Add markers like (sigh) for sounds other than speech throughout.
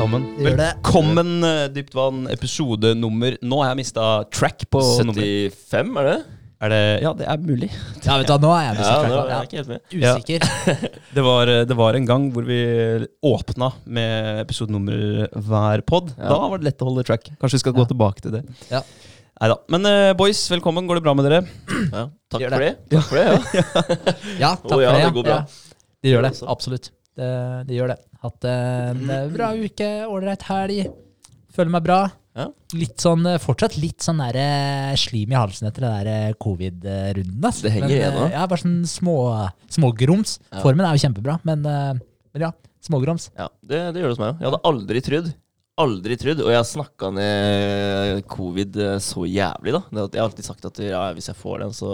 sammen. Gjør det. Velkommen, eh, Dypt vann, episode nummer Nå har jeg mista track på nummer 75, er det? Er det Ja, det er mulig. Ja, vet du, nå er jeg Ja, nå er jeg ikke helt med. Ja. usikker. (laughs) Det var, eh, det var en gang hvor vi åpna med episodenummer hver pod. Ja. Da var det lett å holde track. Kanskje vi skal gå Ja. tilbake til det. Ja. Neida. Men uh, boys, velkommen. Går det bra med dere? Ja, takk det for det. Takk for det, ja. Ja, (laughs) takk oh, ja, for det. det går bra. Ja. Det gjør det, absolutt. Det, det gjør det. Hatt en eh, bra uke, ålreit helg. Føler meg bra. Ja. Litt sånn, fortsatt litt sånn der, eh, slim i halsen etter den der eh, covid-runden. Altså. Det henger igjen nå. eh, Ja, bare sånn små, smågrums. Ja. Formen er jo kjempebra, men, men ja, smågrums. ja det, det gjør det hos meg òg. Jeg hadde aldri trodd. Aldri trodd. Og jeg har snakka ned covid så jævlig, da. Jeg har alltid sagt at ja, hvis jeg får den, så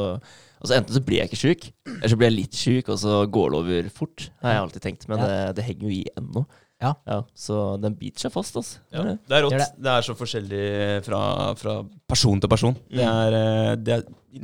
Altså Enten så blir jeg ikke sjuk, eller så blir jeg litt sjuk, og så går det over fort. Har jeg alltid tenkt. Men Ja. det, det henger jo i ennå. Ja. Så den biter seg fast, altså. Ja, Det er det. det er rått. Det. det. er så forskjellig fra, fra person til person. Det, Mm. er, eh, det er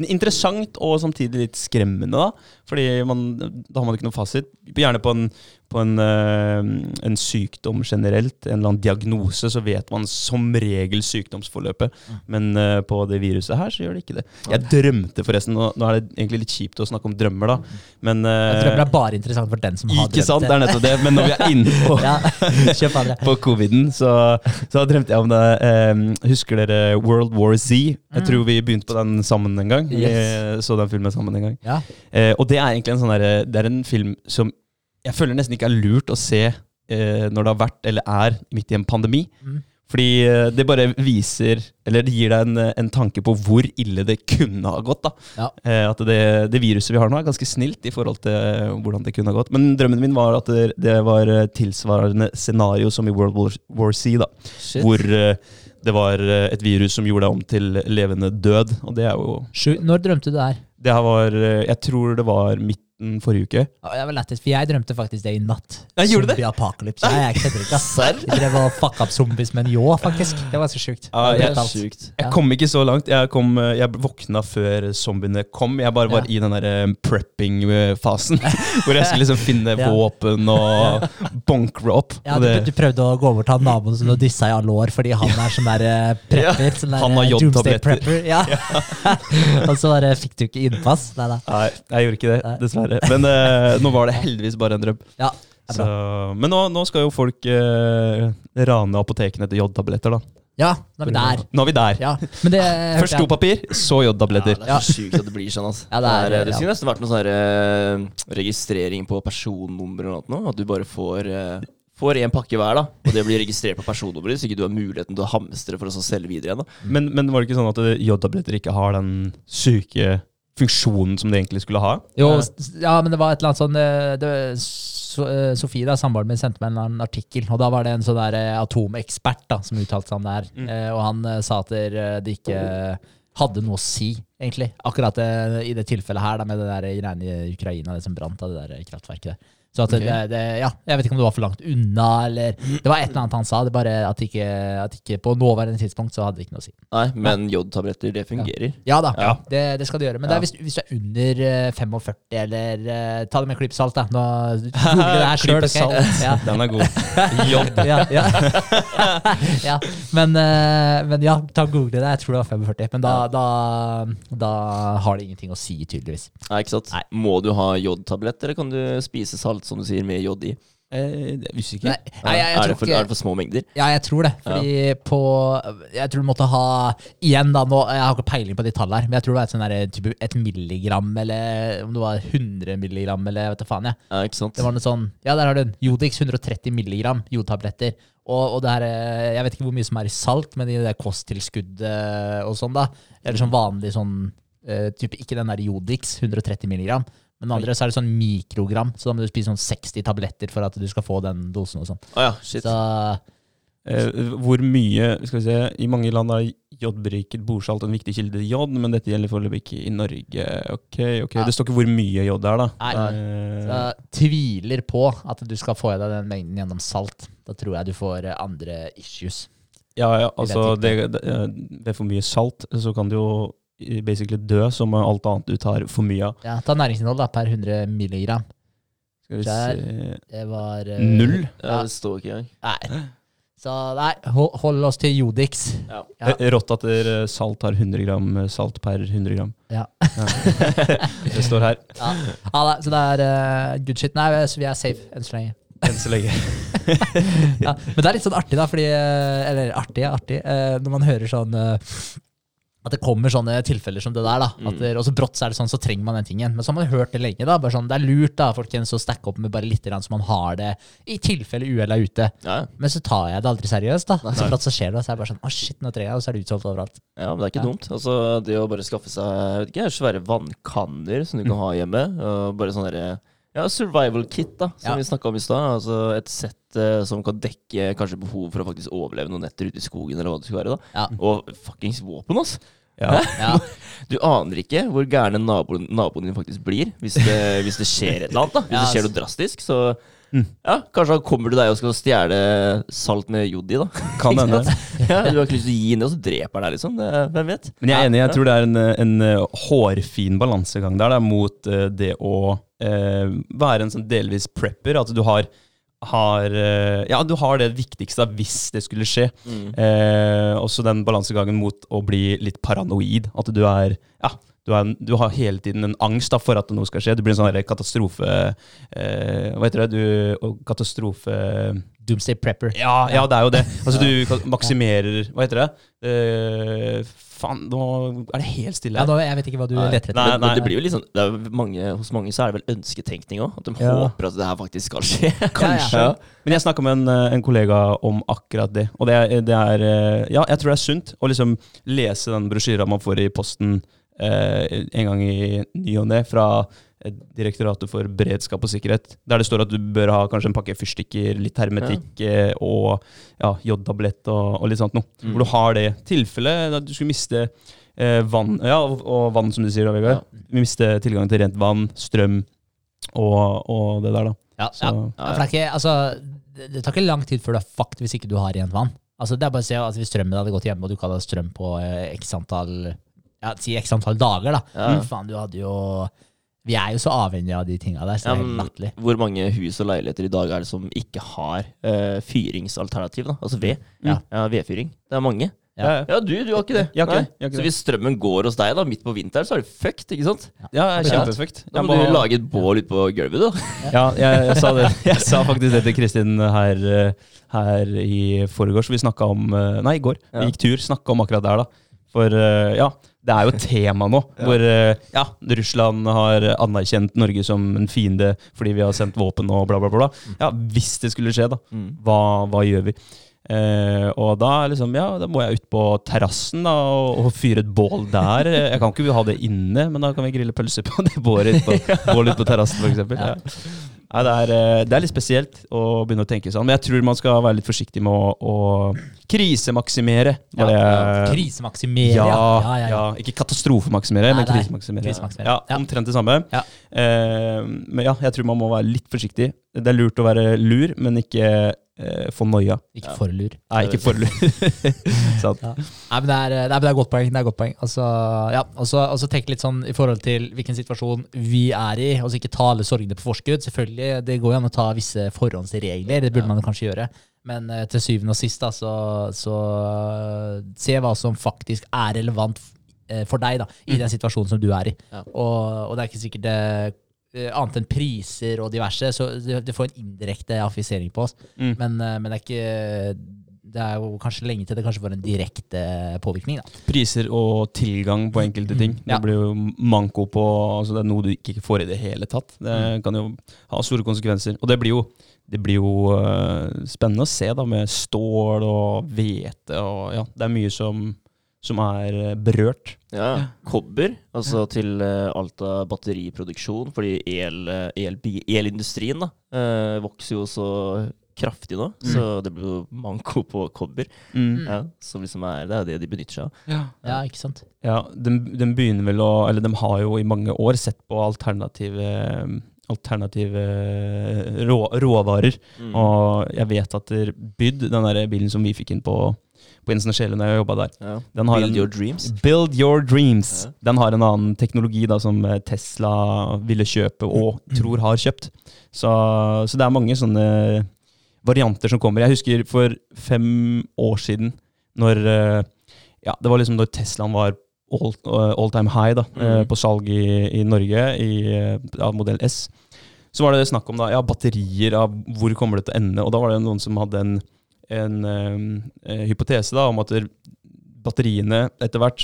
interessant og samtidig litt skremmende, da. Fordi man, da har man ikke noe fasit. Gjerne på en, på en, eh, en sykdom generelt, en eller annen diagnose, så vet man som regel sykdomsforløpet. Mm. Men eh, på det viruset her, så gjør det ikke det. Jeg drømte forresten, nå, nå er det egentlig litt kjipt å snakke om drømmer, da. Men eh, drømmer er bare interessant for den som har drømt. Ikke sant, det er nettopp det. Men når vi er inne på (laughs) Ja, (laughs) på coviden, så, så drømte jeg om det. Husker dere World War Z? Jeg Mm. tror vi begynte på den sammen en gang. Vi Yes. så den filmen sammen en gang. Ja. Eh, og det er egentlig en sånn der, Det er en film som jeg føler nesten ikke er lurt å se eh, når det har vært eller er midt i en pandemi. Mm. Fordi eh, det bare viser, eller det gir deg en, en tanke på hvor ille det kunne ha gått. da. Ja. Eh, at det, det viruset vi har nå, er ganske snilt i forhold til eh, hvordan det kunne ha gått. Men drømmen min var at det, det var eh, tilsvarende scenario som i World War, War C. da. Shit. Hvor eh, det var eh, et virus som gjorde deg om til levende død. Og det er jo Sju, når drømte du det her? Det her var eh, Jeg tror det var midten forrige uke. Ja, det var lettest, for jeg drømte faktisk det i natt. Ja, gjorde det? Zombie apocalypse. Nei, jeg kødder ikke. ass. Jeg drev og fucka opp zombies med en ljå, faktisk. Det var så sjukt. Ja, jeg-. Sjukt. Jeg kom ikke så langt. Jeg, kom, eh, jeg våkna før zombiene kom. Jeg bare var Ja. i den der prepping-fasen. (laughs) hvor jeg skulle liksom finne våpen og bunkre opp. Ja, du, du prøvde å gå over til naboen som du dissa i alle år fordi han er sånn der eh, prepper. Sånn der, han har eh, jodtabletter. prepper. Ja. (laughs) (laughs) og så bare fikk du ikke innpass. Nei da. nei, jeg gjorde ikke det, Nei. Dessverre. Men eh, nå var det heldigvis bare en drøm. Ja, det er Så, bra. men nå, nå skal jo folk eh, rane apotekene etter jodtabletter, da. Ja, nå er vi der. Nå er vi der. Ja, men det hørte (laughs) Først jeg- dopapir, så Ja, jodtabletter. det er så sykt at det blir sånn. Altså. Ja, det er- det, er, det ja. skulle nesten vært noen sånn her, eh, registrering på personnummer eller noe. At du bare får eh, Får en pakke hver, da og det blir registrert på personnummeret, så ikke du har muligheten til å hamstre for å så selge videre igjen. da Men, men var det ikke sånn at eh, jodtabletter ikke har den syke funksjonen som det egentlig skulle ha? Jo, Eh, ja, men det var et eller annet sånn eh, det, so, eh, Sofie, da, samboeren min, sendte meg en artikkel, og da var det en sånn der atomekspert da, som uttalte seg om det her. Mm. Og han sa at det ikke hadde noe å si, egentlig. Akkurat i det tilfellet her, da, med det der greiene i Ukraina, det som brant av det der kraftverket der. Så at Ok. det, det, ja, jeg vet ikke om det var for langt unna, eller Det var et eller annet han sa, det bare at ikke, at ikke på nåværende tidspunkt så hadde det ikke noe å si. Nei, men jodtabletter, det fungerer. Ja da, Ja. Det, det skal du gjøre. Men det er hvis, hvis du er under eh, 45, eller uh, Ta det med en klype salt, da. Nå (laughs) googler det her sjøl. Ja. Den er god. Jod. (laughs) Ja, ja. (laughs) ja. Men, uh, men ja, ta og google det. Jeg tror det var 45. Men da, da, da har det ingenting å si, tydeligvis. Nei, ikke sant? Nei. Må du ha jodtablett, eller kan du spise salt som du sier, med jod i? Eh, er usikker. Nei, nei, jeg, jeg, er, det for, ikke er det for små mengder? Ja, jeg tror det. Fordi på Jeg tror du måtte ha Igjen, da, nå, jeg har ikke peiling på de tallene her, men jeg tror det var et, sånn et milligram, eller om det var 100 milligram, eller jeg vet da faen, jeg. Ja, ikke sant? Det var noe sånn Ja, der har du den. Jodix 130 milligram jodtabletter. Og, og det her eh, Jeg vet ikke hvor mye som er i salt, men i det kosttilskuddet og sånn, da. Eller sånn vanlig sånn eh, type, Ikke den der Jodix 130 milligram. Men andre så er det sånn mikrogram, så da må du spise sånn 60 tabletter for at du skal få den dosen og sånn. Ah, ja, shit. Så Eh, hvor mye Skal vi se I mange land er jodberiket bordsalt en viktig kilde til jod, men dette gjelder foreløpig ikke i Norge. Ok, ok. Ja. Det står ikke hvor mye jod det er, da. Nei. Eh, jeg tviler på at du skal få i deg den mengden gjennom salt. Da tror jeg du får eh, andre issues. ja, ja, altså det det, det, eh, Ved for mye salt så kan du jo basically dø som alt annet du tar for mye av. Ja, Ta næringsinnhold da, per 100 milligram. Skal vi Der. se Det var uh, Null? Ja, det står ikke engang. Nei. Så nei, hold, hold oss til Jodix. Ja. Ja. Eh, Rått at eh, salt har 100 gram salt per 100 gram. Ja. (laughs) Det står her. Ja. ja, nei, så det er uh, good shit. Nei, så vi er safe enn så lenge. Enn så lenge. (laughs) Ja, men det er litt sånn artig, da, fordi Eller artig, artig. Uh, Når man hører sånn eh, At det kommer sånne tilfeller som det der. da at det, Og så brått så er det sånn, så trenger man den tingen. Men så har man hørt det lenge. da bare sånn, Det er lurt da, folkens, å stacke opp med bare litt, så man har det i tilfelle uhellet er ute. Ja, Men så tar jeg det aldri seriøst. da Så brått så skjer det, og så er det bare sånn Å, shit, nå trenger jeg, og så er det utsolgt overalt. ja, men det er ikke Ja. dumt. Altså, det å bare skaffe seg jeg vet ikke, svære vannkanner som du kan ha hjemme, og bare sånn derre ja, survival kit, da, som Ja. vi snakka om i stad. Altså et sett som kan dekke kanskje behov for å faktisk overleve noen netter ute i skogen, eller hva det skulle være. da Ja. Og fuckings våpen, ass! Ja. Ja. (laughs) Du aner ikke hvor gærne naboen, naboen din faktisk blir hvis det, hvis det skjer et eller annet. da Hvis Ja, det skjer noe drastisk. Så Mm. ja, kanskje han kommer til deg og skal stjele salt med jod i. da Kan hende. ja, Du har ikke lyst til å gi inn det, og så dreper han deg, liksom. Det, hvem vet? Men jeg er enig, jeg tror det er en, en eh, hårfin balansegang der da, mot eh, det å eh, være en sånn delvis prepper. At du har, har eh, Ja, du har det viktigste da, hvis det skulle skje. Mm. Eh, også den balansegangen mot å bli litt paranoid. At du er Ja, du, er, du har hele tiden en angst da, for at noe skal skje. Du blir en sånn katastrofe... Eh, hva heter det? Du, katastrofe... Doomsday Prepper. Ja, ja, det er jo det. (laughs) Altså, du maksimerer Hva heter det? Eh, faen, nå er det helt stille Ja, her. nå, jeg vet ikke hva du leter etter. Nei, nei, men det blir jo sånn det er mange, Hos mange så er det vel ønsketenkning òg. At de Ja. håper at det her faktisk skal skje. (laughs) Kanskje. Ja. Men jeg snakka med en, eh, en kollega om akkurat det. Og det det er eh, Ja, jeg tror det er sunt å liksom lese den brosjyra man får i posten eh, en gang i ny og ne fra Direktoratet for beredskap og sikkerhet, der det står at du bør ha kanskje en pakke fyrstikker, litt hermetikk ja. og ja, jodtablett og, og litt sånt noe. Mm. Hvor du har det i tilfelle at du skulle miste eh, vann, ja, og, og vann, som du sier, da, Vegard. Miste tilgang til rent vann, strøm og, og det der, da. Ja, Så, ja. Ja, for det, er ikke, altså, det, det tar ikke lang tid før du er fucked hvis ikke du har rent vann. Altså, det er bare å se at Hvis strømmen hadde gått hjemme, og du ikke hadde strøm på eh, x antall ja, si x antall dager, da. Ja. Mm, faen, du hadde jo Vi er jo så avhengige av de tinga der, så Ja, det er helt latterlig. Hvor mange hus og leiligheter i dag er det som ikke har uh, fyringsalternativ? da? Altså ved. Ja. Vedfyring. Det er mange. Ja. Ja, du, du har ikke det. Jeg har ikke Nei. det, jeg har ikke Så det. hvis strømmen går hos deg da, midt på vinteren, så er det fucked, ikke sant? Ja, jeg er Ja. Da må du lage et bål ute på gulvet, da. Ja, jeg, jeg, sa det. (laughs) jeg sa faktisk det til Kristin her, her i forgårs. Vi snakka om eh, Nei, i går. Ja. Vi gikk tur, snakka om akkurat det her, da. For eh, ja, det er jo et tema nå. Hvor eh, ja, Russland har anerkjent Norge som en fiende fordi vi har sendt våpen og bla, bla, bla. Ja, hvis det skulle skje, da. Mm. Hva, hva gjør vi? Eh, og da liksom, ja, da må jeg ut på terrassen og, og fyre et bål der. Jeg kan ikke ha det inne, men da kan vi grille pølser på det bålet på, (laughs) ute på terrassen, f.eks. Ja. Nei, det, er, eh, det er litt spesielt å begynne å tenke sånn, men jeg tror man skal være litt forsiktig med å, å krisemaksimere. Ja, Ja, Krisemaksimere, ja, ja. ja. Ikke katastrofemaksimere, Nei, men krisemaksimere. Krisemaksimere, Ja. Omtrent det samme. Eh, men ja, jeg tror man må være litt forsiktig. Det er lurt å være lur, men ikke eh, få noia. Ikke for lur. Nei, ikke for lur. (laughs) Sant. Ja. Nei, men det er, nei, men det er godt poeng. Det er godt poeng. Altså, ja, og så og så tenk litt sånn i forhold til hvilken situasjon vi er i. Altså Ikke ta alle sorgene på forskudd. Selvfølgelig, Det går jo an å ta visse forhåndsregler. Det burde man jo kanskje gjøre. Men eh, til syvende og sist, da, så, så eh, se hva som faktisk er relevant eh, for deg da, i den situasjonen som du er i. Og, og det er ikke sikkert det eh, Annet enn priser og diverse, så det, det får en indirekte affisering på oss. Mm. Men, eh, men det er ikke Det er jo kanskje lenge til det kanskje får en direkte påvirkning. da. Priser og tilgang på enkelte ting. Det Ja. blir jo manko på altså Det er noe du ikke får i det hele tatt. Det Mm. kan jo ha store konsekvenser. Og det blir jo, det blir jo eh, spennende å se da med stål og hvete og ja, Det er mye som, som er eh, berørt. Ja. Kobber, altså til eh, alt av batteriproduksjon, fordi el, el, elindustrien da, eh, vokser jo så kraftig nå, så det blir jo manko på kobber. Mm. Ja, som liksom er, det er det de benytter seg av. Ja, ikke sant? Ja, de, de begynner vel å Eller de har jo i mange år sett på alternative Alternative rå, råvarer. Mm. Og jeg vet at Byd, den der bilen som vi fikk inn på, på Jensen og Sjele da jeg jobba der Ja. den har Build en, your dreams. Build your dreams. Ja. Den har en annen teknologi da som eh, Tesla ville kjøpe og (clears throat) tror har kjøpt. Så, så det er mange sånne varianter som kommer. Jeg husker for fem år siden, når eh, Ja, det var liksom når Teslaen var all, eh, all time high da, Mm. på salg i, i Norge, i ja, modell S. Så var det snakk om da, ja, batterier, av hvor kommer det til å ende? Og da var det noen som hadde en, en eh, eh, hypotese da, om at batteriene etter hvert,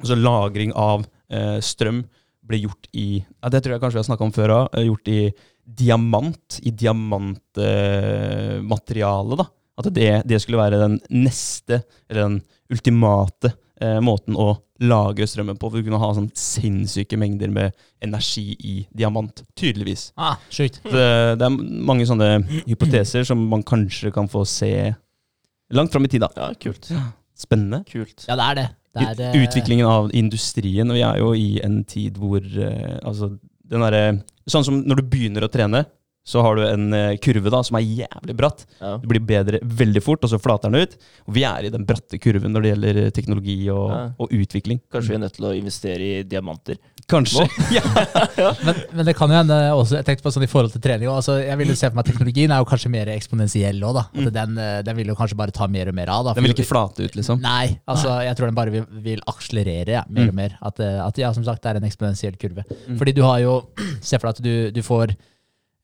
altså lagring av eh, strøm, ble gjort i ja, Det tror jeg kanskje vi har snakka om før òg. Gjort i diamant. I diamantmateriale, da. At det, det skulle være den neste, eller den ultimate eh, måten å lagre strømmen på. For du kunne ha sånn sinnssyke mengder med energi i diamant. Tydeligvis. Ah, Sjukt. Det, det er mange sånne hypoteser som man kanskje kan få se langt fram i tid. da. Ja, kult. Spennende. Kult. Ja, det er det. det, er, det. Utviklingen av industrien. Og vi er jo i en tid hvor eh, altså, den derre Sånn som når du begynner å trene, så har du en eh, kurve da som er jævlig bratt. Ja. Du blir bedre veldig fort, og så flater den ut. Og vi er i den bratte kurven når det gjelder teknologi og, Ja. og utvikling. Kanskje vi er nødt til å investere i diamanter. Kanskje. (laughs) (laughs) ja. Men, men det kan jo hende også, jeg tenkte på sånn i forhold til trening altså, Jeg vil jo se for meg at teknologien er jo kanskje mer eksponentiell òg, da. At den, eh, den vil jo kanskje bare ta mer og mer av. da. Den vil ikke flate ut, liksom. Nei, altså jeg tror den bare vil, vil akselerere ja, mer og mer. At, eh, at ja, som sagt, det er en eksponentiell kurve. Fordi du har jo (clears throat) Se for deg at du, du får eh,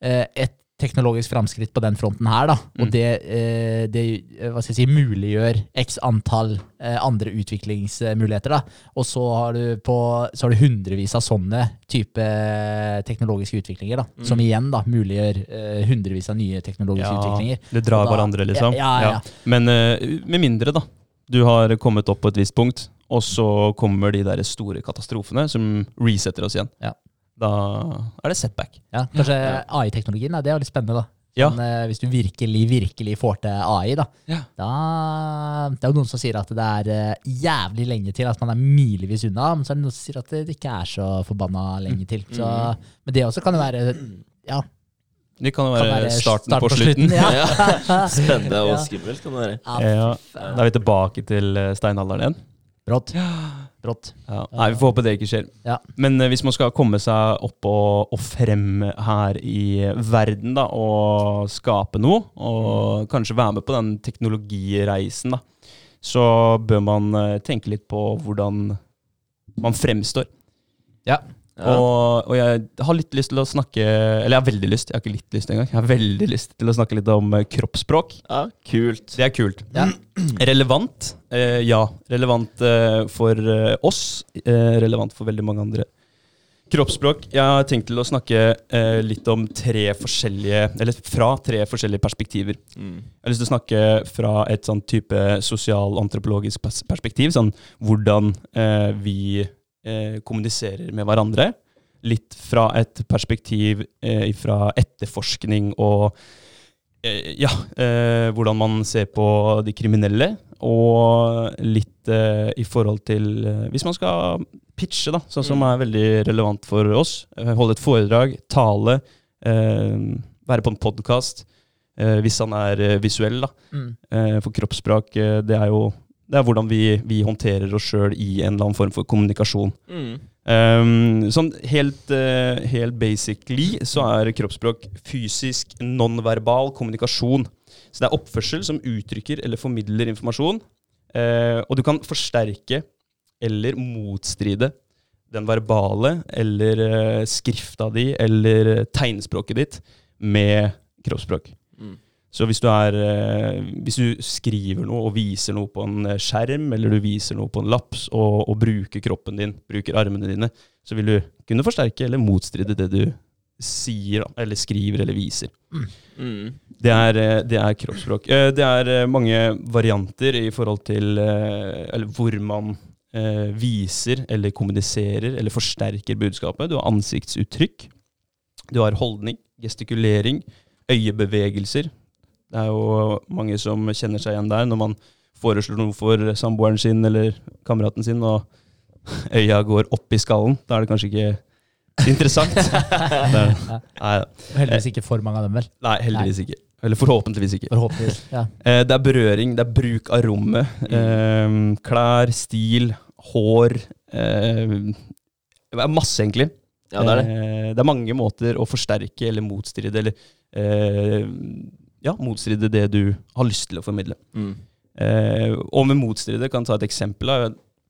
et teknologisk framskritt på den fronten her, da. Og Mm. det, eh, det eh, hva skal jeg si, muliggjør x antall eh, andre utviklingsmuligheter. da. Og så har du på, så har du hundrevis av sånne type eh, teknologiske utviklinger, da. Som igjen da muliggjør eh, hundrevis av nye teknologiske utviklinger. det drar da- hverandre, liksom. Ja, ja, ja. Men eh, med mindre, da. Du har kommet opp på et visst punkt, og så kommer de der store katastrofene som resetter oss igjen. Ja. Da er det setback. Ja, kanskje AI-teknologien, det er jo litt spennende, da. Ja. Sånn, eh, hvis du virkelig, virkelig får til AI, da, Ja. da Det er jo noen som sier at det er eh, jævlig lenge til, at man er milevis unna. Men så er det noen som sier at det ikke er så forbanna lenge til. Så, men det også kan jo være ja, Det kan jo kan være, starten start på, slutten. (laughs) Ja. Spennende og Ja. skummelt kan det være. Ja, Ja, da er vi tilbake til eh, steinalderen igjen. Brått. Brått. Ja. Nei, Vi får håpe det ikke skjer. Ja. Men eh, hvis man skal komme seg opp og, og frem her i verden da, og skape noe, og kanskje være med på den teknologireisen, da, så bør man eh, tenke litt på hvordan man fremstår. Ja. Ja. Og, og jeg har litt lyst til å snakke Eller jeg har veldig lyst, jeg har ikke litt lyst engang. Jeg har veldig lyst til å snakke litt om eh, kroppsspråk. ja, kult. Det er kult. Ja. (clears throat) Relevant? Eh, ja. Relevant eh, for eh, oss. Eh, relevant for veldig mange andre. Kroppsspråk. Jeg har tenkt til å snakke eh, litt om tre forskjellige Eller fra tre forskjellige perspektiver. Mm. Jeg har lyst til å snakke fra et sånn type sosial-antropologisk perspektiv. Sånn hvordan vi eh, kommuniserer med hverandre. Litt fra et perspektiv eh, fra etterforskning og eh, ja, eh, hvordan man ser på de kriminelle. Og litt eh, i forhold til eh, Hvis man skal pitche, da, sånn som Mm. er veldig relevant for oss. holde et foredrag, tale, være på en podkast. Eh, hvis han er visuell, da. Mm. Eh, for kroppsspråk, det er jo det er hvordan vi, vi håndterer oss sjøl i en eller annen form for kommunikasjon. Mm. Um, sånn helt, uh, helt basically så er kroppsspråk fysisk, nonverbal kommunikasjon. Så det er oppførsel som uttrykker eller formidler informasjon. Uh, og du kan forsterke eller motstride den verbale eller uh, skrifta di eller tegnspråket ditt med kroppsspråk. Så hvis du, er, eh, hvis du skriver noe og viser noe på en eh, skjerm, eller du viser noe på en laps og, og bruker kroppen din, bruker armene dine, så vil du kunne forsterke eller motstride det du sier, eller skriver eller viser. Mm. Det er, eh, det er kroppsspråk. Det er mange varianter i forhold til eller hvor man viser eller kommuniserer eller forsterker budskapet. Du har ansiktsuttrykk. Du har holdning, gestikulering, øyebevegelser. Det er jo mange som kjenner seg igjen der når man foreslår noe for samboeren sin eller kameraten sin, og øya går opp i skallen. Da er det kanskje ikke interessant. (laughs) Det er, nei, Heldigvis ikke for mange av dem, vel. nei, heldigvis ikke. Eller forhåpentligvis ikke. Forhåpentligvis. Ja. (laughs) Eh, det er berøring, det er bruk av rommet. Mm. klær, stil, hår eh, Det er masse, egentlig. Ja, det er det. Eh, det er mange måter å forsterke eller motstride eller eh, ja, motstride det du har lyst til å formidle. Mm. Eh, og med motstride kan jeg ta et eksempel.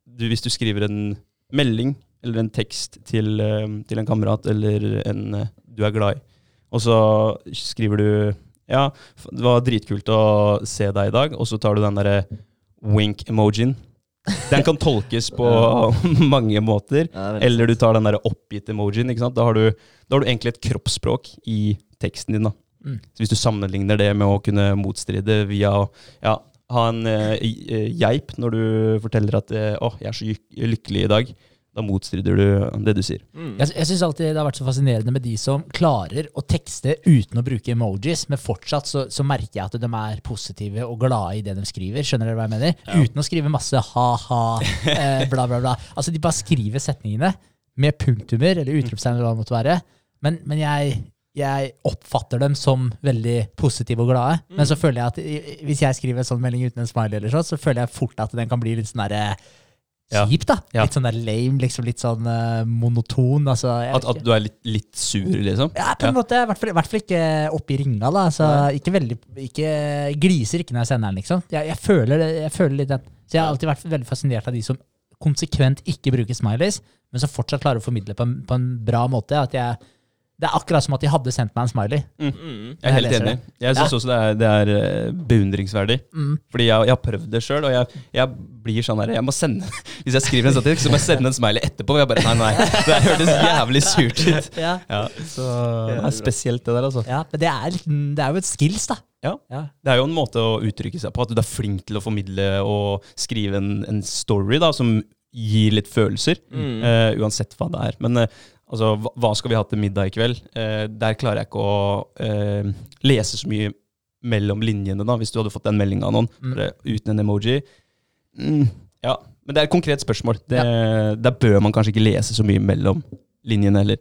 Du, hvis du skriver en melding eller en tekst til, eh, til en kamerat eller en eh, du er glad i, og så skriver du ja, det var dritkult å se deg i dag, og så tar du den derre wink-emojien. Den kan tolkes på (laughs) (laughs) mange måter. Er Eller du tar den der oppgitt-emojien. Da da har du egentlig et kroppsspråk i teksten din. da. Mm. Så Hvis du sammenligner det med å kunne motstride via å ja, ha en eh, eh, geip når du forteller at eh, 'å, jeg er så lykkelig i dag', da motstrider du det du sier. Mm. Jeg, jeg syns alltid det har vært så fascinerende med de som klarer å tekste uten å bruke emojis, men fortsatt så, så merker jeg at de er positive og glade i det de skriver. Skjønner dere hva jeg mener? Uten å skrive masse ha-ha, eh, (laughs) bla, bla, bla. Altså, de bare skriver setningene med punktumer eller utropstegn eller hva det måtte være. Men, men jeg, jeg oppfatter dem som veldig positive og glade. Men så føler jeg at hvis jeg skriver en sånn melding uten en smiley, eller sånn, så føler jeg fort at den kan bli litt sånn derre Ja. Kjip, da. Ja. Litt sånn der lame, liksom litt sånn uh, monoton. Altså, At, at du er litt, litt sur, liksom. Ja, på en måte. I hvert fall, i ikke oppi ringa. da Altså, ikke veldig, ikke, Gliser ikke når jeg sender den, liksom. Jeg, jeg, føler, jeg føler litt den. Så jeg har alltid vært veldig fascinert av de som konsekvent ikke bruker smileys, men som fortsatt klarer å formidle på en, på en bra måte. At jeg, det er akkurat som at de hadde sendt meg en smiley. Mm. Jeg er helt Jeg enig. Jeg syns også det er, det er eh, beundringsverdig. Mm. Fordi jeg, jeg har prøvd det sjøl, og jeg, jeg blir sånn her Jeg må sende (laughs) Hvis jeg skriver en statistikk, så må jeg sende en smiley etterpå. Og jeg bare Nei, nei. Det hørtes jævlig surt ut. (laughs) Ja. Ja, så det er spesielt, det der, altså. ja, men det er, det er jo et skills, da. Ja. Ja. Det er jo en måte å uttrykke seg på, at du er flink til å formidle og skrive en, en story da, som gir litt følelser, Mm. Uh, uansett hva det er. Men eh, altså, hva, skal vi ha til middag i kveld? Eh, der klarer jeg ikke å eh, lese så mye mellom linjene, da, hvis du hadde fått en melding av noen Mm. bare uten en emoji. Mm, ja, men det er et konkret spørsmål. Det, Der bør man kanskje ikke lese så mye mellom linjene heller.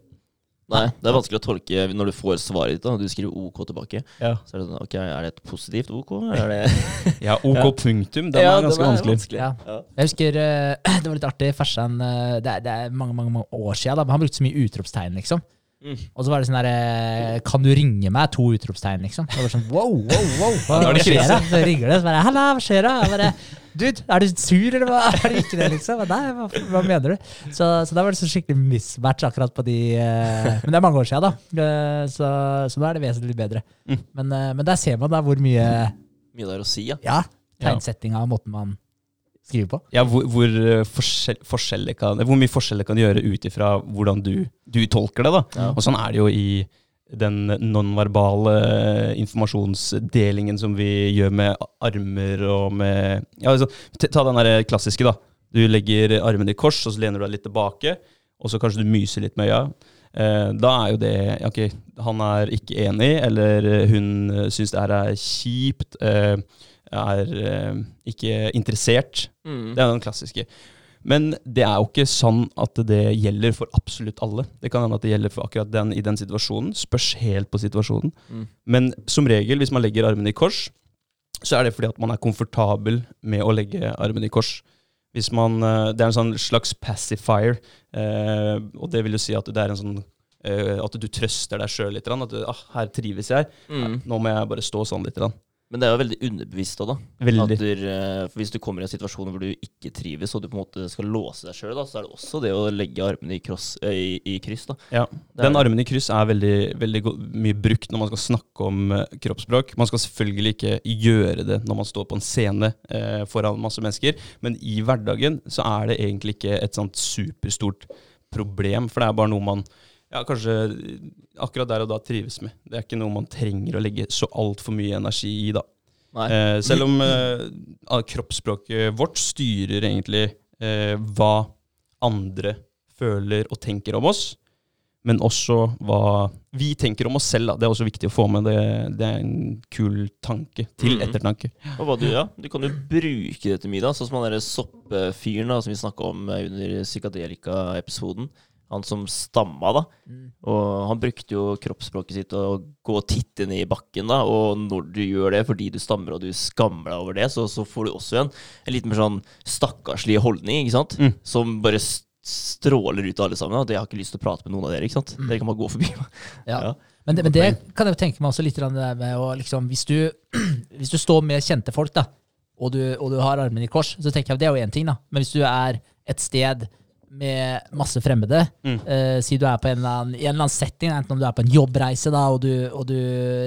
Nei, det er vanskelig å tolke når du får svaret ditt, da, og du skriver OK tilbake. Ja, Så er det sånn, ok, er det et positivt OK? eller Er det (laughs) OK Ja. punktum. Den Ja, er ganske den vanskelig. Ja. Ja. Jeg husker eh, (clears throat) Det var litt artig. Farsan eh, det, er- det er mange mange, mange år siden. Da, men han brukte så mye utropstegn, liksom. Mm. Og så var det sånn derre Kan du ringe meg? To utropstegn, liksom. Og Det var sånn wow, wow, wow. (laughs) Hva, hva skjer da? Så ringer det, så bare Halla, hva skjer da? Jeg bare Dude, er du sur, eller hva? (laughs) Er du ikke det, liksom? Nei, hva, hva mener du? Så, så da var det så skikkelig mismatch akkurat på de uh, Men det er mange år siden, da. Uh, Så, så nå er det vesentlig bedre. Mm. Men, uh, men der ser man da hvor mye Mye det er å si, ja. Ja, tegnsettinga og måten man skriver på. Ja, hvor, hvor, forskjell, forskjell, kan, hvor mye forskjell det kan gjøre ut ifra hvordan du, du tolker det. da. Ja. Og sånn er det jo i den nonverbale eh, informasjonsdelingen som vi gjør med armer og med ja, altså, Ta den der klassiske, da. Du legger armene i kors, og så lener du deg litt tilbake. Og så kanskje du myser litt med øya. Eh, da er jo det Ok, han er ikke enig, eller eh, hun syns det her er kjipt. eh, er eh, ikke interessert. Mm. Det er den klassiske. Men det er jo ikke sånn at det gjelder for absolutt alle. Det kan hende at det gjelder for akkurat den i den situasjonen. Spørs helt på situasjonen. Mm. Men som regel, hvis man legger armene i kors, så er det fordi at man er komfortabel med å legge armene i kors. Hvis man, eh, det er en sånn slags pacifier, eh, og det vil jo si at det er en sånn eh, at du trøster deg sjøl litt. At du, ah, 'her trives jeg'. Mm. Nå må jeg bare stå sånn litt. Men det er jo veldig underbevisst òg, da. Veldig. Du, eh, for hvis du kommer i en situasjon hvor du ikke trives, og du på en måte skal låse deg sjøl, så er det også det å legge armene i, kross, i, i kryss. da. Ja, Den armen i kryss er veldig, veldig mye brukt når man skal snakke om kroppsspråk. Man skal selvfølgelig ikke gjøre det når man står på en scene eh, foran masse mennesker, men i hverdagen så er det egentlig ikke et sånt superstort problem, for det er bare noe man ja, kanskje akkurat der og da trives med. Det er ikke noe man trenger å legge så altfor mye energi i, da. Eh, selv om eh, kroppsspråket vårt styrer egentlig eh, hva andre føler og tenker om oss, men også hva vi tenker om oss selv. Da. Det er også viktig å få med. Det, det er en kul tanke til ettertanke. ettertanke. Og hva du, ja, du kan jo bruke det til middag, sånn som han derre soppfyren som vi snakka om eh, under Psykadelika-episoden. Han som stamma, da. Og han brukte jo kroppsspråket sitt til å gå og titte ned i bakken, da. Og når du gjør det fordi du stammer og du skammer deg over det, så, så får du også en, en litt mer sånn stakkarslig holdning, ikke sant? Mm. Som bare stråler ut av alle sammen. At jeg har ikke lyst til å prate med noen av dere. ikke sant? Dere kan bare gå forbi. Ja. Ja. Men, det, men det kan jeg jo tenke meg også litt det der med å liksom Hvis du, (clears throat) hvis du står med kjente folk, da, og du, og du har armene i kors, så tenker jeg at det er jo én ting, da. Men hvis du er et sted med masse fremmede, Mm. Uh, si du er på en eller, annen, i en eller annen setting, enten om du er på en jobbreise, da, og, du, og du,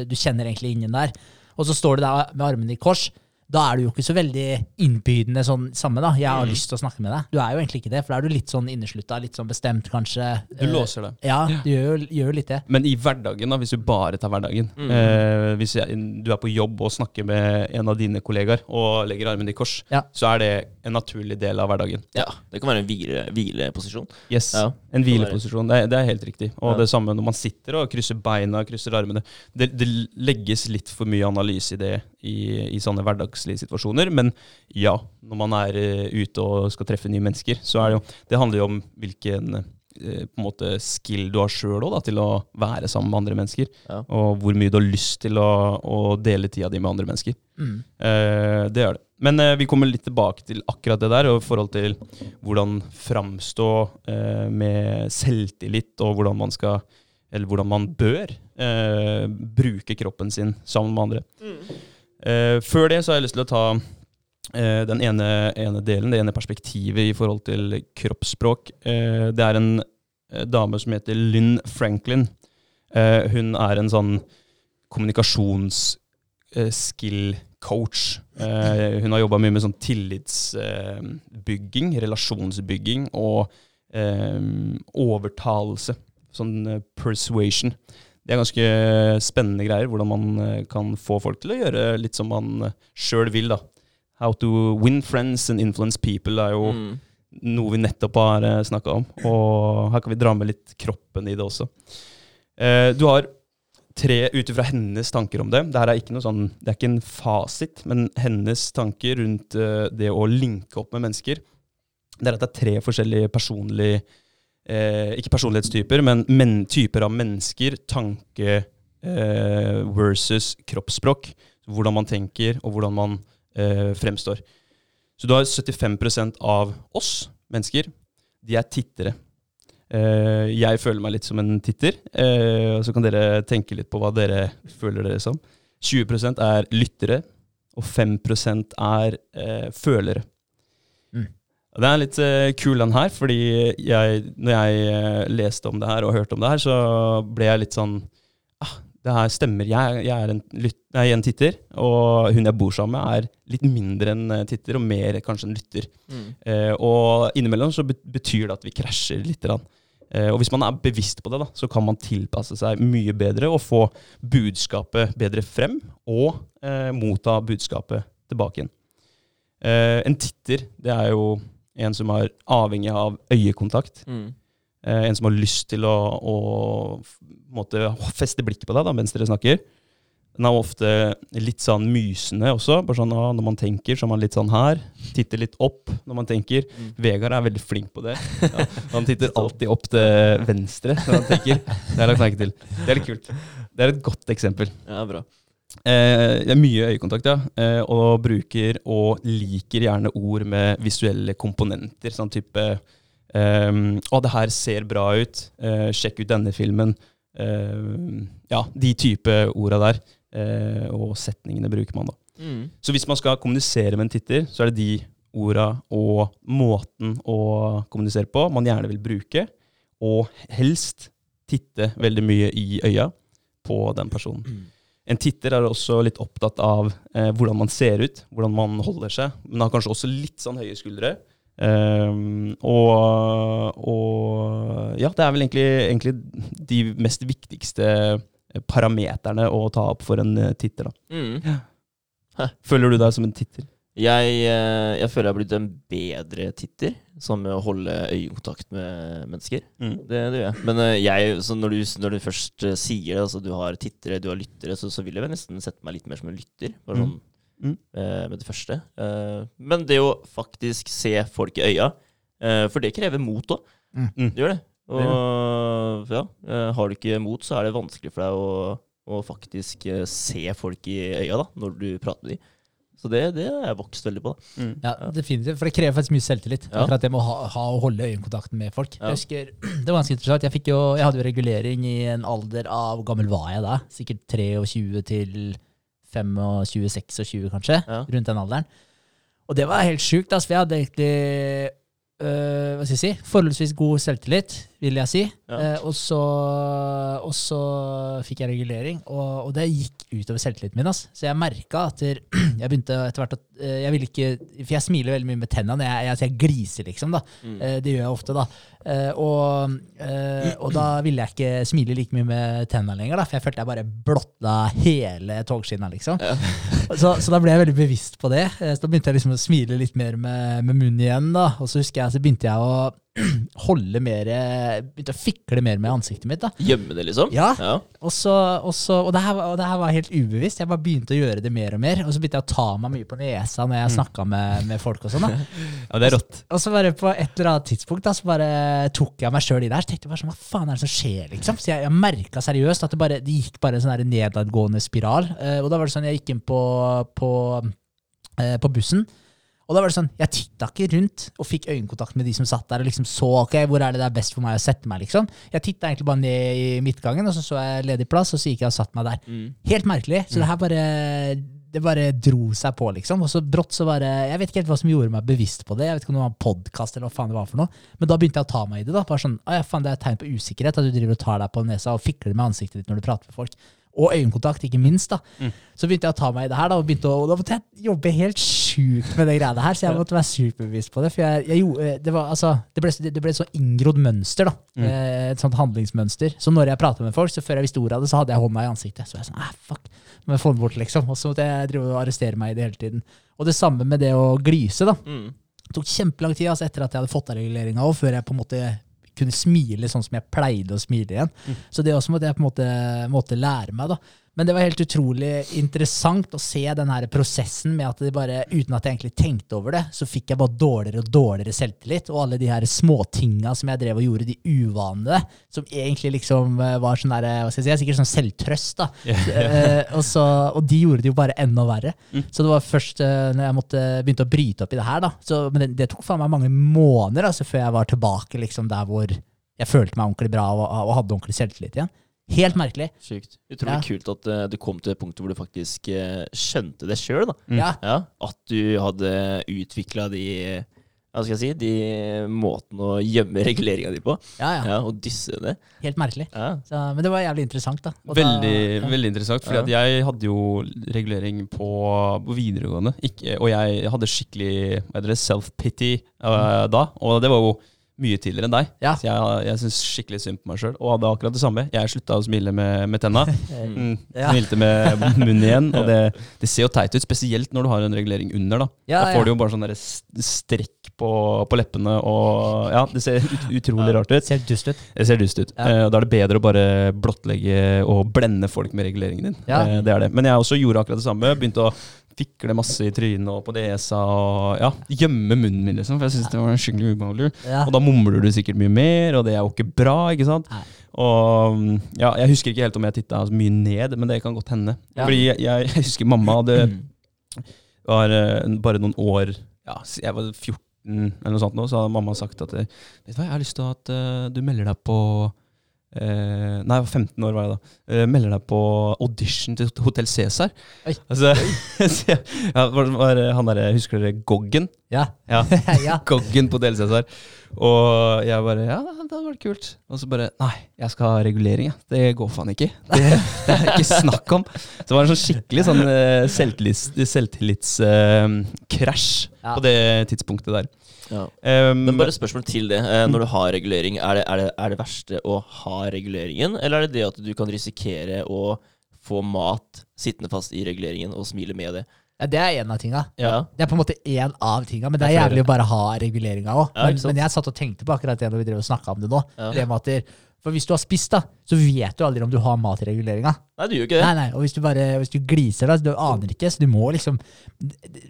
du kjenner egentlig ingen der, og så står du der med armene i kors, da er du jo ikke så veldig innbydende sånn samme, da. Jeg har Mm. lyst til å snakke med deg. Du er jo egentlig ikke det, for da er du litt sånn inneslutta, litt sånn bestemt, kanskje. Du Eh, låser det. Ja, du gjør jo, gjør litt det. Men i hverdagen, da, hvis du bare tar hverdagen eh, Hvis jeg, du er på jobb og snakker med en av dine kollegaer og legger armen i kors, Ja. så er det en naturlig del av hverdagen. Ja, Det kan være en hvile, hvileposisjon. Yes, Ja, En hvileposisjon. Det, er- det er helt riktig. Og Ja. det samme når man sitter og krysser beina, krysser armene. Det, det legges litt for mye analyse i det i, i sånne hverdagslige situasjoner. Men ja, når man er eh, ute og skal treffe nye mennesker, så er det jo Det handler jo om hvilken eh, på en måte skill du har sjøl òg, til å være sammen med andre mennesker. Ja. Og hvor mye du har lyst til å, å dele tida di med andre mennesker. Mm. Eh, det er det. Men eh, vi kommer litt tilbake til akkurat det der, og i forhold til hvordan framstå eh, med selvtillit, og hvordan man skal Eller hvordan man bør eh, bruke kroppen sin sammen med andre. Eh, før det så har jeg lyst til å ta eh, den ene, ene delen, det ene perspektivet i forhold til kroppsspråk. Eh, det er en eh, dame som heter Lynn Franklin. Eh, hun er en sånn kommunikasjons-skill-coach. Eh, hun har jobba mye med sånn tillitsbygging, relasjonsbygging og eh, overtalelse. Sånn eh, persuasion. Det er ganske spennende greier, hvordan man eh, kan få folk til å gjøre litt som man uh, sjøl vil. da. How to win friends and influence people er jo Mm. noe vi nettopp har uh, snakka om. Og her kan vi dra med litt kroppen i det også. Eh, du har tre ut ifra hennes tanker om det. Det er ikke noe sånn, det er ikke en fasit, men hennes tanker rundt eh, det å linke opp med mennesker. Det er at det er tre forskjellige personlige eh, Ikke personlighetstyper, men, men typer av mennesker, tanke eh, versus kroppsspråk. Hvordan man tenker, og hvordan man eh, fremstår. Så du har 75% av oss mennesker, de er tittere. Eh, jeg føler meg litt som en titter, eh, og så kan dere tenke litt på hva dere føler dere som. 20% er lyttere, og 5 er eh, følere. Og Det er litt uh, kul den her, fordi jeg, når jeg eh, leste om det her og hørte om det her, så ble jeg litt sånn ah, Det her stemmer. Jeg, jeg, er en lyt, nei, en titter, og hun jeg bor sammen med, er litt mindre enn eh, titter, og mer kanskje en lytter. Mm. Eh, og innimellom så betyr det at vi krasjer litt. grann. Eh, og hvis man er bevisst på det, da, så kan man tilpasse seg mye bedre og få budskapet bedre frem, og eh, motta budskapet tilbake igjen. En titter, det er jo en som er avhengig av øyekontakt. Mm. Eh, en som har lyst til å, å måte, feste blikket på deg da, mens dere snakker. Den er ofte litt sånn mysende også. bare sånn, ah, Når man tenker, så er man litt sånn her. Titter litt opp når man tenker. Mm. Vegard er veldig flink på det. (laughs) Ja, han titter alltid opp til venstre når han tenker. Det har jeg lagt merke til. Det er litt kult. Det er et godt eksempel. Ja, bra. Eh, det er mye øyekontakt, ja. Eh, og bruker og liker gjerne ord med visuelle komponenter. Sånn type ehm, Å, det her ser bra ut. Eh, sjekk ut denne filmen. Eh, ja, de type orda der. Eh, og setningene bruker man da. Mm. Så hvis man skal kommunisere med en titter, så er det de orda og måten å kommunisere på man gjerne vil bruke. Og helst titte veldig mye i øya på den personen. En titter er også litt opptatt av eh, hvordan man ser ut, hvordan man holder seg, men har kanskje også litt sånn høye skuldre. Um, og, og ja, det er vel egentlig, egentlig de mest viktigste parameterne å ta opp for en eh, titter. Da. Mm. Føler du deg som en titter? Jeg, eh, jeg føler jeg har blitt en bedre titter, sånn med å holde øyekontakt med mennesker. Mm. Det, det gjør jeg. Men eh, jeg, så når, du, når du først eh, sier det, altså du har tittere, du har lyttere, så, så vil jeg vel nesten sette meg litt mer som en lytter. Bare Mm. sånn Mm. eh, med det første. Eh, men det å faktisk se folk i øya, eh, for det krever mot òg. Mm. Det gjør det. Og ja, har du ikke mot, så er det vanskelig for deg å, å faktisk se folk i øya da, når du prater med dem. Så det, det har jeg vokst veldig på. Mm. Ja, definitivt. For det krever faktisk mye selvtillit. Ja. Akkurat det med å ha, ha og holde øyekontakten med folk. Ja. Jeg husker, (clears throat) Det var ganske interessant. Jeg, fikk jo, jeg hadde jo regulering i en alder av Hvor gammel var jeg da? Sikkert 23 til 25-26, kanskje. Ja. Rundt den alderen. Og det var helt sjukt, altså, for jeg hadde egentlig øh, hva skal jeg si, forholdsvis god selvtillit, vil jeg si. Ja. Eh, og, så, og så fikk jeg regulering, og, og det gikk utover selvtilliten min. ass. Så jeg merka at (clears throat) jeg begynte etter hvert at eh, jeg ville ikke For jeg smiler veldig mye med tennene. Jeg, jeg, jeg gliser, liksom. da. Mm. Eh, det gjør jeg ofte, da. Eh, og, eh, og da (clears throat) ville jeg ikke smile like mye med tennene lenger, da, for jeg følte jeg bare blotta hele togskinna, liksom. Ja. (laughs) Så, så da ble jeg veldig bevisst på det. Eh, Så da begynte jeg liksom å smile litt mer med, med munnen igjen. da. Og så husker jeg, så begynte jeg å (clears throat) holde mer Begynte å fikle mer med ansiktet mitt. da. Gjemme det, liksom? Ja. ja. Og, så, og, så, og, det her, og det her var helt ubevisst. Jeg bare begynte å gjøre det mer og mer. Og så begynte jeg å ta meg mye på nesa når jeg snakka med, med folk. og sånn da. (laughs) Ja, det er rått. Og så bare på et eller annet tidspunkt da, så bare tok jeg meg sjøl i det her. Så tenkte jeg bare sånn, hva faen er det som skjer, liksom? Så jeg, jeg merka seriøst at det bare det gikk bare en sånn nedadgående spiral. Eh, og da var det sånn, jeg gikk inn på, på, eh, på bussen. Og da var det sånn, Jeg titta ikke rundt og fikk øyekontakt med de som satt der og liksom så ok, hvor er det det er best for meg å sette meg. liksom. Jeg titta egentlig bare ned i midtgangen, og så så jeg ledig plass, og så gikk jeg og satte meg der. Mm. Helt merkelig. Så det her bare det bare dro seg på, liksom. Og så brått så bare Jeg vet ikke helt hva som gjorde meg bevisst på det. Jeg vet ikke om det var en podkast eller hva faen det var for noe. Men da begynte jeg å ta meg i det. da, bare sånn, ja, faen, Det er et tegn på usikkerhet at du driver og tar deg på nesa og fikler med ansiktet ditt når du prater med folk. Og øyekontakt, ikke minst. da. Så begynte jeg å ta meg i det her, da, og, begynte å, da måtte jeg jobbe helt sjukt med det greiene her. Så jeg måtte være superbevisst på det. For jeg, jeg gjorde, det, var, altså, det, ble, det ble så inngrodd mønster. da, Mm. Et sånt handlingsmønster. Så når jeg pratet med folk, så før jeg visste ordet av det, så hadde jeg hånda i ansiktet. Så jeg sånn, ah, fuck, må jeg få den bort, liksom. Og så måtte jeg drive og arrestere meg i det hele tiden. Og det samme med det å glyse. da. Mm. Det tok kjempelang tid altså, etter at jeg hadde fått av reguleringa òg, før jeg på en måte kunne smile sånn som jeg pleide å smile igjen. Så det er også måtte jeg på en måte, måtte lære meg. da. Men det var helt utrolig interessant å se den her prosessen med at det bare, uten at jeg egentlig tenkte over det, så fikk jeg bare dårligere og dårligere selvtillit. Og alle de her småtinga som jeg drev og gjorde, de uvanlige, som egentlig liksom eh, var sånn der, hva skal jeg si, sikkert sånn selvtrøst. da. uh, og, så, og de gjorde det jo bare enda verre. Så det var først uh, når jeg måtte begynte å bryte opp i det her, da. Så, men det, det tok faen meg mange måneder altså, før jeg var tilbake liksom der hvor jeg følte meg ordentlig bra og, og hadde ordentlig selvtillit igjen. Helt merkelig. Sykt. Utrolig Ja. kult at uh, du kom til det punktet hvor du faktisk uh, skjønte det sjøl. Ja, Ja, at du hadde utvikla de hva skal jeg si, de måtene å gjemme reguleringa di på. ja, ja. Ja, Og dysse det. Helt merkelig. Ja. Så, men det var jævlig interessant, da. Og Veldig, da, ja. veldig interessant, Ja. jeg hadde jo regulering på, på videregående, ikke, og jeg hadde skikkelig self-pity eh, da, og det var jo mye tidligere enn deg. Ja. Så jeg, jeg syns skikkelig synd på meg sjøl, og hadde akkurat det samme. Jeg slutta å smile med, med tenna. (laughs) Mm, Ja. Smilte med munnen igjen, og (laughs) det, det ser jo teit ut, spesielt når du har en regulering under. Da Ja, Da får du jo bare sånn strekk på, på leppene, og ja, det ser ut, utrolig rart ut. Ser dust ut. Det ser dust ut. Eh, Da er det bedre å bare blottlegge og blende folk med reguleringen din. Ja. Eh, det er det. Men jeg også gjorde akkurat det samme. Begynte å fikle masse i trynet og på nesa og ja, gjemme munnen min, liksom. For jeg syntes det var skikkelig ubehagelig. Ja. Og da mumler du sikkert mye mer, og det er jo ikke bra, ikke sant. Nei. Og mm, ja, jeg husker ikke helt om jeg titta så mye ned, men det kan godt hende. Ja. Fordi jeg, jeg husker mamma hadde var eh, bare noen år Ja, jeg var 14 eller noe sånt nå, så hadde mamma sagt at Vet du hva, jeg har lyst til at eh, du melder deg på eh, Nei, jeg var 15 år var jeg da. Eh, melder deg på audition til Hotell Cæsar. Altså, (laughs) ja, var, var han derre Husker dere Goggen? Ja. Ja. (laughs) ja. (laughs) Goggen på Hotell Cæsar. Og jeg bare Ja, det hadde vært kult. Og så bare Nei, jeg skal ha regulering, jeg. Det går faen ikke. Det, det er ikke snakk om. Så det var en sånn skikkelig sånn selvtillits- selvtillitskrasj Ja. på det tidspunktet der. Ja. Um, Men bare spørsmål til det. Eh, Når du har regulering, er det, er, det, er det verste å ha reguleringen, eller er det det at du kan risikere å få mat sittende fast i reguleringen og smile med det? ja, det er en av tinga. Ja. Det er på en måte én av tinga, men det er jævlig å bare ha reguleringa òg. Ja, men, men jeg satt og tenkte på akkurat det når vi drev og snakka om det nå. Ja. Det med at For hvis du har spist, da, så vet du aldri om du har mat i reguleringa. Nei, du gjør ikke det. Nei, nei, og hvis du bare hvis du gliser, da, du aner ikke, så du må liksom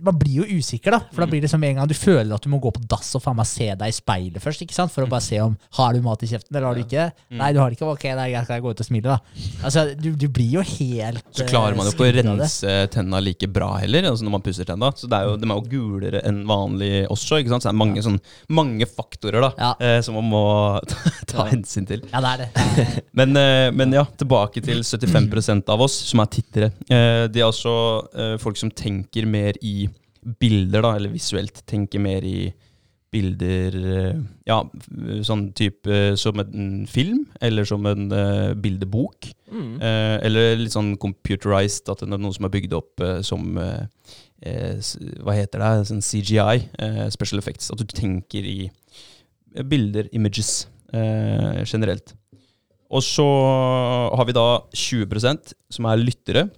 Man blir jo usikker, da. For da blir det som en gang du føler at du må gå på dass og faen meg se deg i speilet først, ikke sant? For å bare se om har du mat i kjeften, eller har du ikke. Nei, du har det ikke. Ok, skal jeg gå ut og smile, da. Altså, du, du blir jo helt Så klarer man jo eh, ikke å rense tenna like bra heller, altså når man pusser tenna. Så det er jo, de er jo gulere enn vanlig også, ikke sant. Så det er mange, sånn, mange faktorer da, Ja. eh, som man må (laughs) ta hensyn til. Ja, (laughs) det er det. Men, eh, men ja, tilbake til 75% av oss som er tittere. Eh, De er også eh, folk som tenker mer i bilder, da, eller visuelt tenker mer i bilder Ja, sånn type som en film, eller som en bildebok. Mm. Eh, eller litt sånn computerized, at det er noe som er bygd opp som Hva heter det? Sånn CGI, special effects. At du tenker i bilder, images, eh, generelt. Og så har vi da 20% som er lyttere.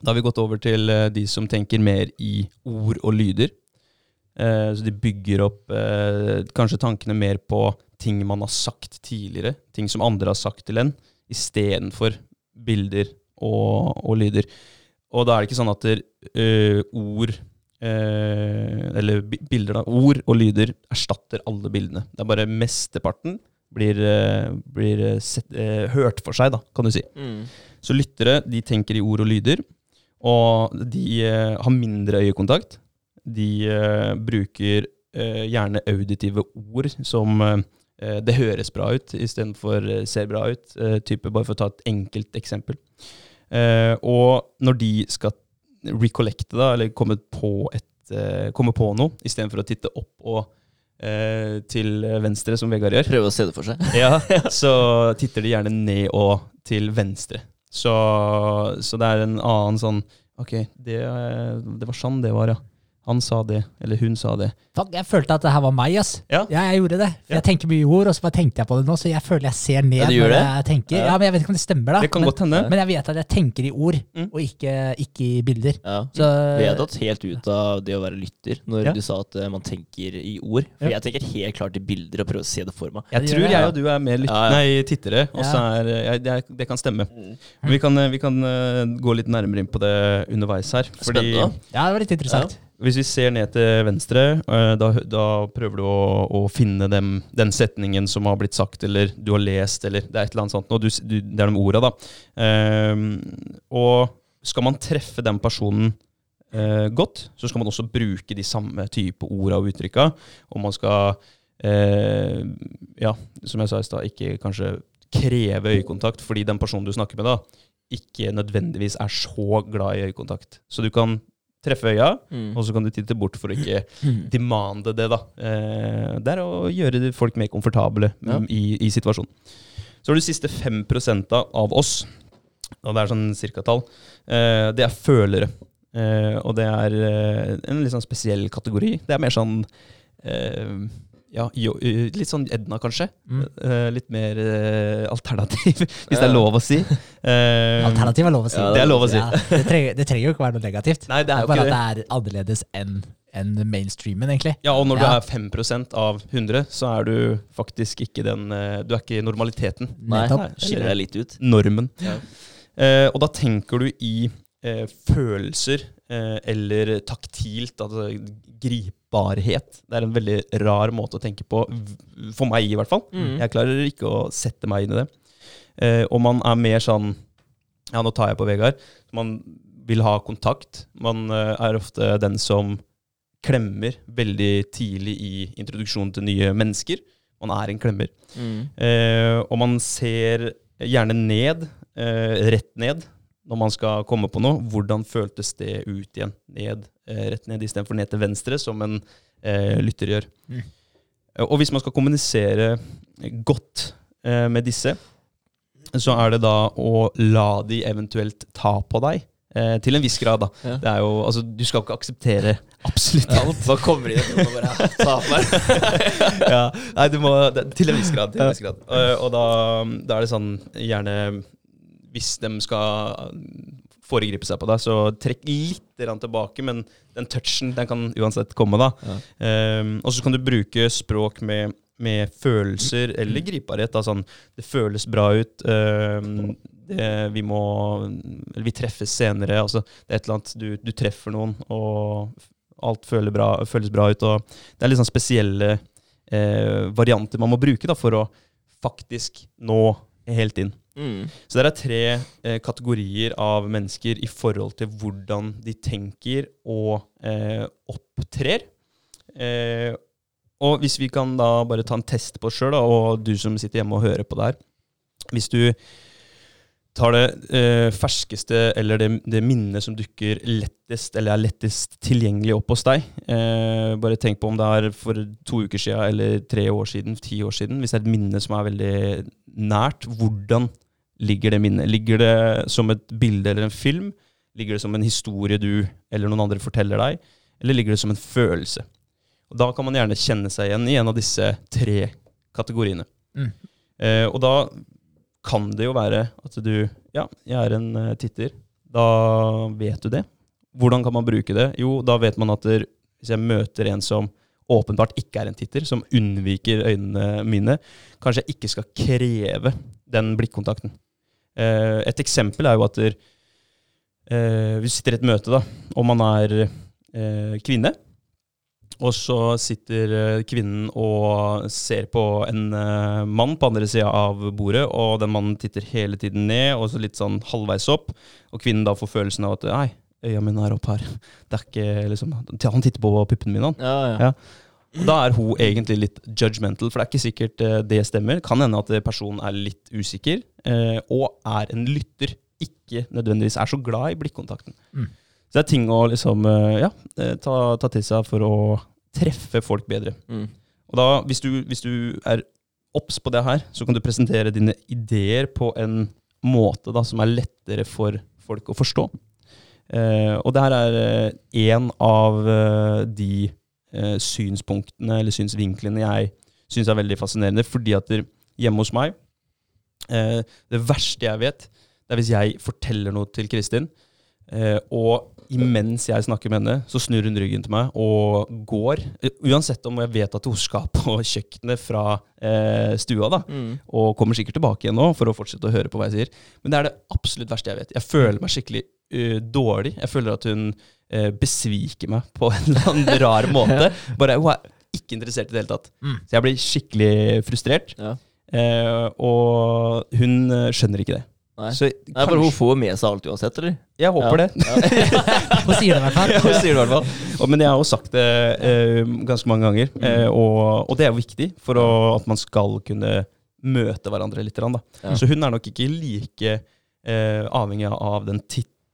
Da har vi gått over til eh, de som tenker mer i ord og lyder. Eh, så de bygger opp eh, kanskje tankene mer på ting man har sagt tidligere. Ting som andre har sagt til en, istedenfor bilder og, og lyder. Og da er det ikke sånn at der, eh, ord eh, Eller bilder, da. Ord og lyder erstatter alle bildene. Det er bare mesteparten blir, eh, blir eh, sett, eh, hørt for seg, da, kan du si. Mm. Så lyttere de tenker i ord og lyder, og de eh, har mindre øyekontakt. De eh, bruker gjerne auditive ord som eh, det høres bra ut istedenfor ser bra ut. type Bare for å ta et enkelt eksempel. Eh, og når de skal recollecte, da, eller komme på, et, eh, komme på noe, istedenfor å titte opp og eh, til venstre, som Vegard gjør, Prøve å se det for seg. (laughs) ja, så titter de gjerne ned og til venstre. Så, så det er en annen sånn Ok, det, det var sånn det var, ja. Han sa det, eller hun sa det. Fuck, jeg følte at det her var meg, ass. Ja. Ja, jeg gjorde det. For Ja. Jeg tenker mye ord, og så bare tenkte jeg på det nå, så jeg føler jeg ser ned Ja, når det? jeg tenker. Ja. Ja, men jeg vet ikke om det stemmer, da. Det kan men, godt hende. men jeg vet at jeg tenker i ord, Mm. og ikke, ikke i bilder. Ja. Så Vi har tatt helt ut av det å være lytter når Ja. du sa at eh, man tenker i ord. For Ja. jeg tenker helt klart i bilder og prøver å se det for meg. Jeg tror jeg, og du er mer lytter, Ja, ja. nei, tittere, og så er jeg, det, det kan stemme. Mm. vi kan, vi kan eh, gå litt nærmere inn på det underveis her. Fordi Spennende. ja, det var litt interessant. Hvis vi ser ned til venstre, eh, da, da prøver du å, å finne dem, den setningen som har blitt sagt, eller du har lest, eller det er et eller annet sånt. Du, du, det er de orda, da. Um, og skal man treffe den personen uh, godt, så skal man også bruke de samme type orda og uttrykka. Og man skal, uh, ja, som jeg sa i stad, ikke kanskje kreve øyekontakt, fordi den personen du snakker med da, ikke nødvendigvis er så glad i øyekontakt. Så du kan treffe øya, Mm. og så kan du titte bort for å ikke (laughs) demande det, da. Eh, det er å gjøre folk mer komfortable Ja. i, i situasjonen. Så har du siste 5 av oss, og det er sånn cirkatall, eh, det er følere. Eh, og det er eh, en litt sånn spesiell kategori. Det er mer sånn eh, ja, jo, eh, litt sånn Edna, kanskje. Mm. Uh, litt mer uh, alternativ, (laughs) hvis det er lov å si. Uh, Alternativ er lov å si. Ja, det er lov å si. Ja, det, trenger, det trenger jo ikke være noe negativt. Nei, det er jo bare ikke det. at det er annerledes enn enn mainstreamen, egentlig. Ja, og når Ja. du er 5% av 100, så er du faktisk ikke den Du er ikke normaliteten. Nei, Nei skiller deg litt ut. Normen. Ja. Eh, og da tenker du i eh, følelser eller taktilt, altså gripbarhet. Det er en veldig rar måte å tenke på, for meg i hvert fall. Mm. Jeg klarer ikke å sette meg inn i det. Eh, og man er mer sånn Ja, nå tar jeg på Vegard. Man vil ha kontakt. Man eh, er ofte den som klemmer veldig tidlig i introduksjonen til nye mennesker. Man er en klemmer. Mm. Eh, og man ser gjerne ned, eh, rett ned, når man skal komme på noe. Hvordan føltes det ut igjen? Ned, eh, rett ned istedenfor ned til venstre, som en eh, lytter gjør. Mm. Eh, Og hvis man skal kommunisere godt eh, med disse, så er det da å la de eventuelt ta på deg. Eh, til en viss grad, da. Ja. Det er jo, altså, du skal ikke akseptere absolutt alt. Hva kommer de inn og bare ta på (laughs) ja. Nei, du må det, Til en viss grad. Til en viss grad. Og, og da, da er det sånn gjerne Hvis de skal foregripe seg på deg, så trekk litt tilbake, men den touchen den kan uansett komme, da. Ja. Um, og så kan du bruke språk med, med følelser eller gripbarhet. Da, sånn, det føles bra ut. Um, det, vi må eller Vi treffes senere. Altså, det er et eller annet du, du treffer noen, og alt bra, føles bra ut. Og det er litt sånn spesielle eh, varianter man må bruke da, for å faktisk nå helt inn. Mm. Så det er tre eh, kategorier av mennesker i forhold til hvordan de tenker og eh, opptrer. Eh, og hvis vi kan da bare ta en test på oss sjøl, og du som sitter hjemme og hører på det her Hvis du tar det eh, ferskeste eller det, det minnet som dukker lettest eller er lettest tilgjengelig opp hos deg eh, Bare tenk på om det er for to uker siden eller tre år siden, ti år siden. Hvis det er et minne som er veldig nært, hvordan ligger det minnet? Ligger det som et bilde eller en film? Ligger det som en historie du eller noen andre forteller deg? Eller ligger det som en følelse? Og Da kan man gjerne kjenne seg igjen i en av disse tre kategoriene. Mm. Eh, og da kan det jo være at du Ja, jeg er en eh, titter. Da vet du det. Hvordan kan man bruke det? Jo, da vet man at der, hvis jeg møter en som åpenbart ikke er en titter, som unnviker øynene mine, kanskje jeg ikke skal kreve den blikkontakten. Eh, et eksempel er jo at der, eh, vi sitter i et møte, da, og man er eh, kvinne. Og så sitter kvinnen og ser på en mann på andre sida av bordet, og den mannen titter hele tiden ned, og så litt sånn halvveis opp. Og kvinnen da får følelsen av at nei, øya mine er opp her. (laughs) Det er ikke liksom Han titter på puppene mine, han. Ja, ja. Ja. Og da er hun egentlig litt judgmental, for det er ikke sikkert eh, det stemmer. Kan hende at personen er litt usikker, eh, og er en lytter. Ikke nødvendigvis er så glad i blikkontakten. Mm. Så det er ting å liksom, eh, ja, eh, ta, ta til seg for å treffe folk bedre. Mm. Og da, hvis du, hvis du er obs på det her, så kan du presentere dine ideer på en måte da, som er lettere for folk å forstå. Eh, og det her er én av eh, de eh, synspunktene eller synsvinklene jeg syns er veldig fascinerende. Fordi at der, hjemme hos meg eh, Det verste jeg vet, det er hvis jeg forteller noe til Kristin, eh, og imens jeg snakker med henne, så snur hun ryggen til meg og går. Eh, Uansett om jeg vet at hun skal på kjøkkenet fra eh, stua, da. Mm. Og kommer sikkert tilbake igjen nå for å fortsette å høre på hva jeg sier. Men det er det absolutt verste jeg vet. Jeg føler meg skikkelig eh, dårlig. Jeg føler at hun eh, besviker meg på en eller annen rar (laughs) måte. Bare Hun er ikke interessert i det hele tatt. Mm. Så jeg blir skikkelig frustrert. Ja. Eh, og hun eh, skjønner ikke det. Nei. Så Nei, for hun får med seg alt uansett, eller? Jeg håper Ja. det. (laughs) Hun sier det i hvert fall. Ja, hun sier det i hvert fall. Og, men jeg har jo sagt det eh, ganske mange ganger, eh, og, og det er jo viktig for å, at man skal kunne møte hverandre litt. Da. Ja. Så hun er nok ikke like eh, avhengig av den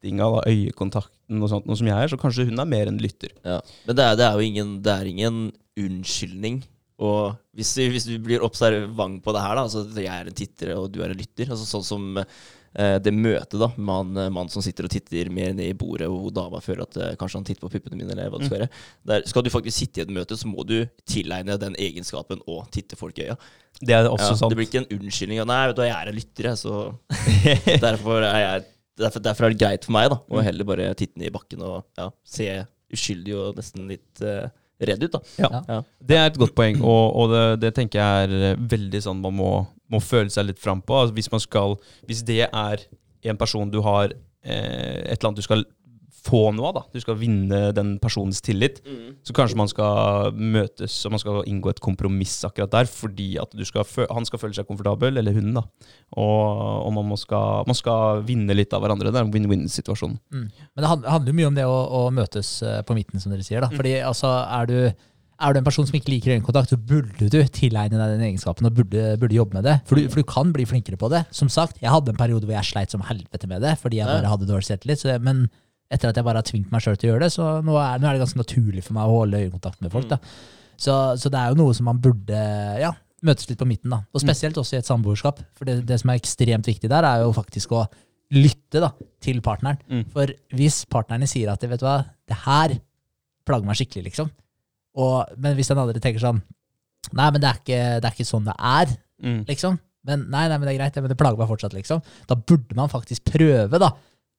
tittinga, da, øyekontakten og sånt, noe som jeg er, så kanskje hun er mer en lytter. Ja. Men det er, det er jo ingen, det er ingen unnskyldning. Og hvis du, hvis du blir observant på det her, da, altså jeg er en titter og du er en lytter altså Sånn som eh, det møtet da med han eh, mannen som sitter og titter mer ned i bordet, og hun dama føler at eh, kanskje han titter på puppene mine, eller hva det skal være. Der, skal du faktisk sitte i et møte, så må du tilegne den egenskapen å titte folk i øya. Det er også Ja, sant. det blir ikke en unnskyldning. Nei, vet du jeg er en lytter, jeg, så (laughs) derfor er jeg Derfor, derfor er det greit for meg da å heller bare titte ned i bakken og ja, se uskyldig og nesten litt uh, redd ut. da Ja. Ja. Det er et godt poeng, og, og det, det tenker jeg er eh, veldig sånn man må, må føle seg litt fram på. Altså, hvis, man skal, hvis det er en person du har eh, et eller annet du skal få noe av, da. du skal vinne den personens tillit, så kanskje man skal møtes og man skal inngå et kompromiss akkurat der, fordi at du skal han skal føle seg komfortabel, eller hun, da. Og, og man, skal, man skal vinne litt av hverandre. Det er en win-win-situasjon. Mm. Men det handler jo mye om det å, å møtes eh, på midten, som dere sier. da. Fordi altså, er du, er du en person som ikke liker øyekontakt, så burde du tilegne deg den egenskapen og burde, burde jobbe med det. For du, for du kan bli flinkere på det. Som sagt, jeg hadde en periode hvor jeg sleit som helvete med det, fordi jeg bare hadde dårlig selvtillit. så det- Men etter at jeg bare har tvingt meg sjøl til å gjøre det, så nå er, nå er det ganske naturlig for meg å holde øyekontakt med folk. da. Så, så det er jo noe som man burde ja, møtes litt på midten. da. Og spesielt også i et samboerskap. For det, det som er ekstremt viktig der, er jo faktisk å lytte da, til partneren. Mm. For hvis partnerne sier at vet du hva, det her plager meg skikkelig, liksom. Og, men hvis den andre tenker sånn Nei, men det er ikke, det er ikke sånn det er, Mm. liksom. Men nei, nei, men det er greit, men det plager meg fortsatt, liksom. Da burde man faktisk prøve da,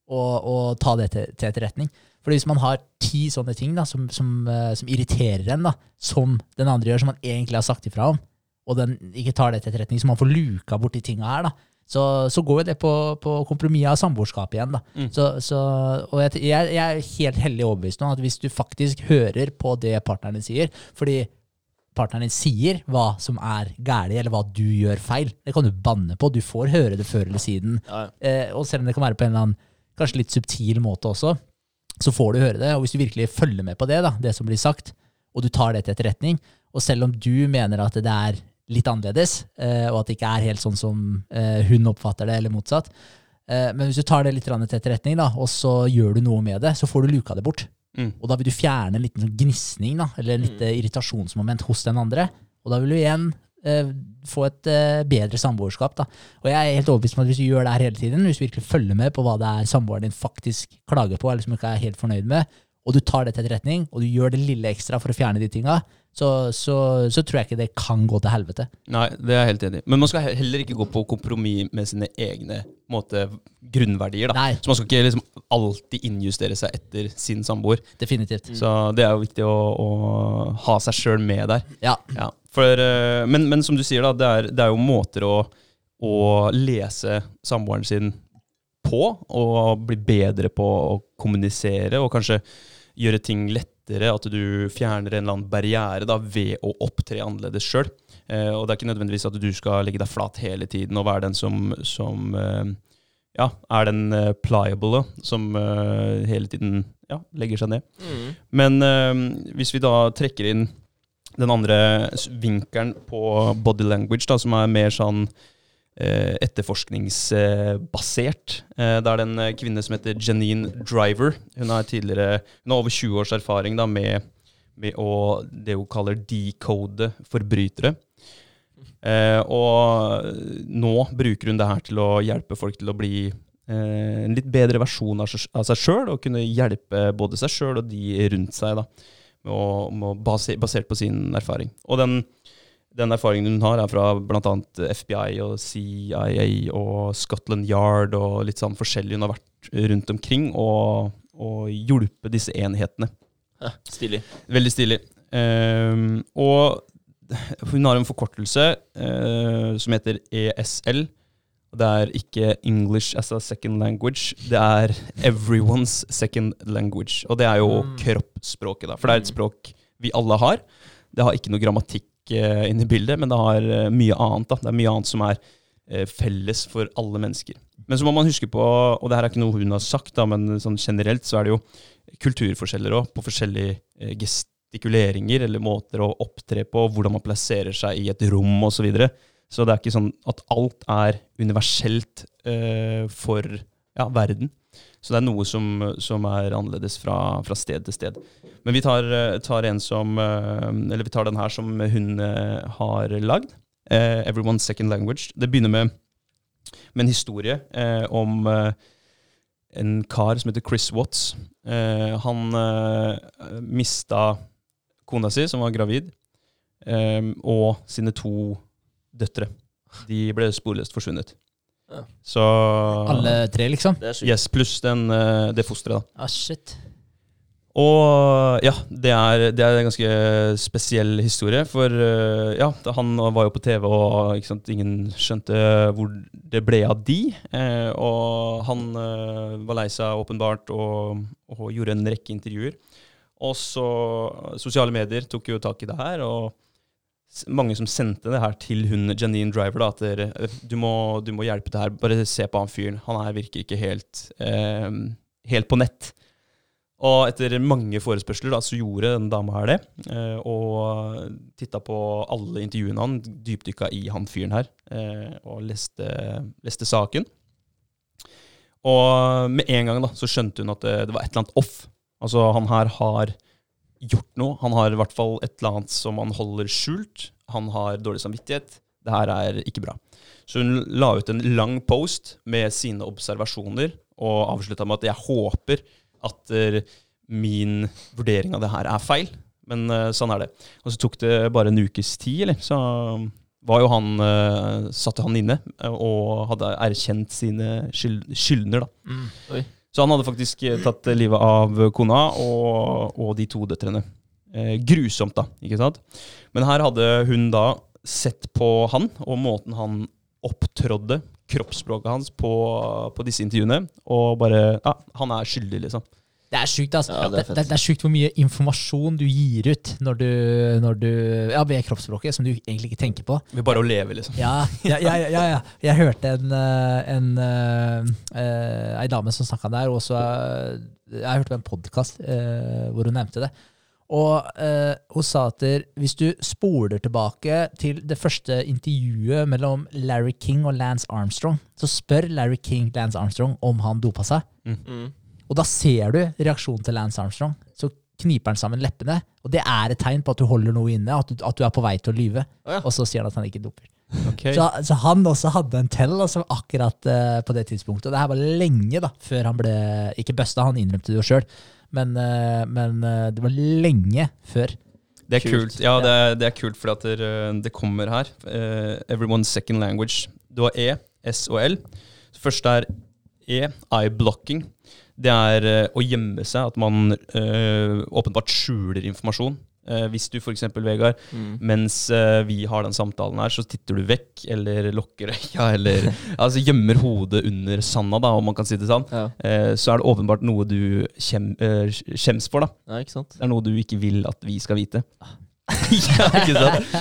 å, å ta det til, til etterretning. For hvis man har ti sånne ting da, som, som, eh, som irriterer en, da, som den andre gjør, som man egentlig har sagt ifra om, og den ikke tar det til etterretning, så man får luka bort de tinga her, da, så, så går jo det på, på kompromiss av samboerskap igjen. da. Mm. Så, så, og jeg, jeg, er helt hellig overbevist om at hvis du faktisk hører på det partneren din sier fordi partneren din sier hva som er galt, eller hva du gjør feil, det kan du banne på. Du får høre det før eller siden. Ja. Eh, og selv om det kan være på en eller annen kanskje litt subtil måte også, så får du høre det. Og hvis du virkelig følger med på det, da, det som blir sagt, og du tar det til etterretning, og selv om du mener at det er litt annerledes, eh, og at det ikke er helt sånn som eh, hun oppfatter det, eller motsatt, eh, men hvis du tar det litt til etterretning, da, og så gjør du noe med det, så får du luka det bort. Mm. Og da vil du fjerne en liten sånn gnisning, eller en lite irritasjonsmoment hos den andre. Og da vil du igjen få et eh, bedre samboerskap. da. Og jeg er helt overbevist om at hvis du gjør det her hele tiden, hvis du virkelig følger med på hva det er samboeren din faktisk klager på, eller som ikke er helt fornøyd med, og du tar det til etterretning, og du gjør det lille ekstra for å fjerne de tinga, så, så, så tror jeg ikke det kan gå til helvete. Nei, det er jeg helt enig i. Men man skal heller ikke gå på kompromiss med sine egne måte, grunnverdier. da. Nei. Så man skal ikke liksom alltid innjustere seg etter sin samboer. Definitivt. Så det er jo viktig å, å ha seg sjøl med der. Ja. Ja, for, eh, men, men som du sier, da, det er, det er jo måter å, å lese samboeren sin på, og bli bedre på å kommunisere, og kanskje gjøre ting lettere, at du fjerner en eller annen barriere da, ved å opptre annerledes sjøl. Eh, og det er ikke nødvendigvis at du skal legge deg flat hele tiden og være den som, som eh, ja, er den eh, pliable, som eh, hele tiden ja, legger seg ned. Mm. Men eh, hvis vi da trekker inn den andre vinkelen på body language, da, som er mer sånn eh, etterforskningsbasert. Eh, det er en eh, kvinne som heter Janine Driver. Hun hun har over 20 års erfaring da, med, med å, det hun kaller decode forbrytere. Eh, og nå bruker hun det her til å hjelpe folk til å bli eh, en litt bedre versjon av av seg sjøl, og kunne hjelpe både seg sjøl og de rundt seg, da, base, basert på sin erfaring. Og den, den erfaringen hun har, er fra bl.a. FBI og CIA og Scotland Yard og litt sånn forskjellig. Hun har vært rundt omkring og, og hjulpet disse enhetene. Ja, stilig. Veldig stilig. Um, og hun har en forkortelse uh, som heter ESL. Og Det er ikke English as a second language, det er everyone's second language. Og det er jo Mm. kroppsspråket, da. For det er et språk vi alle har. Det har ikke noe grammatikk eh, inne i bildet, men det har eh, mye annet. da. Det er mye annet som er eh, felles for alle mennesker. Men så må man huske på, og det her er ikke noe hun har sagt, da, men sånn generelt så er det jo kulturforskjeller òg, på forskjellige eh, gestikuleringer eller måter å opptre på, hvordan man plasserer seg i et rom osv. Så, videre. Så det er ikke sånn at alt er universelt eh, for ja, verden. Så det er noe som, som er annerledes fra, fra sted til sted. Men vi tar, eh, tar som eh, Eller vi tar den her som hun har lagd. Eh, 'Everyone's Second Language'. Det begynner med, med en historie eh, om eh, en kar som heter Chris Watts. Han mista kona si, som var gravid, og sine to døtre. De ble sporløst forsvunnet. Ja. Så Alle tre, liksom? Det er. Yes, pluss den, eh, det fosteret, da. Ah, shit. Og ja, det er, det er en ganske spesiell historie. For eh, ja, han var jo på TV, og ikke sant, ingen skjønte hvor det ble av de. Eh, og han eh, var lei seg åpenbart, og, og gjorde en rekke intervjuer. Og så Sosiale medier tok jo tak i det her, og mange som sendte det her til hun Janine Driver. da, At dere, eh, du, må, du må hjelpe til her. Bare se på han fyren. Han her virker ikke helt, eh, helt på nett. Og etter mange forespørsler da, så gjorde den dama her det. eh, Og titta på alle intervjuene han, dypdykka i han fyren her. eh, Og leste, leste saken. Og med en gang da, så skjønte hun at det, det var et eller annet off. Altså, han her har gjort noe. Han har i hvert fall et eller annet som han holder skjult. Han har dårlig samvittighet. Det her er ikke bra. Så hun la ut en lang post med sine observasjoner, og avslutta med at jeg håper at eh, min vurdering av det her er feil. Men eh, sånn er det. Og så tok det bare en ukes tid, eller? Så var jo han uh, Satte han inne eh, og hadde erkjent sine skyld, skyldner, da. Mm. Så han hadde faktisk eh, tatt livet av kona og, og de to døtrene. Eh, grusomt, da. ikke sant? Men her hadde hun da sett på han og måten han opptrådde, kroppsspråket hans, på, på disse intervjuene, og bare Ja, han er skyldig, liksom. Det er sjukt, altså. Ja, det er det, det, er sjukt hvor mye informasjon du gir ut når du, når du Ja, ved kroppsspråket, som du egentlig ikke tenker på. Ved bare å leve, liksom. Ja, ja, ja, ja, ja. Jeg hørte en, eh, en, eh, eh, dame som snakka der, og så eh, Jeg hørte på en podkast hvor hun nevnte det. Og eh, hun sa at hvis du spoler tilbake til det første intervjuet mellom Larry King og Lance Armstrong, så spør Larry King Lance Armstrong om han dopa seg. Mm. Og da ser du reaksjonen til Lance Armstrong. Så kniper han sammen leppene. Og det er et tegn på at du holder noe inne, at du, at du er på vei til å lyve. Oh, ja. Og så sier han at han ikke doper. Okay. Så, så han også hadde en tell altså, akkurat uh, på det tidspunktet. Og det her var lenge da, før han ble Ikke busta, han innrømte det jo sjøl, men, uh, men uh, det var lenge før. Det er Kult. kult. Ja, det er, det er kult for at det, det kommer her. Everyone's second language. Du har E, S og L. Første er E, eye-blocking. Det er eh, å gjemme seg, at man eh, åpenbart skjuler informasjon. Eh, hvis du f.eks., Vegard, Mm. mens eh, vi har den samtalen her, så titter du vekk, eller lukker øya, (laughs) eller (laughs) altså gjemmer hodet under sanda, da, om man kan si det sånn. Ja. Eh, så er det åpenbart noe du kjem, eh, skjems for, da. ja? Det er noe du ikke vil at vi skal vite. (laughs) ja, ikke sant?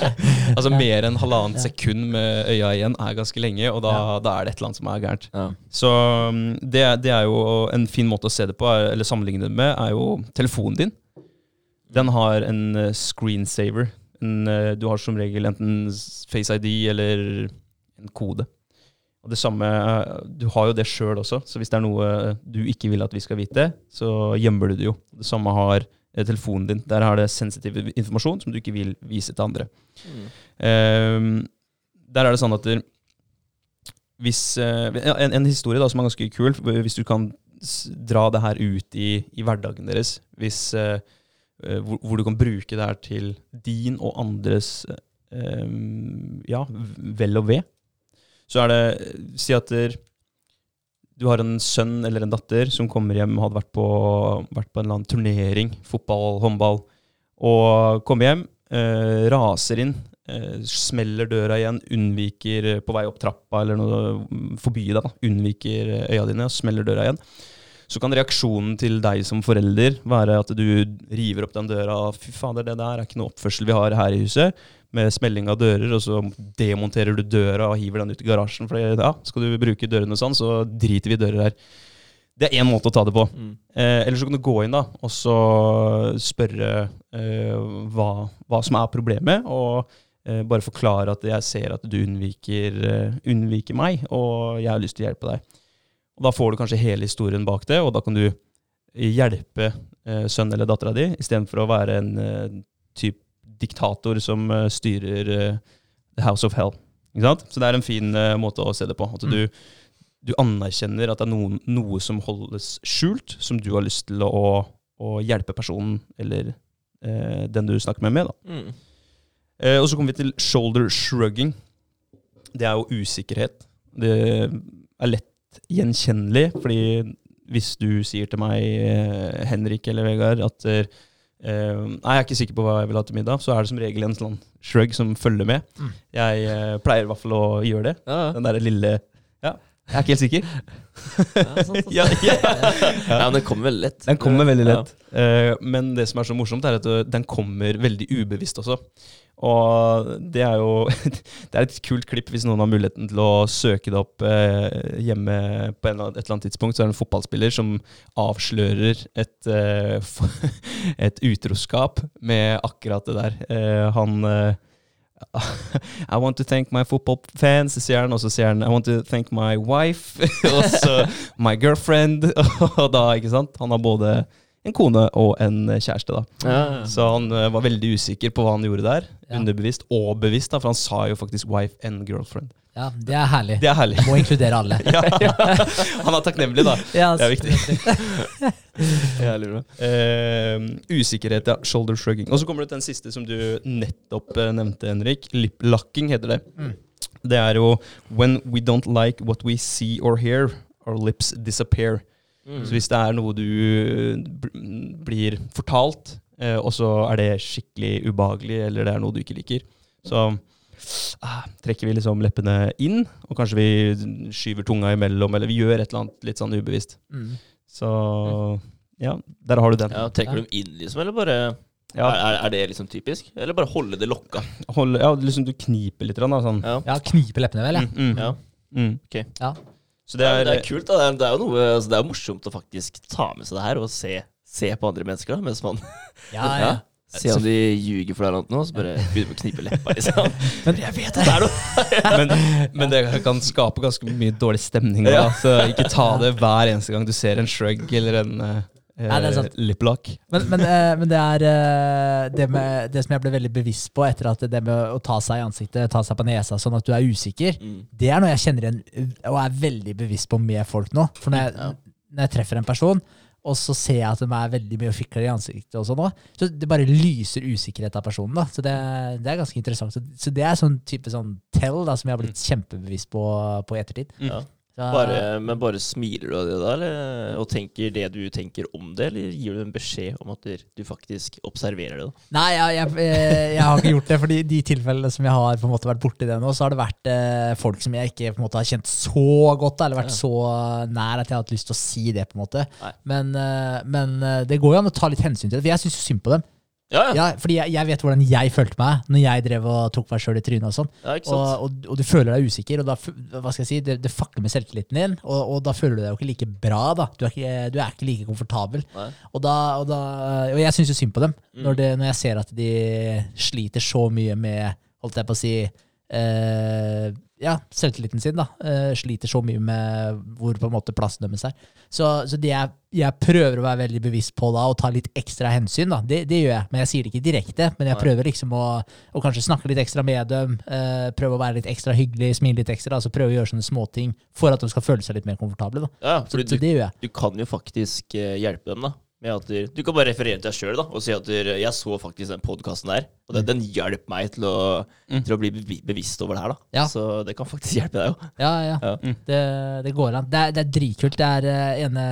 Altså Mer enn halvannet sekund med øya igjen er ganske lenge, og da, da er det et eller annet som er gærent. Ja. Så um, det, det er jo en fin måte å se det på, er- eller sammenligne det med, er jo telefonen din. Den har en eh, screensaver. En, eh, du har som regel enten Face ID eller en kode. Og det samme, eh, Du har jo det sjøl også, så hvis det er noe du ikke vil at vi skal vite, så gjemmer du det jo. Det samme har telefonen din. Der har det sensitiv informasjon som du ikke vil vise til andre. Mm. Um, der er det sånn at der, hvis, eh, en, en historie da, som er ganske kul, hvis du kan dra det her ut i, i hverdagen deres, hvis, eh, eh, hvor, hvor du kan bruke det her til din og andres eh, ja, vel og ve, så er det Si at der, du har en sønn eller en datter som kommer hjem og hadde vært på, vært på en eller annen turnering, fotball, håndball, og kommer hjem, eh, raser inn, eh, smeller døra igjen, unnviker på vei opp trappa eller noe, forbi deg, da, unnviker øya dine og smeller døra igjen. Så kan reaksjonen til deg som forelder være at du river opp den døra. Fy fader, det der er ikke noe oppførsel vi har her i huset. Med smelling av dører, og så demonterer du døra og hiver den ut i garasjen. For ja, skal du bruke dørene sånn, så driter vi i dører her. Det er én måte å ta det på. Mm. Eh, eller så kan du gå inn da, og så spørre eh, hva, hva som er problemet, og eh, bare forklare at jeg ser at du unnviker, eh, unnviker meg, og jeg har lyst til å hjelpe deg. Og Da får du kanskje hele historien bak det, og da kan du hjelpe eh, sønnen eller dattera di, istedenfor å være en eh, typ diktator som eh, styrer eh, The House of Hell. Så det er en fin eh, måte å se det på. At du, du anerkjenner at det er noen, noe som holdes skjult, som du har lyst til å, å hjelpe personen eller eh, den du snakker med med. Mm. Eh, og så kommer vi til shoulder shrugging. Det er jo usikkerhet. Det er lett gjenkjennelig, fordi hvis du sier til meg, Henrik eller Vegard, at eh, Nei, jeg er ikke sikker på hva jeg vil ha til middag. Så er det som regel en sånn shrug som følger med. Mm. Jeg uh, pleier i hvert fall å gjøre det. Ja, ja. Den derre lille Ja, jeg er ikke helt sikker. Ja, sånn, sånn. (laughs) ja, ja. ja, men den kommer veldig lett. Den kommer veldig Ja. lett. Eh, men det som er så morsomt, er at den kommer veldig ubevisst også. Og det er jo (laughs) Det er et kult klipp hvis noen har muligheten til å søke det opp eh, hjemme på eller et eller annet tidspunkt. Så er det en fotballspiller som avslører et, eh, (laughs) et utroskap med akkurat det der. Eh, han eh, (laughs) I want to thank my football fans, sier han. Og så sier han I want to thank my wife. og så my girlfriend. og da, ikke sant? Han har både en kone og en kjæreste, da. Ja, ja. Så han uh, var veldig usikker på hva han gjorde der. Ja. Underbevisst og bevisst, da, for han sa jo faktisk wife and girlfriend. Ja, det er herlig. Det er herlig. Må inkludere alle. (laughs) Han er takknemlig, da. Ja, Det er viktig. Jævlig bra. Eh, usikkerhet, ja. Shoulder shrugging. Og så kommer det til den siste som du nettopp uh, nevnte, Henrik. Lip-locking heter det. Mm. Det er jo When we don't like what we see or hear, our lips disappear. Mm. Så hvis det er noe du bl- blir fortalt, eh, og så er det skikkelig ubehagelig, eller det er noe du ikke liker, så ah, trekker vi liksom leppene inn, og kanskje vi skyver tunga imellom, eller vi gjør et eller annet litt sånn ubevisst. Mm. Så ja, der har du den. Ja, trekker du dem inn, liksom, eller bare Ja, er, er det liksom typisk? Eller bare holde det lokka? hold, ja liksom du kniper litt, da, sånn. Ja. Ja, knipe leppene, vel. Ja. Mm, mm, ja. mm. Ja. Så det Ja, er, det er kult, da. Det er, det er jo noe altså, Det er morsomt å faktisk ta med seg det her og se, se på andre mennesker, da, mens man (laughs) Ja, ja. Ja. Se om de ljuger for deg eller noe, så bare begynner å knipe leppa, liksom. (laughs) Men jeg vet at det er noe (laughs) men, men det kan skape ganske mye dårlig stemning. Da, Så ikke ta det hver eneste gang du ser en shrug eller en uh, Nei, det er sant. liplock. Men, men, eh, men det er eh, det, med, det som jeg ble veldig bevisst på etter at det med å ta seg i ansiktet, ta seg på nesa sånn at du er usikker, mm. det er noe jeg kjenner igjen og er veldig bevisst på med folk nå. For når jeg, når jeg treffer en person, og så ser jeg at de er veldig mye og fikler i ansiktet, sånn så det bare lyser usikkerhet av personen. da. Så det, det er ganske interessant. Så, så det er sånn type sånn tell da, som jeg har blitt kjempebevisst på på ettertid. Ja. Så, Bare, men bare smiler du av det da, eller, og tenker det du tenker om det, eller gir du en beskjed om at du faktisk observerer det? da? Nei, jeg, jeg, eh, jeg har ikke gjort det. fordi de tilfellene som jeg har på en måte vært borti det nå, så har det vært eh, folk som jeg ikke på en måte har kjent så godt, eller vært Ja. så nær at jeg har hatt lyst til å si det. på en måte. Men, eh, men eh, det går jo an å ta litt hensyn til det, for jeg syns jo synd på dem. Ja, ja. Ja, fordi jeg, jeg vet hvordan jeg følte meg når jeg drev og tok meg sjøl i trynet. Og sånn. ja? Og, og, og du føler deg usikker, og da, hva skal jeg si, det, det fucker med selvtilliten din. Og, og da føler du deg jo ikke like bra. da. Du er ikke, du er ikke like komfortabel. Og, da, da, og jeg syns jo synd på dem, Mm. når, det, når jeg ser at de sliter så mye med holdt jeg på å si, eh, ja, selvtilliten sin. da, eh, Sliter så mye med hvor på en måte plassen deres er. Så, så det jeg, jeg prøver å være veldig bevisst på da, og ta litt ekstra hensyn, da, det, det gjør jeg. Men jeg sier det ikke direkte. Men jeg prøver liksom å, å kanskje snakke litt ekstra med dem. Eh, prøve å være litt ekstra hyggelig, smile litt ekstra. altså Prøve å gjøre sånne småting for at de skal føle seg litt mer komfortable. da. Ja, Så, så det gjør jeg. du kan jo faktisk eh, hjelpe dem, da. Med at du, du kan bare referere til deg sjøl og si at du, jeg så faktisk den podkasten der, og den, den hjalp meg til å, Mm. til å bli bevisst over det her. da. Ja. Så det kan faktisk hjelpe deg òg. Ja, ja. Ja. Mm. Det, det går an. Det er, det er dritkult. Det er eh, ene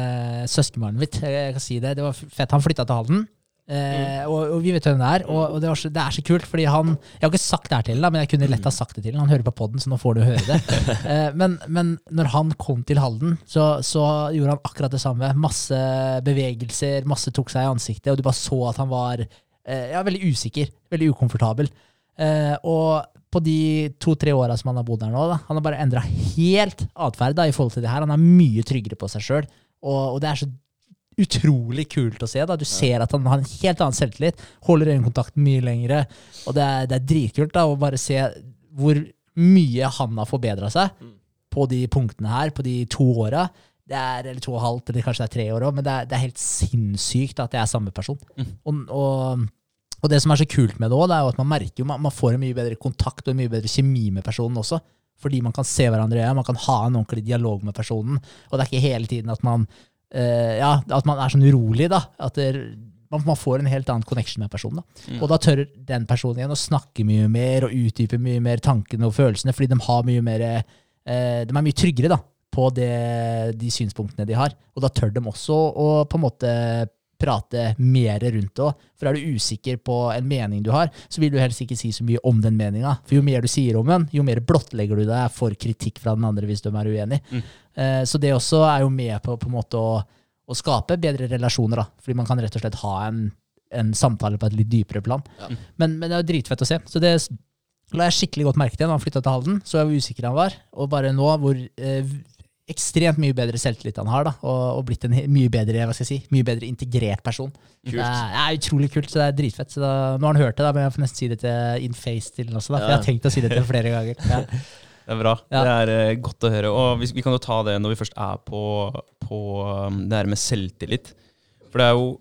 søskenbarnet mitt. Jeg, jeg kan si det. Det var fett. Han flytta til Halden. Eh, og, og vi vet hvem det er. Og, og det, så, det er så kult, fordi han Jeg har ikke sagt det her til ham, men jeg kunne lett ha sagt det til ham. Han hører på poden, så nå får du høre det. (laughs) eh, men, men når han kom til Halden, så, så gjorde han akkurat det samme. Masse bevegelser, masse tok seg i ansiktet, og du bare så at han var eh, ja, veldig usikker. Veldig ukomfortabel. Eh, og på de to-tre åra som han har bodd her nå, da, han har bare endra helt atferd i forhold til det her. Han er mye tryggere på seg sjøl, og, og det er så utrolig kult å se. da. Du ser at han har en helt annen selvtillit, holder øyekontakt mye lengre, og det er, det er dritkult da, å bare se hvor mye han har forbedra seg Mm. på de punktene her, på de to åra. Det er, eller to og et halvt, eller kanskje det er tre år òg, men det er, det er helt sinnssykt at det er samme person. Mm. Og, og, og det som er så kult med det òg, er jo at man merker jo, man, man får en mye bedre kontakt og en mye bedre kjemi med personen også. Fordi man kan se hverandre i øya, man kan ha en ordentlig dialog med personen. Og det er ikke hele tiden at man, ja, at man er sånn urolig, da. At det, man, man får en helt annen connection med personen. Da. Mm. Og da tør den personen igjen å snakke mye mer og utdype mye mer tankene og følelsene, fordi de har mye mer eh, De er mye tryggere da, på det, de synspunktene de har. Og da tør de også å på en måte prate mer rundt det òg. For er du usikker på en mening du har, så vil du helst ikke si så mye om den meninga. For jo mer du sier om den, jo mer blottlegger du deg for kritikk fra den andre hvis de er uenig. Mm. Eh, så det også er jo med på, på en måte å, å skape bedre relasjoner, da. Fordi man kan rett og slett ha en, en samtale på et litt dypere plan. Ja. Men, men det er jo dritfett å se. Så det la jeg skikkelig godt merke til da han flytta til Halden. Så jeg hvor usikker han var. Og bare nå hvor eh, ekstremt mye bedre selvtillit han har, da, og, og blitt en mye bedre si, mye bedre integrert person. Kult. Det er, det er utrolig kult, så det er dritfett. Så da, nå har han hørt det, da, men jeg får nesten si det til in face til den også. Da, for jeg har tenkt å si det til flere ganger. (laughs) Ja. Det er bra. Ja. Det er eh, godt å høre. Og vi, vi kan jo ta det når vi først er på, på um, det her med selvtillit. For det er jo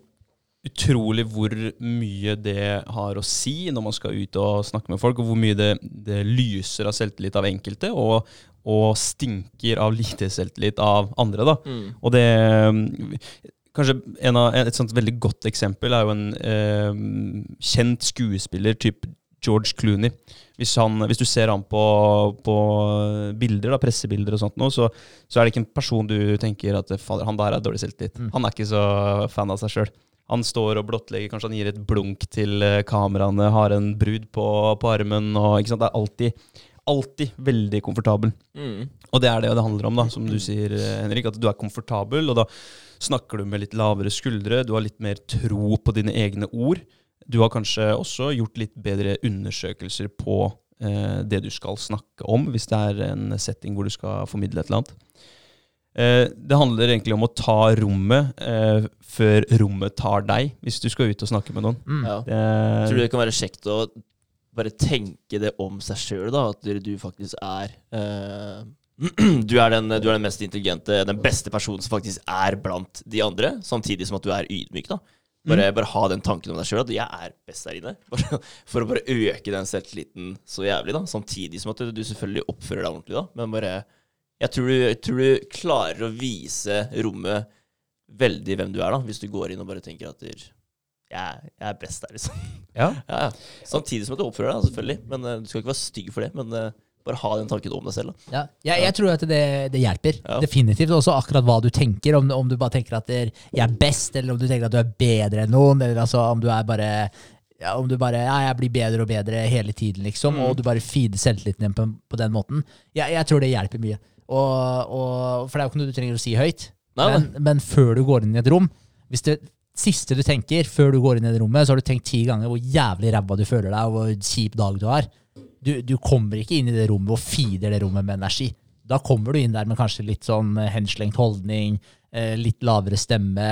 utrolig hvor mye det har å si når man skal ut og snakke med folk, og hvor mye det, det lyser av selvtillit av enkelte, og, og stinker av lite selvtillit av andre. da. Mm. Og det um, Kanskje en av, et sånt veldig godt eksempel er jo en eh, kjent skuespiller, type George Clooney. Hvis, han, hvis du ser han på, på bilder, da, pressebilder og sånt, nå, så, så er det ikke en person du tenker at fader, han der er dårlig selvtillit. Mm. Han er ikke så fan av seg sjøl. Han står og blottlegger, kanskje han gir et blunk til eh, kameraene, har en brud på, på armen. og ikke sant, Det er alltid, alltid veldig komfortabel. Mm. Og det er det det handler om, da, som du sier, Henrik. At du er komfortabel, og da snakker du med litt lavere skuldre. Du har litt mer tro på dine egne ord. Du har kanskje også gjort litt bedre undersøkelser på eh, det du skal snakke om, hvis det er en setting hvor du skal formidle et eller annet. Eh, det handler egentlig om å ta rommet eh, før rommet tar deg, hvis du skal ut og snakke med noen. Mm. Ja. Det, Tror du det kan være kjekt å bare tenke det om seg sjøl, da? At du faktisk er eh, (clears throat) du, er den, du er den mest intelligente, den beste personen som faktisk er blant de andre, samtidig som at du er ydmyk. da Bare, bare ha den tanken om deg sjøl, at jeg er best der inne. (laughs) Bare, for å bare øke den selvtilliten så jævlig, da. Samtidig som at du, selvfølgelig oppfører deg ordentlig, da. Men bare jeg tror, du, jeg tror du klarer å vise rommet veldig hvem du er, da. Hvis du går inn og bare tenker at du, jeg, jeg er best der, liksom. ja. (laughs) Ja, ja. Samtidig som at du oppfører deg, selvfølgelig. Men uh, Du skal ikke være stygg for det. Men eh, bare ha den tanken om deg selv. Da. Ja, jeg, jeg tror at det, det hjelper. Ja. Definitivt. Også akkurat hva du tenker. Om, om du bare tenker at det- jeg er best, eller om du tenker at du er bedre enn noen. Eller altså om du er bare ja, Om du bare ja, jeg blir bedre og bedre hele tiden, liksom. Mm. Og du bare feeder selvtilliten din på, på den måten. Jeg, jeg tror det hjelper mye. Og, og, for det er jo ikke noe du trenger å si høyt. Men, men før du går inn i et rom Hvis det siste du tenker før du går inn i det rommet, så har du tenkt ti ganger hvor jævlig ræva du føler deg, og hvor kjip dag du har. Du, du kommer ikke inn i det rommet og feeder det rommet med energi. Da kommer du inn der med kanskje litt sånn eh, henslengt holdning, eh, litt lavere stemme,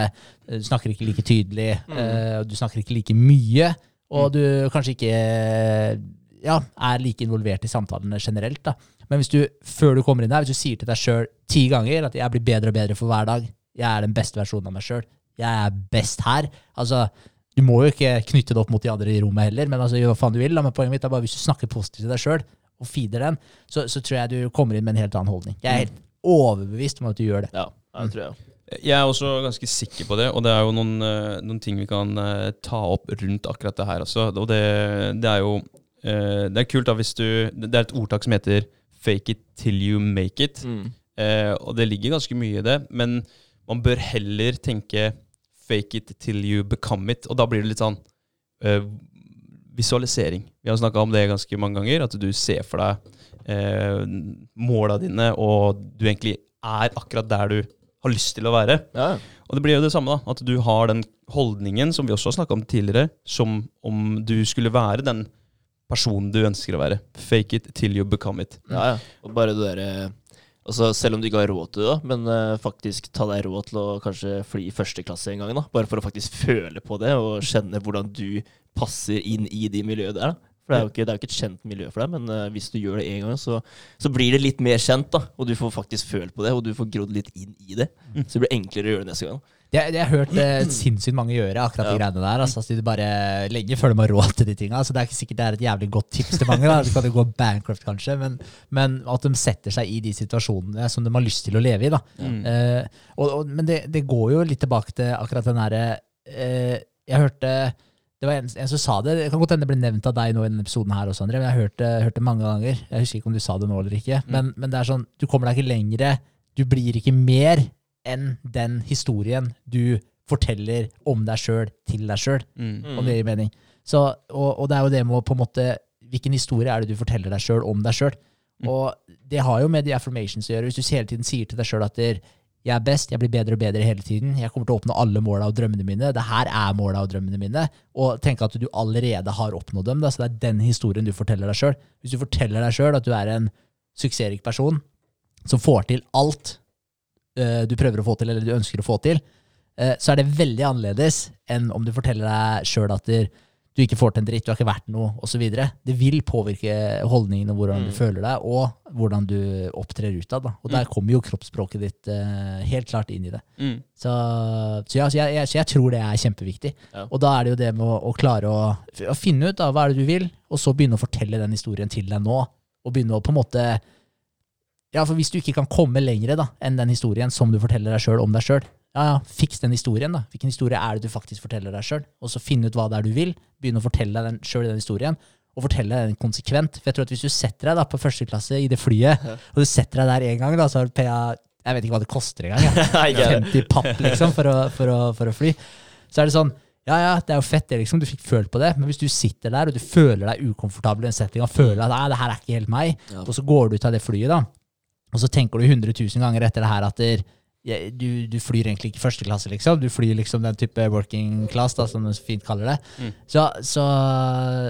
eh, du snakker ikke like tydelig, mm. du snakker ikke like mye, og du kanskje ikke ja, er like involvert i samtalene generelt. da. Men hvis du, før du kommer inn der, hvis du sier til deg sjøl ti ganger at 'jeg blir bedre og bedre for hver dag', 'jeg er den beste versjonen av meg sjøl', 'jeg er best her' Altså, du må jo ikke knytte det opp mot de andre i rommet heller, men altså, gjør hva faen du vil. Da. Men poenget mitt er bare hvis du snakker positivt til deg sjøl, og feeder den, så, så tror jeg du kommer inn med en helt annen holdning. Jeg er helt overbevist om at du gjør det. Ja, det tror jeg. Jeg er også ganske sikker på det, og det er jo noen, eh, noen ting vi kan eh, ta opp rundt akkurat det her også. Og det, det er jo eh, Det er kult da hvis du Det er et ordtak som heter 'fake it till you make it'. Mm. Eh, og det ligger ganske mye i det, men man bør heller tenke 'fake it till you become it'. Og da blir det litt sånn uh, visualisering. Vi har snakka om det ganske mange ganger, at du ser for deg eh, måla dine, og du egentlig er akkurat der du har lyst til å være. Ja, Og det blir jo det samme, da. At du har den holdningen som vi også har snakka om tidligere, som om du skulle være den personen du ønsker å være. Fake it till you become it. ja, ja. Og bare det derre Altså, selv om du ikke har råd til det, da, men uh, faktisk ta deg råd til å kanskje fly i første klasse en gang. da, Bare for å faktisk føle på det og kjenne hvordan du passer inn i de miljøet der. da. For Det er ikke, det er jo ikke et kjent miljø for deg, men uh, hvis du gjør det en gang, så, så blir det litt mer kjent. da, Og du får faktisk følt på det, og du får grodd litt inn i det. Så det blir enklere å gjøre det neste gang. da. Det har hørt eh, (clears throat) sinnssykt mange gjøre, akkurat de greiene der. Altså, altså, de bare Lenge før de har råd til de tinga. Så det er ikke sikkert det er et jævlig godt tips til mange. da. Det kan jo gå bankrupt, kanskje, men, men at de setter seg i de situasjonene som de har lyst til å leve i. da. Eh, og, og, men det, det går jo litt tilbake til akkurat den derre eh, Jeg hørte det var en, en som sa det. Det kan godt hende det ble nevnt av deg nå i denne episoden her også, André. Men jeg har hørt det, hørt det mange ganger. Jeg husker ikke om du sa det nå eller ikke. Men, men det er sånn, du kommer deg ikke lengre. Du blir ikke mer enn den historien du forteller om deg sjøl til deg sjøl, Mm. om det gir mening. Så, og, og det er jo det med å på en måte Hvilken historie er det du forteller deg sjøl om deg sjøl? Og det har jo med de affirmations å gjøre. Hvis du hele tiden sier til deg sjøl at der, jeg er best, jeg blir bedre og bedre hele tiden, jeg kommer til å oppnå alle måla og drømmene mine, det her er måla og drømmene mine, og tenke at du allerede har oppnådd dem. Da. Så det er den historien du forteller deg sjøl. Hvis du forteller deg sjøl at du er en suksessrik person som får til alt du prøver å få til, eller du ønsker å få til, eh, så er det veldig annerledes enn om du forteller deg sjøl at du ikke får til en dritt, du har ikke vært noe, osv. Det vil påvirke holdningen og hvordan du Mm. føler deg, og hvordan du opptrer utad. Og der kommer jo kroppsspråket ditt eh, helt klart inn i det. Mm. Så, så, ja, så, jeg, jeg, så jeg tror det er kjempeviktig. Ja. Og da er det jo det med å, å klare å, å finne ut da, hva er det du vil, og så begynne å fortelle den historien til deg nå. Og begynne å på en måte Ja, for hvis du ikke kan komme lenger da, enn den historien som du forteller deg sjøl om deg sjøl, ja, ja, fiks den historien, da. Hvilken historie er det du faktisk forteller deg sjøl? Og så finne ut hva det er du vil. Begynne å fortelle deg sjøl den historien. Og fortelle den konsekvent. For jeg tror at hvis du setter deg da på første klasse i det flyet, og du setter deg der én gang, da, så har PA Jeg vet ikke hva det koster engang. (laughs) jeg. 50 papp, liksom, for å, for, å, for å fly. Så er det sånn Ja, ja, det er jo fett, det, liksom. Du fikk følt på det. Men hvis du sitter der og du føler deg ukomfortabel i en setting og føler at nei, det her er ikke helt meg, Ja. og så går du ut av det flyet, da, og så tenker du 100 000 ganger etter det her at der, du, du flyr egentlig ikke første klasse, liksom. Du flyr liksom den type working class, da, som de fint kaller det. Mm. Så, så,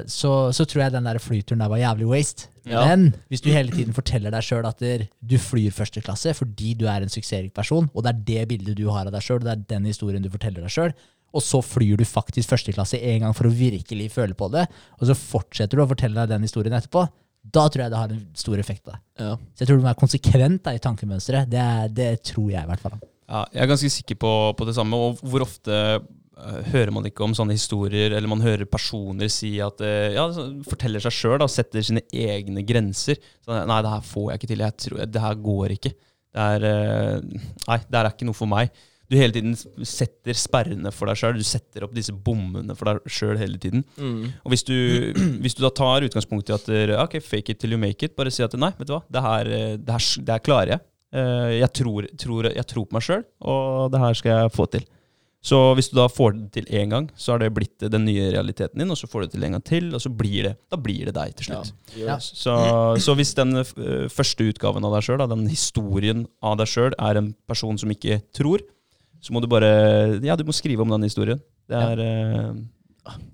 så, så tror jeg den der flyturen der var jævlig waste. Ja. Men hvis du hele tiden forteller deg sjøl at der, du flyr første klasse fordi du er en suksessrik person, og det er det bildet du har av deg sjøl, det er den historien du forteller deg sjøl, og så flyr du faktisk første klasse en gang for å virkelig føle på det, og så fortsetter du å fortelle deg den historien etterpå, da tror jeg det har en stor effekt deg. Ja. Så jeg tror du må være konsekvent da, i tankemønsteret. Det, er- det tror jeg i hvert fall. Ja, jeg er ganske sikker på, på det samme. Og hvor ofte eh, hører man ikke om sånne historier, eller man hører personer si at eh, Ja, forteller seg sjøl, setter sine egne grenser. Så, nei, det her får jeg ikke til. Jeg tror, det her går ikke. Det er eh, Nei, det her er ikke noe for meg. Du hele tiden setter sperrene for deg sjøl. Du setter opp disse bommene for deg sjøl hele tiden. Mm. Og hvis du, (clears throat) hvis du da tar utgangspunkt i at eh, ok, fake it till you make it, bare si at nei, vet du hva, det her, eh, det her, det her klarer jeg. Eh, Jeg tror, tror, jeg tror på meg sjøl, og det her skal jeg få til. Så hvis du da får det til én gang, så har det blitt den nye realiteten din, og så får du det til en gang til, og så blir det, da blir det deg til slutt. Ja. Så, så hvis den første utgaven av deg sjøl, den historien av deg sjøl, er en person som ikke tror, så må du bare Ja, du må skrive om den historien. Det er eh,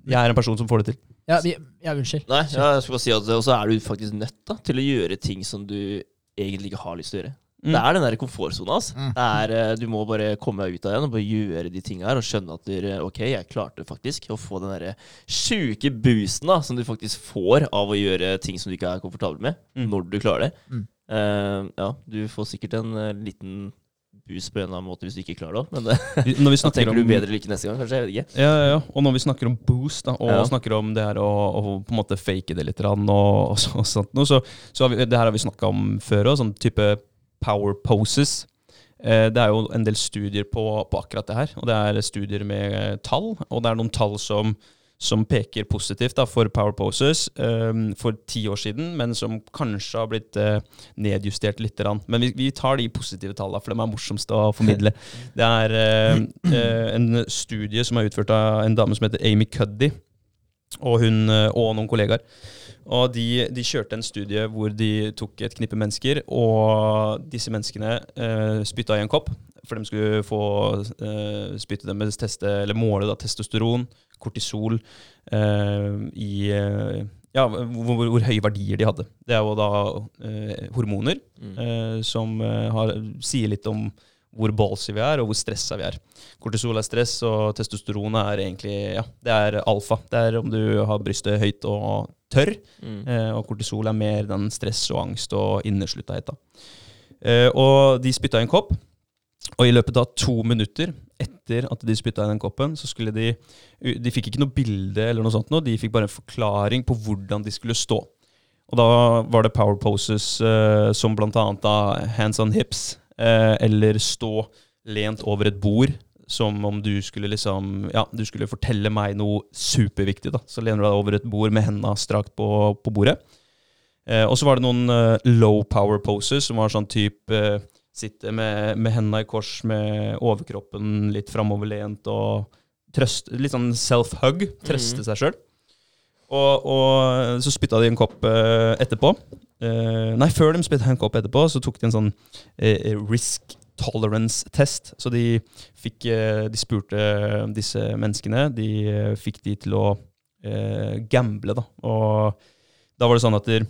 Jeg er en person som får det til. Ja, vi, ja unnskyld. Nei, ja, jeg skulle bare si at Og så er du faktisk nødt da, til å gjøre ting som du egentlig ikke har lyst til å gjøre. Mm. Det er den der komfortsona. ass. Mm. Det er, eh, Du må bare komme deg ut av den og bare gjøre de tinga her og skjønne at du, ok, jeg klarte faktisk å få den derre sjuke boosten da, som du faktisk får av å gjøre ting som du ikke er komfortabel med, Mm. når du klarer det. Mm. Eh, ja, du får sikkert en uh, liten boost på en eller annen måte hvis du ikke klarer det men det, Når vi (laughs) da tenker om du bedre like neste gang, kanskje. Jeg vet ikke. Ja, ja, ja. Og når vi snakker om boost, da, og Ja. snakker om det her å, å på en måte fake det litt, og, og, så, og sånt, så, så har vi, det her har vi snakka om før òg, sånn type power poses. Eh, det er jo en del studier på, på akkurat det her, og det er studier med tall. Og det er noen tall som, som peker positivt da, for power poses um, for ti år siden, men som kanskje har blitt uh, nedjustert litt. Men vi, vi tar de positive tallene, for de er morsomst å formidle. (laughs) Det er uh, en studie som er utført av en dame som heter Amy Cuddy, og hun eh, og noen kollegaer. Og de, de kjørte en studie hvor de tok et knippe mennesker, og disse menneskene eh, spytta i en kopp. For de skulle få eh, spytte dem med teste, eller måle da, testosteron, kortisol, eh, i eh, ja, hvor, hvor, hvor høye verdier de hadde. Det er jo da eh, hormoner Mm. eh, som har, sier litt om hvor ballsy vi er, og hvor stressa vi er. Kortisol er stress, og testosteron er egentlig ja, det er alfa. Det er om du har brystet høyt og tørr, Mm. eh, og kortisol er mer den stress og angst og innesluttahet. Eh, og de spytta i en kopp, og i løpet av to minutter etter at de spytta i den koppen, så skulle de De fikk ikke noe bilde eller noe sånt, noe, de fikk bare en forklaring på hvordan de skulle stå. Og da var det power poses eh, som blant annet da hands on hips, eller stå lent over et bord, som om du skulle liksom Ja, du skulle fortelle meg noe superviktig, da. Så lener du deg over et bord med hendene strakt på, på bordet. Eh, og så var det noen eh, low power poses, som var sånn type eh, Sitte med, med hendene i kors med overkroppen litt framoverlent og trøst, Litt sånn self-hug. Trøste Mhm. seg sjøl. Og, og så spytta de en kopp eh, etterpå. Eh, nei, før de spilte Hank opp etterpå, så tok de en sånn uh, risk tolerance-test. Så de fikk uh, De spurte disse menneskene De fikk de til å gamble, da. Og da var det sånn at der,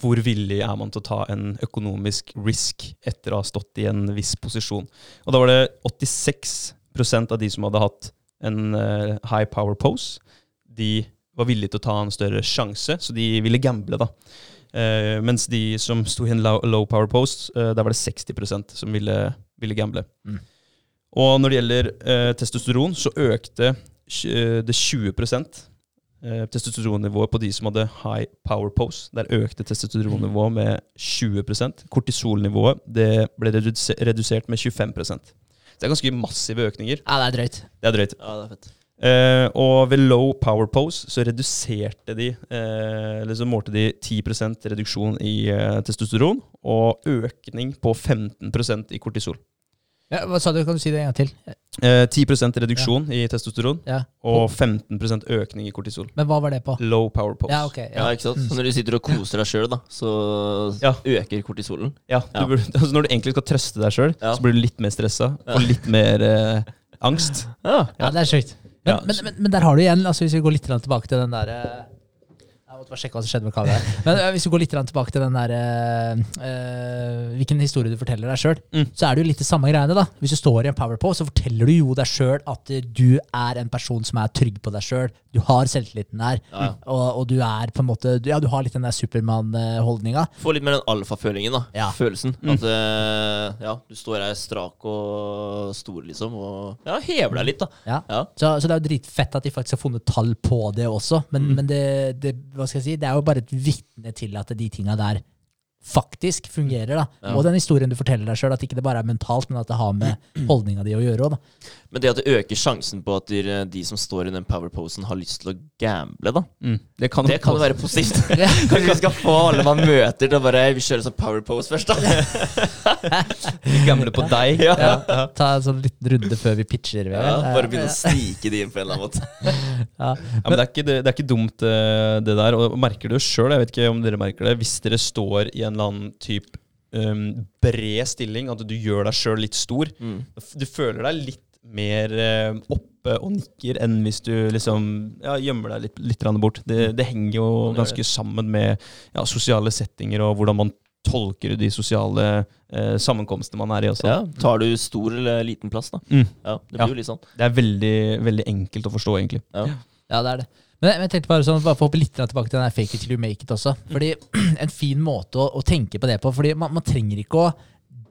Hvor villig er man til å ta en økonomisk risk etter å ha stått i en viss posisjon? Og da var det 86% av de som hadde hatt en high power pose, de var villige til å ta en større sjanse, så de ville gamble, da. Uh, mens de som sto i en low, low power post, uh, der var det 60% som ville, ville gamble. Mm. Og når det gjelder uh, testosteron, så økte det 20 eh, testosteronnivået på de som hadde high power pose. Der økte testosteronnivået med 20 Kortisolnivået det ble redusert med 25 Så det er ganske massive økninger. Ja, det er drøyt. Det er drøyt. Ja, det er fett. Eh, og ved low power pose så reduserte de eh, Eller så målte de 10% reduksjon i eh, testosteron og økning på 15% i kortisol. Ja, hva sa du? Kan du si det en gang til? Eh, 10% reduksjon i testosteron Ja. og 15% økning i kortisol. Men hva var det på? Low power pose. Ja, okay, Ja, Ja. ikke sant? Så når du sitter og koser deg sjøl, så Ja. øker kortisolen. Ja, Ja. Du burde, (laughs) altså når du egentlig skal trøste deg sjøl, Ja. så blir du litt mer stressa og litt mer eh, angst. Ja. Ja, det er sjukt. Men, men, men, der har du igjen, altså hvis vi går litt tilbake til den der eh, måtte bare sjekke hva som skjedde med kameraet. Men eh, hvis vi går litt tilbake til den der uh, Hvilken historie du forteller deg sjøl, Mm. så er det jo litt det samme greiene. da Hvis du står i en power så forteller du jo deg sjøl at du er en person som er trygg på deg sjøl. Du har selvtilliten der, Ja, og, og du er på en måte Ja, du har litt den der Supermann-holdninga. Få litt mer den alfafølingen, da. Ja. Følelsen. At uh, ja, du står her strak og stor, liksom, og ja, hever deg litt, da. Ja. Ja. Så, så det er jo dritfett at de faktisk har funnet tall på det også, men, men det, det, hva skal jeg si, det er jo bare et vitne til at de tinga der faktisk fungerer. da. Ja. Og den historien du forteller deg sjøl, at ikke det bare er mentalt, men at det har med holdninga di å gjøre òg. Men det at det øker sjansen på at de, de som står i den powerposen, har lyst til å gamble, da. Mm. Det kan, Det kan jo være positivt. (laughs) (laughs) Kanskje vi skal få alle man møter til å bare Vi kjører sånn powerpose først, da. (laughs) gamble på deg. Ja. Ja. Ta en sånn liten runde før vi pitcher. Ja, bare begynne å snike de inn på en eller annen måte. Ja. Ja, men det er ikke, det, det er ikke dumt, eh, det der. Og merker du sjøl, jeg vet ikke om dere merker det, hvis dere står i en eller annen type um, bred stilling, at du gjør deg sjøl litt stor, Mm. du føler deg litt mer eh, oppe og nikker enn hvis du liksom ja, gjemmer deg litt, litt bort. Det, det henger jo ganske sammen med ja, sosiale settinger og hvordan man tolker de sosiale eh, sammenkomstene man er i også. Ja, tar du stor eller liten plass, da? Mm. Ja, det Ja. jo litt sånn. Det er veldig, veldig enkelt å forstå, egentlig. Ja. Ja, det er det. Men jeg tenkte bare sånn, bare for å hoppe litt tilbake til den der fake it till you make it også. Fordi (clears throat) En fin måte å, å tenke på det på. Fordi man, man trenger ikke å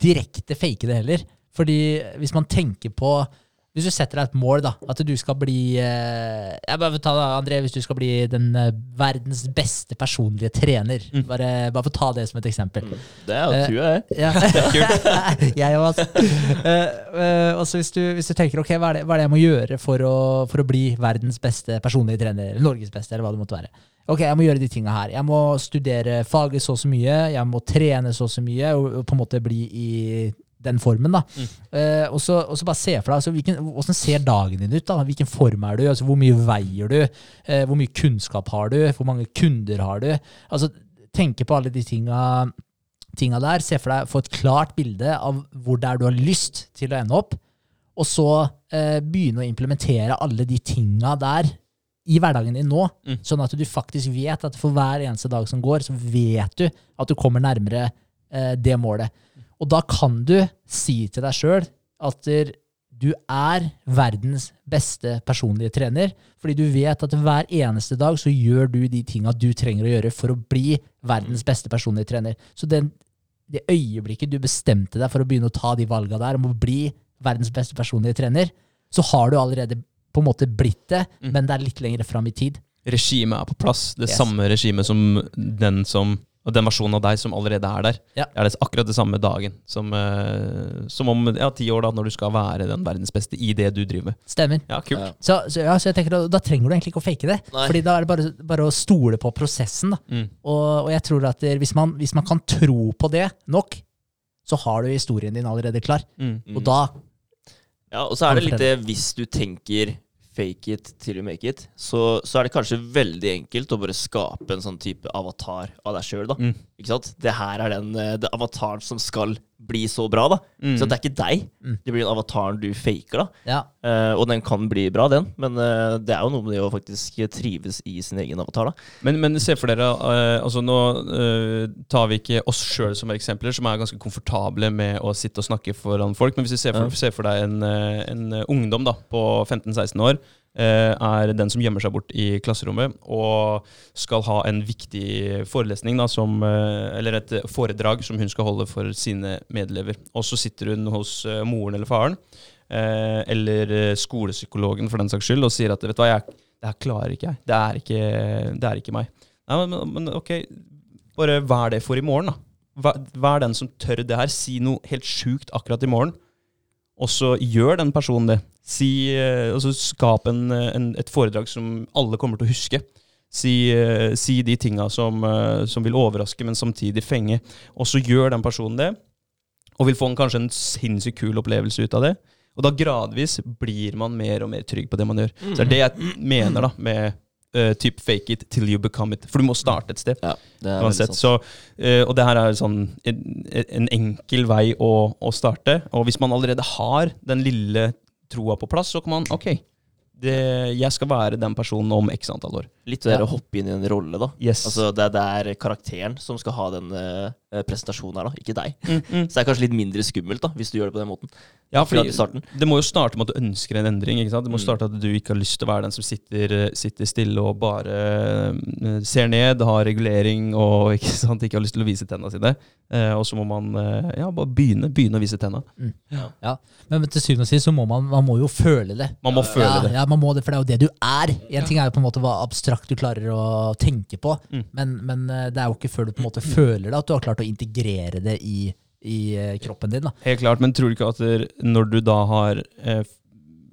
direkte fake det heller. Fordi hvis man tenker på Hvis du setter deg et mål, da, at du skal bli eh, jeg bare ta det, André, Hvis du skal bli den eh, verdens beste personlige trener. Bare, bare for å ta det som et eksempel. Det er jo Eh, det (laughs) (laughs) jeg. Ja. jeg òg, altså. Hvis du, hvis du tenker ok, hva er, det, hva er det jeg må gjøre for å, for å bli verdens beste personlige trener, eller Norges beste, eller hva det måtte være. Ok, jeg må gjøre de tinga her. Jeg må studere faget så og så mye, jeg må trene så og så mye, og, og på en måte bli i den formen, da. Eh, og, så, og så bare se for deg altså, hvilken, hvordan ser dagen din ut. da? Hvilken form er du? Altså, hvor mye veier du? Eh, hvor mye kunnskap har du? Hvor mange kunder har du? Altså, tenke på alle de tinga tinga der. Se for deg, få et klart bilde av hvor det er du har lyst til å ende opp. Og så eh, begynne å implementere alle de tinga der i hverdagen din nå. Mm. Sånn at du faktisk vet at for hver eneste dag som går, så vet du at du kommer nærmere det målet. Og da kan du si til deg sjøl at du er verdens beste personlige trener, fordi du vet at hver eneste dag så gjør du de tinga du trenger å gjøre for å bli verdens beste personlige trener. Så den, det øyeblikket du bestemte deg for å begynne å ta de valga der om å bli verdens beste personlige trener, så har du allerede på en måte blitt det, men det er litt lenger fram i tid. Regimet er på plass. Det Yes. samme regimet som den som og den versjonen av deg som allerede er der. Ja. Er det akkurat det samme dagen som, uh, som om ja, ti år, da, når du skal være den verdens beste i det du driver med. Stemmer. Ja, kult. Ja. Så, så, ja, så jeg tenker, da, da trenger du egentlig ikke å fake det. Nei. Fordi da er det bare, bare å stole på prosessen. Da. Mm. Og, og jeg tror at hvis, man, hvis man kan tro på det nok, så har du historien din allerede klar. Mm. Og da Ja, og så er det litt det hvis du tenker fake it till you make it, så, så er det kanskje veldig enkelt å bare skape en sånn type avatar av deg sjøl, da. Mm. Ikke sant? Det her er den eh, det avataren som skal bli så bra, da. Mm. Så det er ikke deg. Mm. Det blir den avataren du faker, da. Ja. Uh, og den kan bli bra, den, men uh, det er jo noe med det å faktisk trives i sin egen avatar, da. Men, men se for dere uh, altså Nå tar vi ikke oss sjøl som eksempler, som er ganske komfortable med å sitte og snakke foran folk. Men hvis vi ser for, ser for deg en, en ungdom da, på 15-16 år, er den som gjemmer seg bort i klasserommet og skal ha en viktig forelesning, da, som, eh, eller et foredrag som hun skal holde for sine medelever. Og så sitter hun hos eh, moren eller faren, eh, eller eh, skolepsykologen for den saks skyld, og sier at vet du hva, jeg, det her klarer ikke jeg. Det er ikke, det er ikke meg. Nei, men, men ok, bare vær det for i morgen, da. Vær, vær den som tør det her. Si noe helt sjukt akkurat i morgen, og så gjør den personen det. Si, eh, og så skap en, en, et foredrag som alle kommer til å huske. Si, eh, si de tinga som, eh, som vil overraske, men samtidig fenge. Og så gjør den personen det, og vil få en, kanskje en sinnssykt kul opplevelse ut av det. Og da gradvis blir man mer og mer trygg på det man gjør. Så det er det jeg mener da med uh, typ fake it till you become it. For du må starte et sted. Ja, det er Uansett. Så, uh, og det her er sånn en, en enkel vei å, å starte. Og hvis man allerede har den lille troa på plass, så kan man Ok, det, jeg skal være den personen om x antall år. Litt det der Ja. å hoppe inn i en rolle, da. Yes. Altså, det, det er karakteren som skal ha den eh, presentasjonen her, da, ikke deg. Mm, mm. (laughs) Så det er kanskje litt mindre skummelt, da, hvis du gjør det på den måten. Ja, fordi det må jo starte med at du ønsker en endring. ikke sant? Det må Mm. starte at du ikke har lyst til å være den som sitter, sitter stille og bare eh, ser ned, har regulering og (laughs) ikke sant? ikke har lyst til å vise tennene sine. Eh, og så må man eh, ja, bare begynne, begynne å vise tennene. Ja. Men til syvende og sist så må man, man må jo føle det. Man må føle ja, det. Ja, man må det, for det er jo det du er. En ting er jo på en måte hva abstrakt du klarer å tenke på, Mm. men, men eh, det er jo ikke før du på en måte føler det, at du har klart å integrere det i, i eh, kroppen din. da. Helt klart, men tror du ikke at når du da har eh,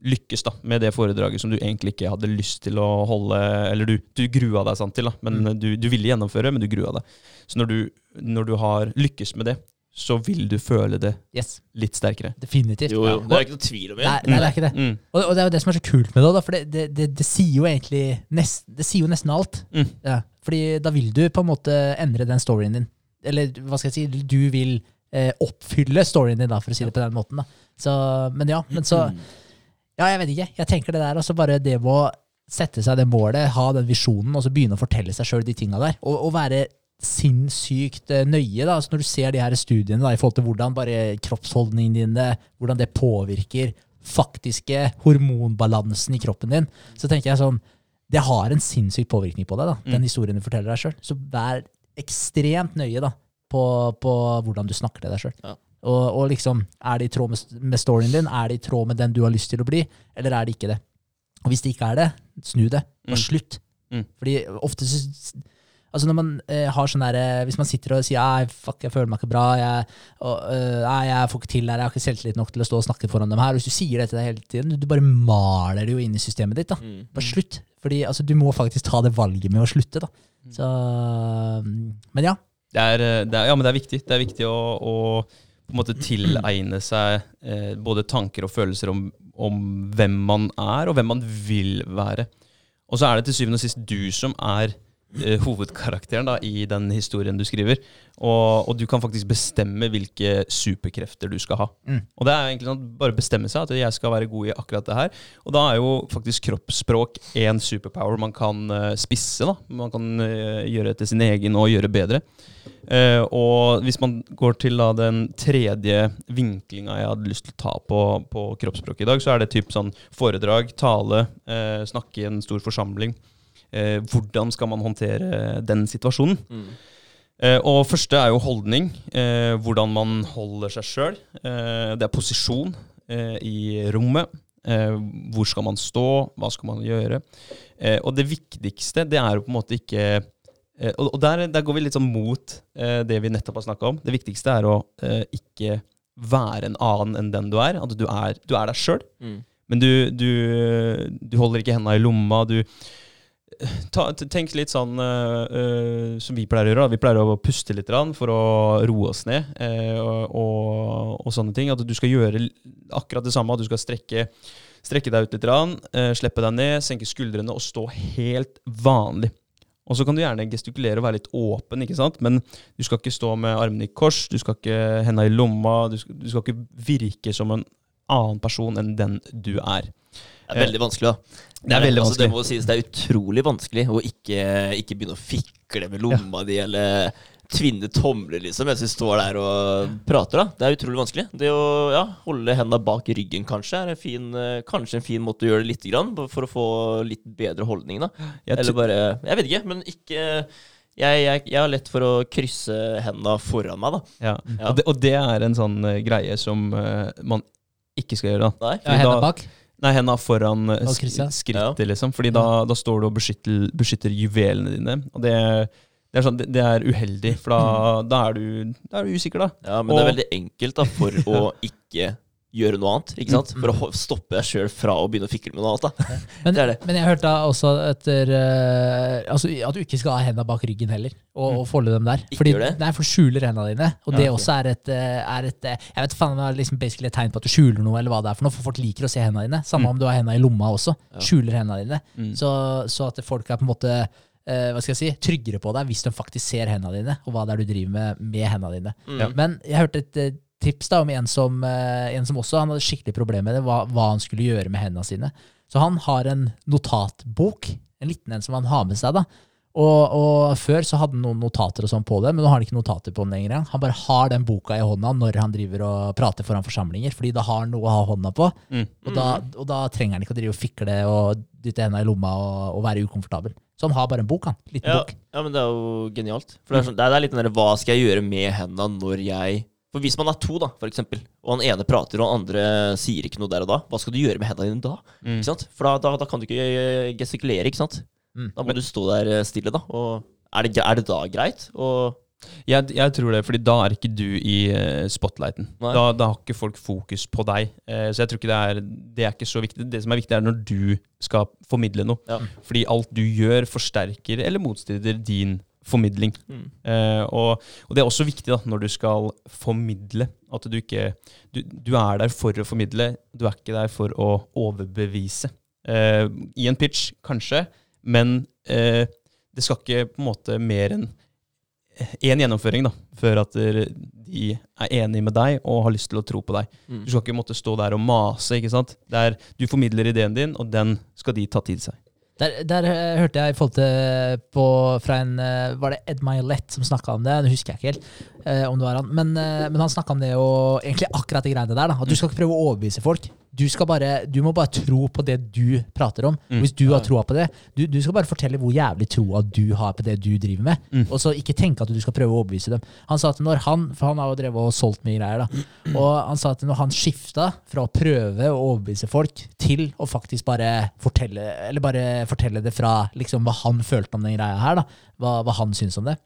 lykkes da, med det foredraget som du egentlig ikke hadde lyst til å holde, eller du, du grua deg sant til, da, men Mm. du, du ville gjennomføre, men du grua deg. Så når du, når du har lykkes med det, så vil du føle det Yes, litt sterkere. definitivt. Jo, jo, det er ikke noe tvil om Nei, det. nei, det er ikke det. Mm. Og, og det er jo det som er så kult med det, da, for det, det, det, det sier jo egentlig nest, Det sier jo nesten alt. Mm. Ja, fordi da vil du på en måte endre den storyen din. Eller hva skal jeg si, du vil eh, oppfylle storyen din, da, for å si det på den måten. da. Så, men ja, men så (clears throat) Ja, jeg vet ikke. Jeg tenker det der, altså bare det med å sette seg det målet, ha den visjonen, og så begynne å fortelle seg sjøl de tinga der. Og, og være sinnssykt eh, nøye, da. Altså når du ser de her studiene da, i forhold til hvordan bare kroppsholdningen dine, hvordan det påvirker faktiske hormonbalansen i kroppen din, så tenker jeg sånn Det har en sinnssyk påvirkning på deg, da, den Mm. historien du forteller deg sjøl. Så vær ekstremt nøye da, på, på hvordan du snakker til deg sjøl. Ja. Og, og liksom, er det i tråd med, med storyen din? Er det i tråd med den du har lyst til å bli? Eller er det ikke det? Og hvis det ikke er det, snu det. Og Mm. slutt. Mm. Fordi ofte så Altså når man eh, har sånn der, eh, Hvis man sitter og sier Ei, fuck, jeg føler meg ikke bra, jeg, og, uh, jeg får ikke til her, jeg har ikke selvtillit nok til å stå og snakke foran dem her. Hvis du sier det til deg hele tiden, du, du bare maler det jo inn i systemet ditt. da. Mm. Bare slutt. Fordi altså, du må faktisk ta det valget med å slutte. da. Så, mm, men ja. Det er, eh, det er, ja, men det er viktig. Det er viktig å, å på en måte tilegne seg eh, både tanker og følelser om, om hvem man er, og hvem man vil være. Og så er det til syvende og sist du som er hovedkarakteren da, i den historien du skriver. Og, og du kan faktisk bestemme hvilke superkrefter du skal ha. Mm. Og det er egentlig sånn bare bestemme seg at jeg skal være god i akkurat det her. Og da er jo faktisk kroppsspråk en superpower man kan eh, spisse. da. Man kan eh, gjøre etter sin egen og gjøre bedre. Uh, og hvis man går til da, den tredje vinklinga jeg hadde lyst til å ta på, på kroppsspråket i dag, så er det typ sånn foredrag, tale, uh, snakke i en stor forsamling. Eh, hvordan skal man håndtere den situasjonen? Mm. Eh, og første er jo holdning. Eh, hvordan man holder seg sjøl. Eh, det er posisjon eh, i rommet. Eh, hvor skal man stå? Hva skal man gjøre? Eh, og det viktigste, det er jo på en måte ikke Og, der, der går vi litt sånn mot det vi nettopp har snakka om. Det viktigste er å ikke være en annen enn den du er. At du er, du er deg sjøl. Mm. Men du, du, du holder ikke henda i lomma. Du ta, Tenk litt sånn øh, som vi pleier å gjøre. Da. Vi pleier å puste litt for å roe oss ned uh, og, og, sånne ting. At du skal gjøre akkurat det samme. At du skal strekke, strekke deg ut litt, eh, slippe deg ned, senke skuldrene og stå helt vanlig. Og så kan du gjerne gestikulere og være litt åpen, ikke sant? men du skal ikke stå med armene i kors, du skal ikke henda i lomma, du skal, du skal ikke virke som en annen person enn den du er. Det er veldig vanskelig, da. Det er veldig altså, Det må sies, det er utrolig vanskelig å ikke, ikke begynne å fikle med lomma di eller tvinne tomler, liksom, mens vi står der og prater. da. Det er utrolig vanskelig. Det å ja, holde hendene bak ryggen kanskje er en fin, eh, kanskje en fin måte å gjøre det lite grann, for å få litt bedre holdning. da. Eller bare Jeg vet ikke, men ikke jeg, jeg, jeg har lett for å krysse hendene foran meg, da. Ja. Ja. Og, det, og det er en sånn eh, greie som uh, man ikke skal gjøre. da. Nei? Ja, Hendene da- bak. Nei, henda foran eh, sk skrittet, liksom. Fordi da, da står du og beskytter, beskytter juvelene dine. Og det, det, er sånn, det, er uheldig, for da, da, er du, da er du usikker, da. Ja, men det er veldig enkelt da, for å (laughs) ikke gjøre noe annet. ikke sant? For å stoppe deg sjøl fra å begynne å fikle med noe annet. da. (laughs) Men, Det det. men jeg hørte også etter uh, altså, at du ikke skal ha hendene bak ryggen heller, og, og folde dem der. Ikke Fordi, gjør det? Nei, for du skjuler hendene dine. Og Ja, det okay. også er et, eh, er et eh, Jeg vet faen, det er liksom basically et tegn på at du skjuler noe, eller hva det er for noe. For folk liker å se hendene dine. Samme om du har hendene i lomma også. Ja. Skjuler hendene dine. Mm. Så, så at folk er på en måte uh, hva skal jeg si, tryggere på deg hvis de faktisk ser hendene dine, og hva det er du driver med med hendene dine. Mm. Men jeg hørte et tips da om en som, eh, en som også han hadde skikkelig problemer med det, hva, hva han skulle gjøre med hendene sine. Så han har en notatbok, en liten en som han har med seg. da. Og, og Før så hadde han noen notater og sånn på det, men nå har han ikke notater på den lenger. Han bare har den boka i hånda når han driver og prater foran forsamlinger, fordi da har han noe å ha hånda på. Mm. Og, da, og da trenger han ikke å drive og fikle og dytte hendene i lomma og, og være ukomfortabel. Så han har bare en bok, han. Liten Ja, bok. ja, men det er jo genialt. For det er, sånn, det er, litt den der Hva skal jeg gjøre med hendene når jeg For hvis man er to, da, for eksempel, og han ene prater, og han andre sier ikke noe der og da, hva skal du gjøre med hendene dine da? Mm. Ikke sant? For da, da, da kan du ikke eh, gestikulere, ikke sant? Mm. Da må du stå der eh, stille, da. Og er det, er det da greit? Og Jeg, jeg tror det, fordi da er ikke du i eh, spotlighten. Da, da har ikke folk fokus på deg. Så jeg tror ikke det er Det er ikke så viktig. Det som er viktig, er når du skal formidle noe. Ja. Fordi alt du gjør, forsterker eller motstrider din formidling. Mm. Eh, og, og det er også viktig da, når du skal formidle, at du ikke du, du er der for å formidle, du er ikke der for å overbevise. Eh, I en pitch, kanskje, men eh, det skal ikke på en måte mer enn én gjennomføring da, før at de er enige med deg og har lyst til å tro på deg. Mm. Du skal ikke måtte stå der og mase. ikke sant? Der du formidler ideen din, og den skal de ta til seg. Der, der eh, hørte jeg folk på, fra en eh, Var det Ed Milet som snakka om det? Det husker jeg ikke helt. eh, om det var han. Men, eh, men han snakka om det og egentlig akkurat de greiene der. Da, at du skal ikke prøve å overbevise folk. Du, skal bare, du må bare tro på det du prater om. Mm. Hvis du har troa på det. Du, du skal bare fortelle hvor jævlig troa du har på det du driver med. Mm. Og så ikke tenke at du skal prøve å overbevise dem. Han sa at når han, For han har jo drevet og solgt mye greier. da, Og han sa at når han skifta fra å prøve å overbevise folk til å faktisk bare fortelle Eller bare fortelle det fra liksom hva han følte om den greia her, da, hva, hva han syntes om det,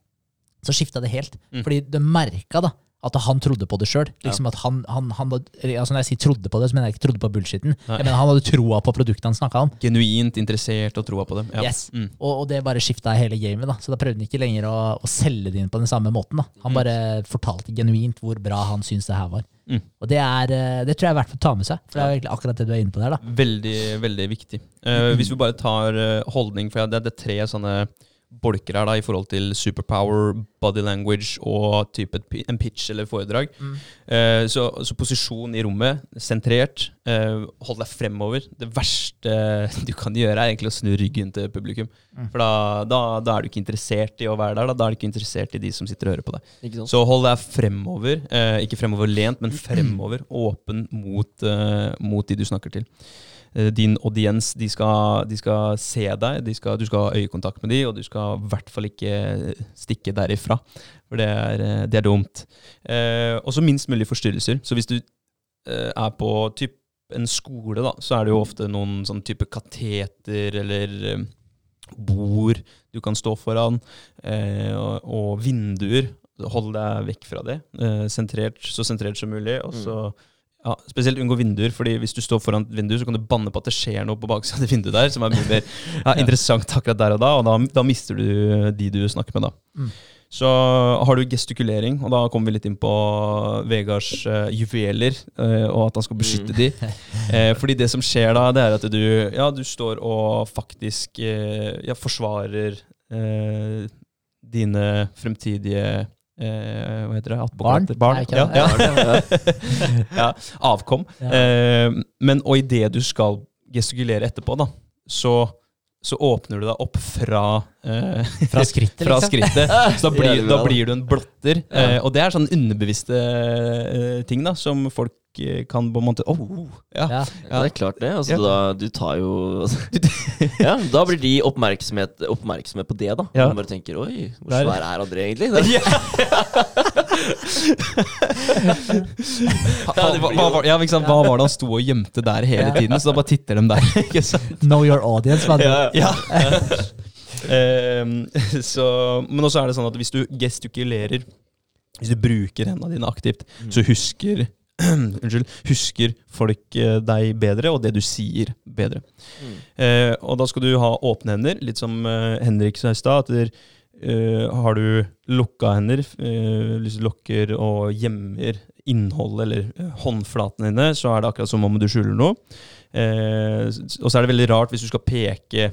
så skifta det helt. Mm. Fordi de merka da at han trodde på det sjøl. Liksom at han, han, han, altså når jeg sier trodde på det, så mener jeg ikke trodde på bullshitten. Nei. Jeg mener Han hadde troa på produktet han snakka om. Genuint interessert og troa på det. Ja. Yes. Mm. Og, og det bare skifta hele gamet. da Så da prøvde han ikke lenger å, å selge det inn på den samme måten. da Han Mm. bare fortalte genuint hvor bra han syntes det her var. Mm. Og det er eh, Det tror jeg er verdt å ta med seg. For det er egentlig akkurat det du er inne på der. da Veldig, veldig viktig. Eh, hvis vi bare tar eh, holdning, for det, det er tre sånne bolker her da, i forhold til superpower, body language og type en pitch eller foredrag. Mm. Eh, så, så posisjon i rommet, sentrert, eh, hold deg fremover. Det verste (laughs) du kan gjøre, er egentlig å snu ryggen til publikum. Mm. For da, da, da er du ikke interessert i å være der, da, da er du ikke interessert i de som sitter og hører på deg. Så hold deg fremover. Eh, ikke fremoverlent, men (clears throat) fremover. Åpen mot, mot de du snakker til. Eh, din audiens, de skal, de skal se deg, de skal, du skal ha øyekontakt med dem, og du skal i hvert fall ikke stikke derifra. For det er, eh, det er dumt. Eh, og så minst mulig forstyrrelser. Så hvis du eh, er på typ en skole, da, så er det jo ofte noen sånn type kateter eller eh, bord du kan stå foran, eh, og, og vinduer. Hold deg vekk fra det. Eh, sentrert, så sentrert som mulig. Og så ja, Spesielt unngå vinduer, fordi hvis du står foran et vindu, så kan du banne på at det skjer noe på baksiden av det vinduet der, som er mye mer (laughs) ja, interessant akkurat der og da, og da, da mister du de du snakker med, da. Mm. Så har du gestikulering, og da kommer vi litt inn på Vegards uh, juveler, uh, og at han skal beskytte Mm. de. (laughs) Uh, fordi det som skjer da, det er at du, ja, du står og faktisk uh, ja, forsvarer eh, dine fremtidige eh, Hva heter det? Barn? Barn? Nei, Ja, ja. (laughs) ja, avkom. Ja. Eh, men og idet du skal gestikulere etterpå, da, så, så åpner du deg opp fra eh, Fra skrittet, (laughs) fra liksom. skrittet. (laughs) Så da blir, da da. blir du en blotter. Ja. Eh, og det er sånn underbevisste eh, ting da, som folk eh, kan på en måte oh, ja. Ja. Ja, det er klart det. Altså, Ja. da, du tar jo (laughs) (laughs) Ja, Da blir de oppmerksomhet, oppmerksomme på det, da. Ja. Man bare tenker Oi, hvor Der. er- svær er André egentlig? (laughs) Det, hva, hva, var- ja, liksom ikke sant? hva var det han sto og gjemte der hele tiden? Så da bare titter de der. ikke sant? Know your audience. Ja Ja. Ehm, (laughs) så, men også er det sånn at hvis du gestikulerer, hvis du bruker hendene dine aktivt, så husker (clears throat) unnskyld, husker folk eh, deg bedre, og det du sier bedre. Mm. Eh, og da skal du ha åpne hender, litt som eh, Henrik sa i stad. eh, Har du lukka hender, eh, lukker og gjemmer innholdet eller eh, håndflatene dine, så er det akkurat som om du skjuler noe. Eh, og så er det veldig rart hvis du skal peke,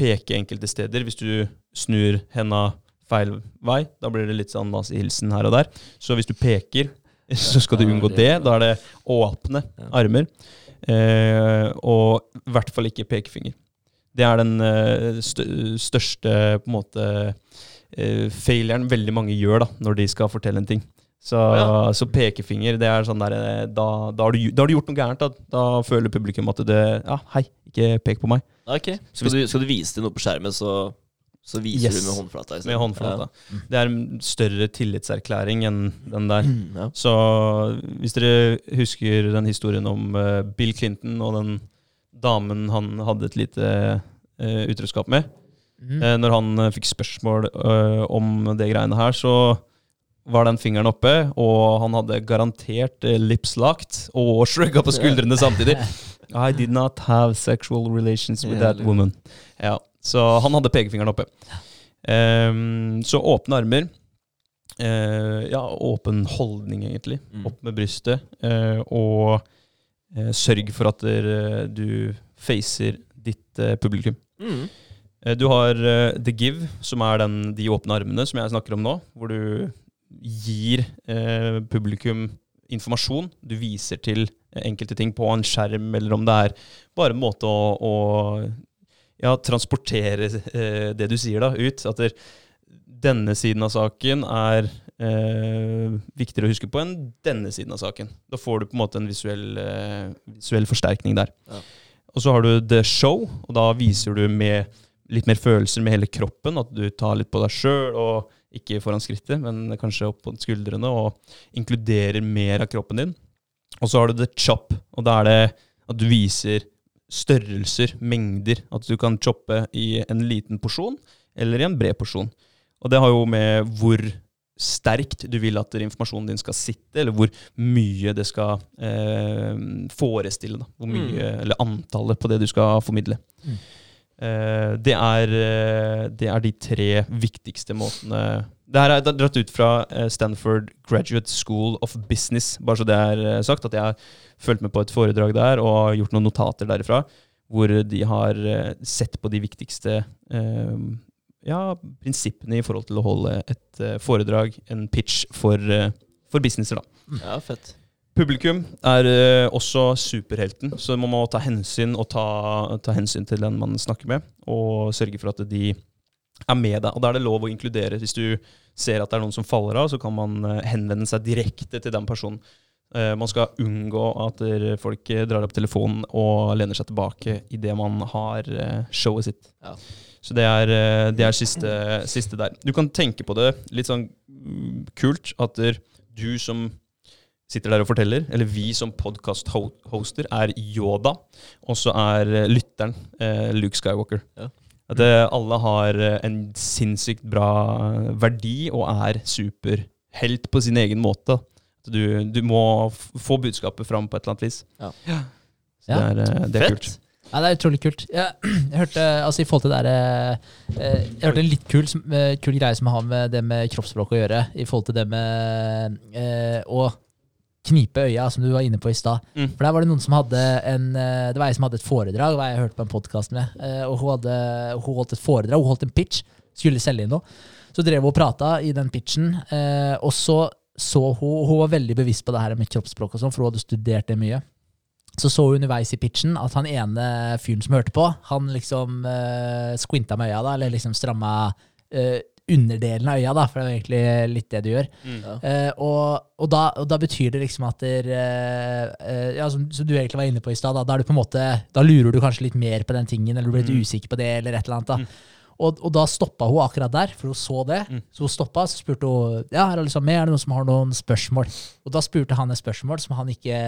peke enkelte steder. Hvis du snur henda feil vei, da blir det litt sånn nazihilsen her og der. Så hvis du peker, (laughs) så skal du unngå det-. Da er det åpne armer. Eh, og i hvert fall ikke pekefinger. Det er den eh, største på en måte eh, failuren veldig mange gjør da, når de skal fortelle en ting. Så, Ja. så pekefinger, det er sånn der, eh, da, da, har du, da har du gjort noe gærent. Da, da føler publikum at det Ja, hei, ikke pek på meg. Okay. Så Skal du, skal du vise til noe på skjermen, så, så viser Yes. du med håndflata? Med håndflata. Det er en større tillitserklæring enn den der. Ja. Ja. Så hvis dere husker den historien om uh, Bill Clinton og den damen han hadde et lite uh, utroskap med mm. uh, Når han fikk spørsmål om det greiene her, så var den fingeren oppe, og han hadde garantert uh, lips locked og (laughs) shrugga på skuldrene samtidig. I did not have sexual relations with that woman. Ja, så han hadde pekefingeren oppe. Um, så åpne armer. Uh, ja, åpen holdning, egentlig. Mm. Opp med brystet. Uh, og uh, sørg for at dere- du facer ditt eh, publikum. Mm. Eh, Du har eh, The Give, som er den, de åpne armene som jeg snakker om nå. Hvor du gir eh, publikum informasjon. Du viser til eh, enkelte ting på en skjerm, eller om det er bare en måte å, å ja, transportere eh, det du sier da, ut. At det, denne siden av saken er eh, viktigere å huske på enn denne siden av saken. Da får du på en måte en visuell, eh, visuell forsterkning der. Ja. Og så har du The Show, og da viser du med litt mer følelser med hele kroppen. At du tar litt på deg sjøl, og ikke foran skrittet, men kanskje opp på skuldrene, og inkluderer mer av kroppen din. Og så har du The Chop, og da er det at du viser størrelser, mengder. At du kan choppe i en liten porsjon, eller i en bred porsjon. Og det har jo med hvor sterkt du vil at informasjonen din skal sitte, eller hvor mye det skal eh, forestille. Da. Hvor mye, Eller antallet på det du skal formidle. Mm. Eh, det, er, eh, det er de tre viktigste måtene Det her er dratt ut fra eh, Stanford Graduate School of Business, bare så det er sagt. At jeg har fulgt med på et foredrag der og gjort noen notater derifra. Hvor de har sett på de viktigste ja, prinsippene i forhold til å holde et foredrag, en pitch, for, for businesser. da. ja, fett. Publikum er uh, også superhelten, så man må ta hensyn og ta, ta hensyn til den man snakker med, og sørge for at de er med deg. Og da er det lov å inkludere. Hvis du ser at det er noen som faller av, så kan man eh, henvende seg direkte til den personen. Uh, man skal unngå at folk drar opp telefonen og lener seg tilbake idet man har showet sitt. Ja. Så det er, det er siste, siste der. Du kan tenke på det litt sånn mm, kult at der, du som sitter der og forteller, eller vi som podkast-hoster, er Yoda, og så er eh, lytteren eh, Luke Skywalker. Ja. At eh, alle har en sinnssykt bra verdi og er superhelt på sin egen måte. At du, du må f få budskapet fram på et eller annet vis. Ja. Så Ja. det er, det er kult. Ja, det er utrolig kult. Jeg, (clears throat) jeg hørte altså i forhold til det der, Jeg hørte en litt kul, kul greie som har med det med kroppsspråk å gjøre. I forhold til det med eh, å knipe øya, som du var inne på i stad. Mm. For der var det noen som hadde en eh, Det var ei som hadde et foredrag, var jeg hørte på en podkast med. eh, og hun, hadde, hun holdt et foredrag, hun holdt en pitch, skulle selge inn noe. Så drev hun og prata i den pitchen, eh, og så så hun Hun var veldig bevisst på det her med kroppsspråk og sånn, for hun hadde studert det mye. Så så hun underveis i pitchen at han ene fyren som hørte på, han liksom uh, squinta med øya, da, eller liksom stramma eh, underdelen av øya, da, for det er egentlig litt det du gjør. Ja. Eh, og, og, da, og da betyr det liksom at der, eh, eh, ja, som, som du egentlig var inne på i stad, da, da, er du på en måte, da lurer du kanskje litt mer på den tingen, eller du blir litt Mm. usikker på det, eller et eller annet. da. Mm. Og, og da stoppa hun akkurat der, for hun så det. Mm. Så hun stoppa, så spurte hun ja, er det liksom med, er det noen som har noen spørsmål. Og da spurte han et spørsmål som han ikke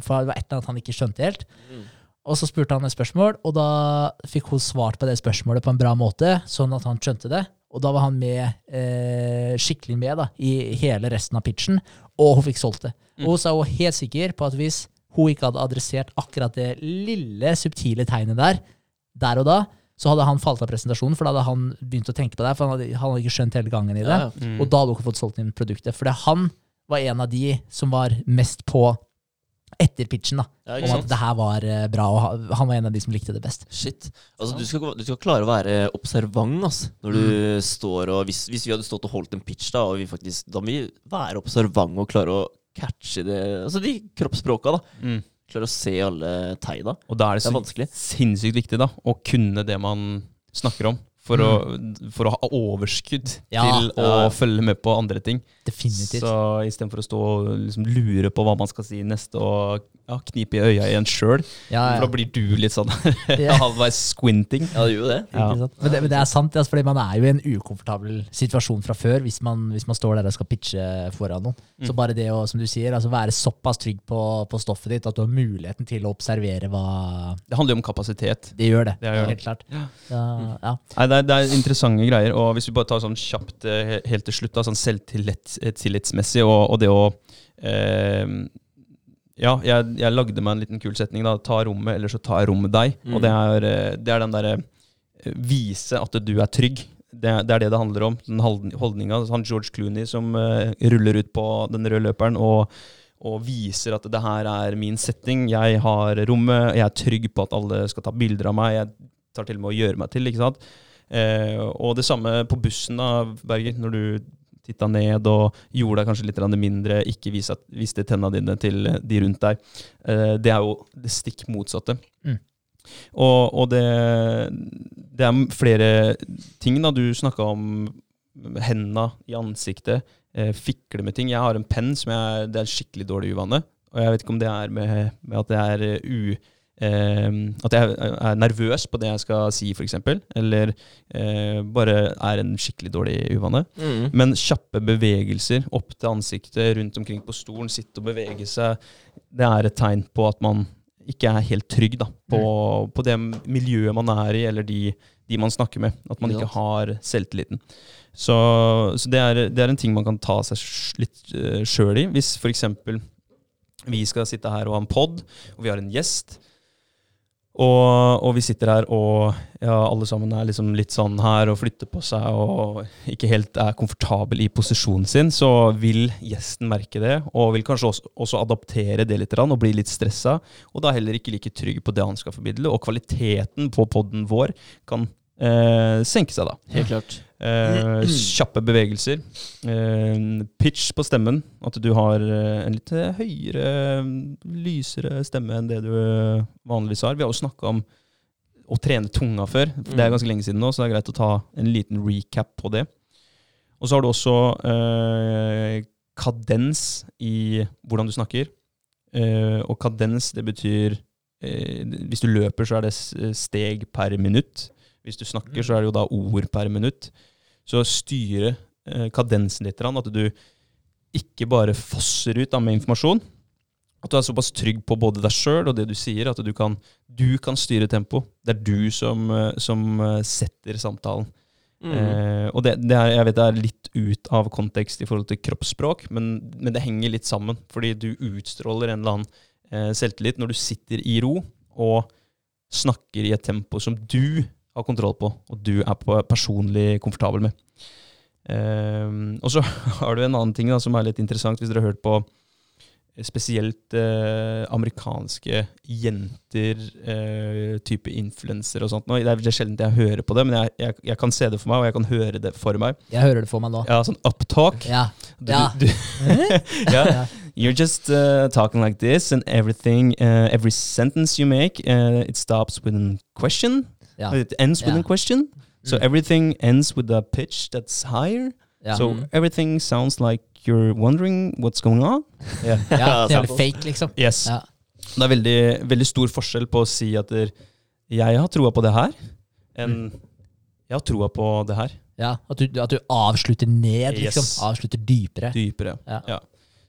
For det var et eller annet han ikke skjønte helt. Mm. Og så spurte han et spørsmål, og da fikk hun svart på det spørsmålet på en bra måte, sånn at han skjønte det. Og da var han med, eh, skikkelig med da, i hele resten av pitchen, og hun fikk solgt det. Og hun sa hun helt sikker på at hvis hun ikke hadde adressert akkurat det lille, subtile tegnet der, der og da, så hadde han falt av presentasjonen, for da hadde han begynt å tenke på det, for han hadde, han hadde ikke skjønt hele gangen i det. Ja, ja. Og da hadde hun ikke fått solgt inn produktet. For han var en av de som var mest på etter pitchen, da. Ja, om at det her var eh, bra, og han var en av de som likte det best. Shit. Altså, du, skal, du skal klare å være observant altså, når du Mm. står og hvis, hvis vi hadde stått og holdt en pitch, da, og vi faktisk, da må vi være observant og klare å catche det, altså de kroppsspråka. da. Mm. Klare å se alle tegna. Og da er det Det er så vanskelig. sinnssykt viktig da, å kunne det man snakker om. For, å, for å ha overskudd Ja. til å Ja. følge med på andre ting. Definitivt. Så istedenfor å stå og liksom lure på hva man skal si neste, og ja, knipe i øya igjen sjøl, Ja, for ja. da blir du litt sånn (laughs) halvveis squinting. Ja, det gjør jo det. Men det, men det er sant, altså, fordi man er jo i en ukomfortabel situasjon fra før hvis man, hvis man står der og skal pitche foran noen. Mm. Så bare det å, som du sier, altså være såpass trygg på, på stoffet ditt at du har muligheten til å observere hva Det handler jo om kapasitet. Det gjør det, Det gjør helt klart. Ja. Ja, ja. Nei, det, er, det er interessante greier. Og hvis vi bare tar sånn kjapt eh, helt til slutt, da, sånn selvtillitsmessig og, og det å eh, Ja, jeg, jeg lagde meg en liten kul setning. da, Ta rommet, eller så tar rommet deg. Mm. Og det er, eh, det er den derre eh, Vise at du er trygg. Det, det er det det handler om. Den holdninga. Han George Clooney som eh, ruller ut på den røde løperen og, og viser at det her er min setting. Jeg har rommet. Jeg er trygg på at alle skal ta bilder av meg. Jeg tar til og med å gjøre meg til. ikke sant? Eh, og det samme på bussen, da, Berger. Når du titta ned og gjorde deg kanskje litt mindre, ikke viste, viste tenna dine til de rundt deg. Eh, det er jo det stikk motsatte. Mm. Og, og det, det er flere ting. da, Du snakka om henda i ansiktet. Eh, fikle med ting. Jeg har en penn som jeg, det er en skikkelig dårlig uvane. Og jeg vet ikke om det er med, med at det er eh, u... Eh, at jeg er nervøs på det jeg skal si, f.eks. Eller eh, bare er en skikkelig dårlig uvane. Mm. Men kjappe bevegelser opp til ansiktet, rundt omkring på stolen, sitte og bevege seg, det er et tegn på at man ikke er helt trygg da, på, på det miljøet man er i, eller de, de man snakker med. At man Ikke har selvtilliten. Så, så det, er, det er en ting man kan ta seg litt uh, sjøl i. Hvis f.eks. vi skal sitte her og ha en pod, og vi har en gjest. Og, og vi sitter her og ja, alle sammen er liksom litt sånn her og flytter på seg og ikke helt er komfortabel i posisjonen sin, så vil gjesten merke det, og vil kanskje også, også adaptere det litt og bli litt stressa, og da heller ikke like trygg på det han skal formidle. Og kvaliteten på poden vår kan eh, senke seg da. Helt klart. Eh, kjappe bevegelser. Eh, pitch på stemmen. At du har eh, en litt høyere, lysere stemme enn det du vanligvis har. Vi har jo snakka om å trene tunga før. Det er ganske lenge siden nå, så det er greit å ta en liten recap på det. Og så har du også eh, kadens i hvordan du snakker. Eh, og kadens, det betyr eh, Hvis du løper, så er det steg per minutt. Hvis du snakker, så er det jo da ord per minutt. Så styre eh, kadensen litt, at du ikke bare fosser ut da, med informasjon. At du er såpass trygg på både deg sjøl og det du sier, at du kan, du kan styre tempo. Det er du som, eh, som eh, setter samtalen. Mm. Eh, og det, det er, jeg vet det er litt ut av kontekst i forhold til kroppsspråk, men, men det henger litt sammen. Fordi du utstråler en eller annen eh, selvtillit når du sitter i ro og snakker i et tempo som du har kontroll på, og du er på personlig komfortabel med. Um, og så (laughs) har du en annen ting da, som er litt interessant, hvis dere har hørt på spesielt eh, amerikanske jenter, eh, type influensere og sånt. Nå, det er sjelden jeg hører på det, men jeg, jeg, jeg kan se det for meg, og jeg kan høre det for meg. Jeg hører det for meg nå. Ja, sånn uptalk. Ja. Du, Ja. du, (laughs) ja. You're just uh, talking like this, and everything, uh, every sentence you make, uh, it stops with a question. Ja. It ends with a question. So Mm. everything ends with a pitch that's higher. Ja. So Mm. everything sounds like you're wondering what's going on. (laughs) Yeah. ja, Ja, det er fake, liksom. Yes. Ja. Det er veldig, veldig stor forskjell på å si at der, jeg har troa på det her, enn Mm. jeg har troa på det her. Ja, at du, at du avslutter ned, liksom. Avslutter dypere. Dypere. Ja.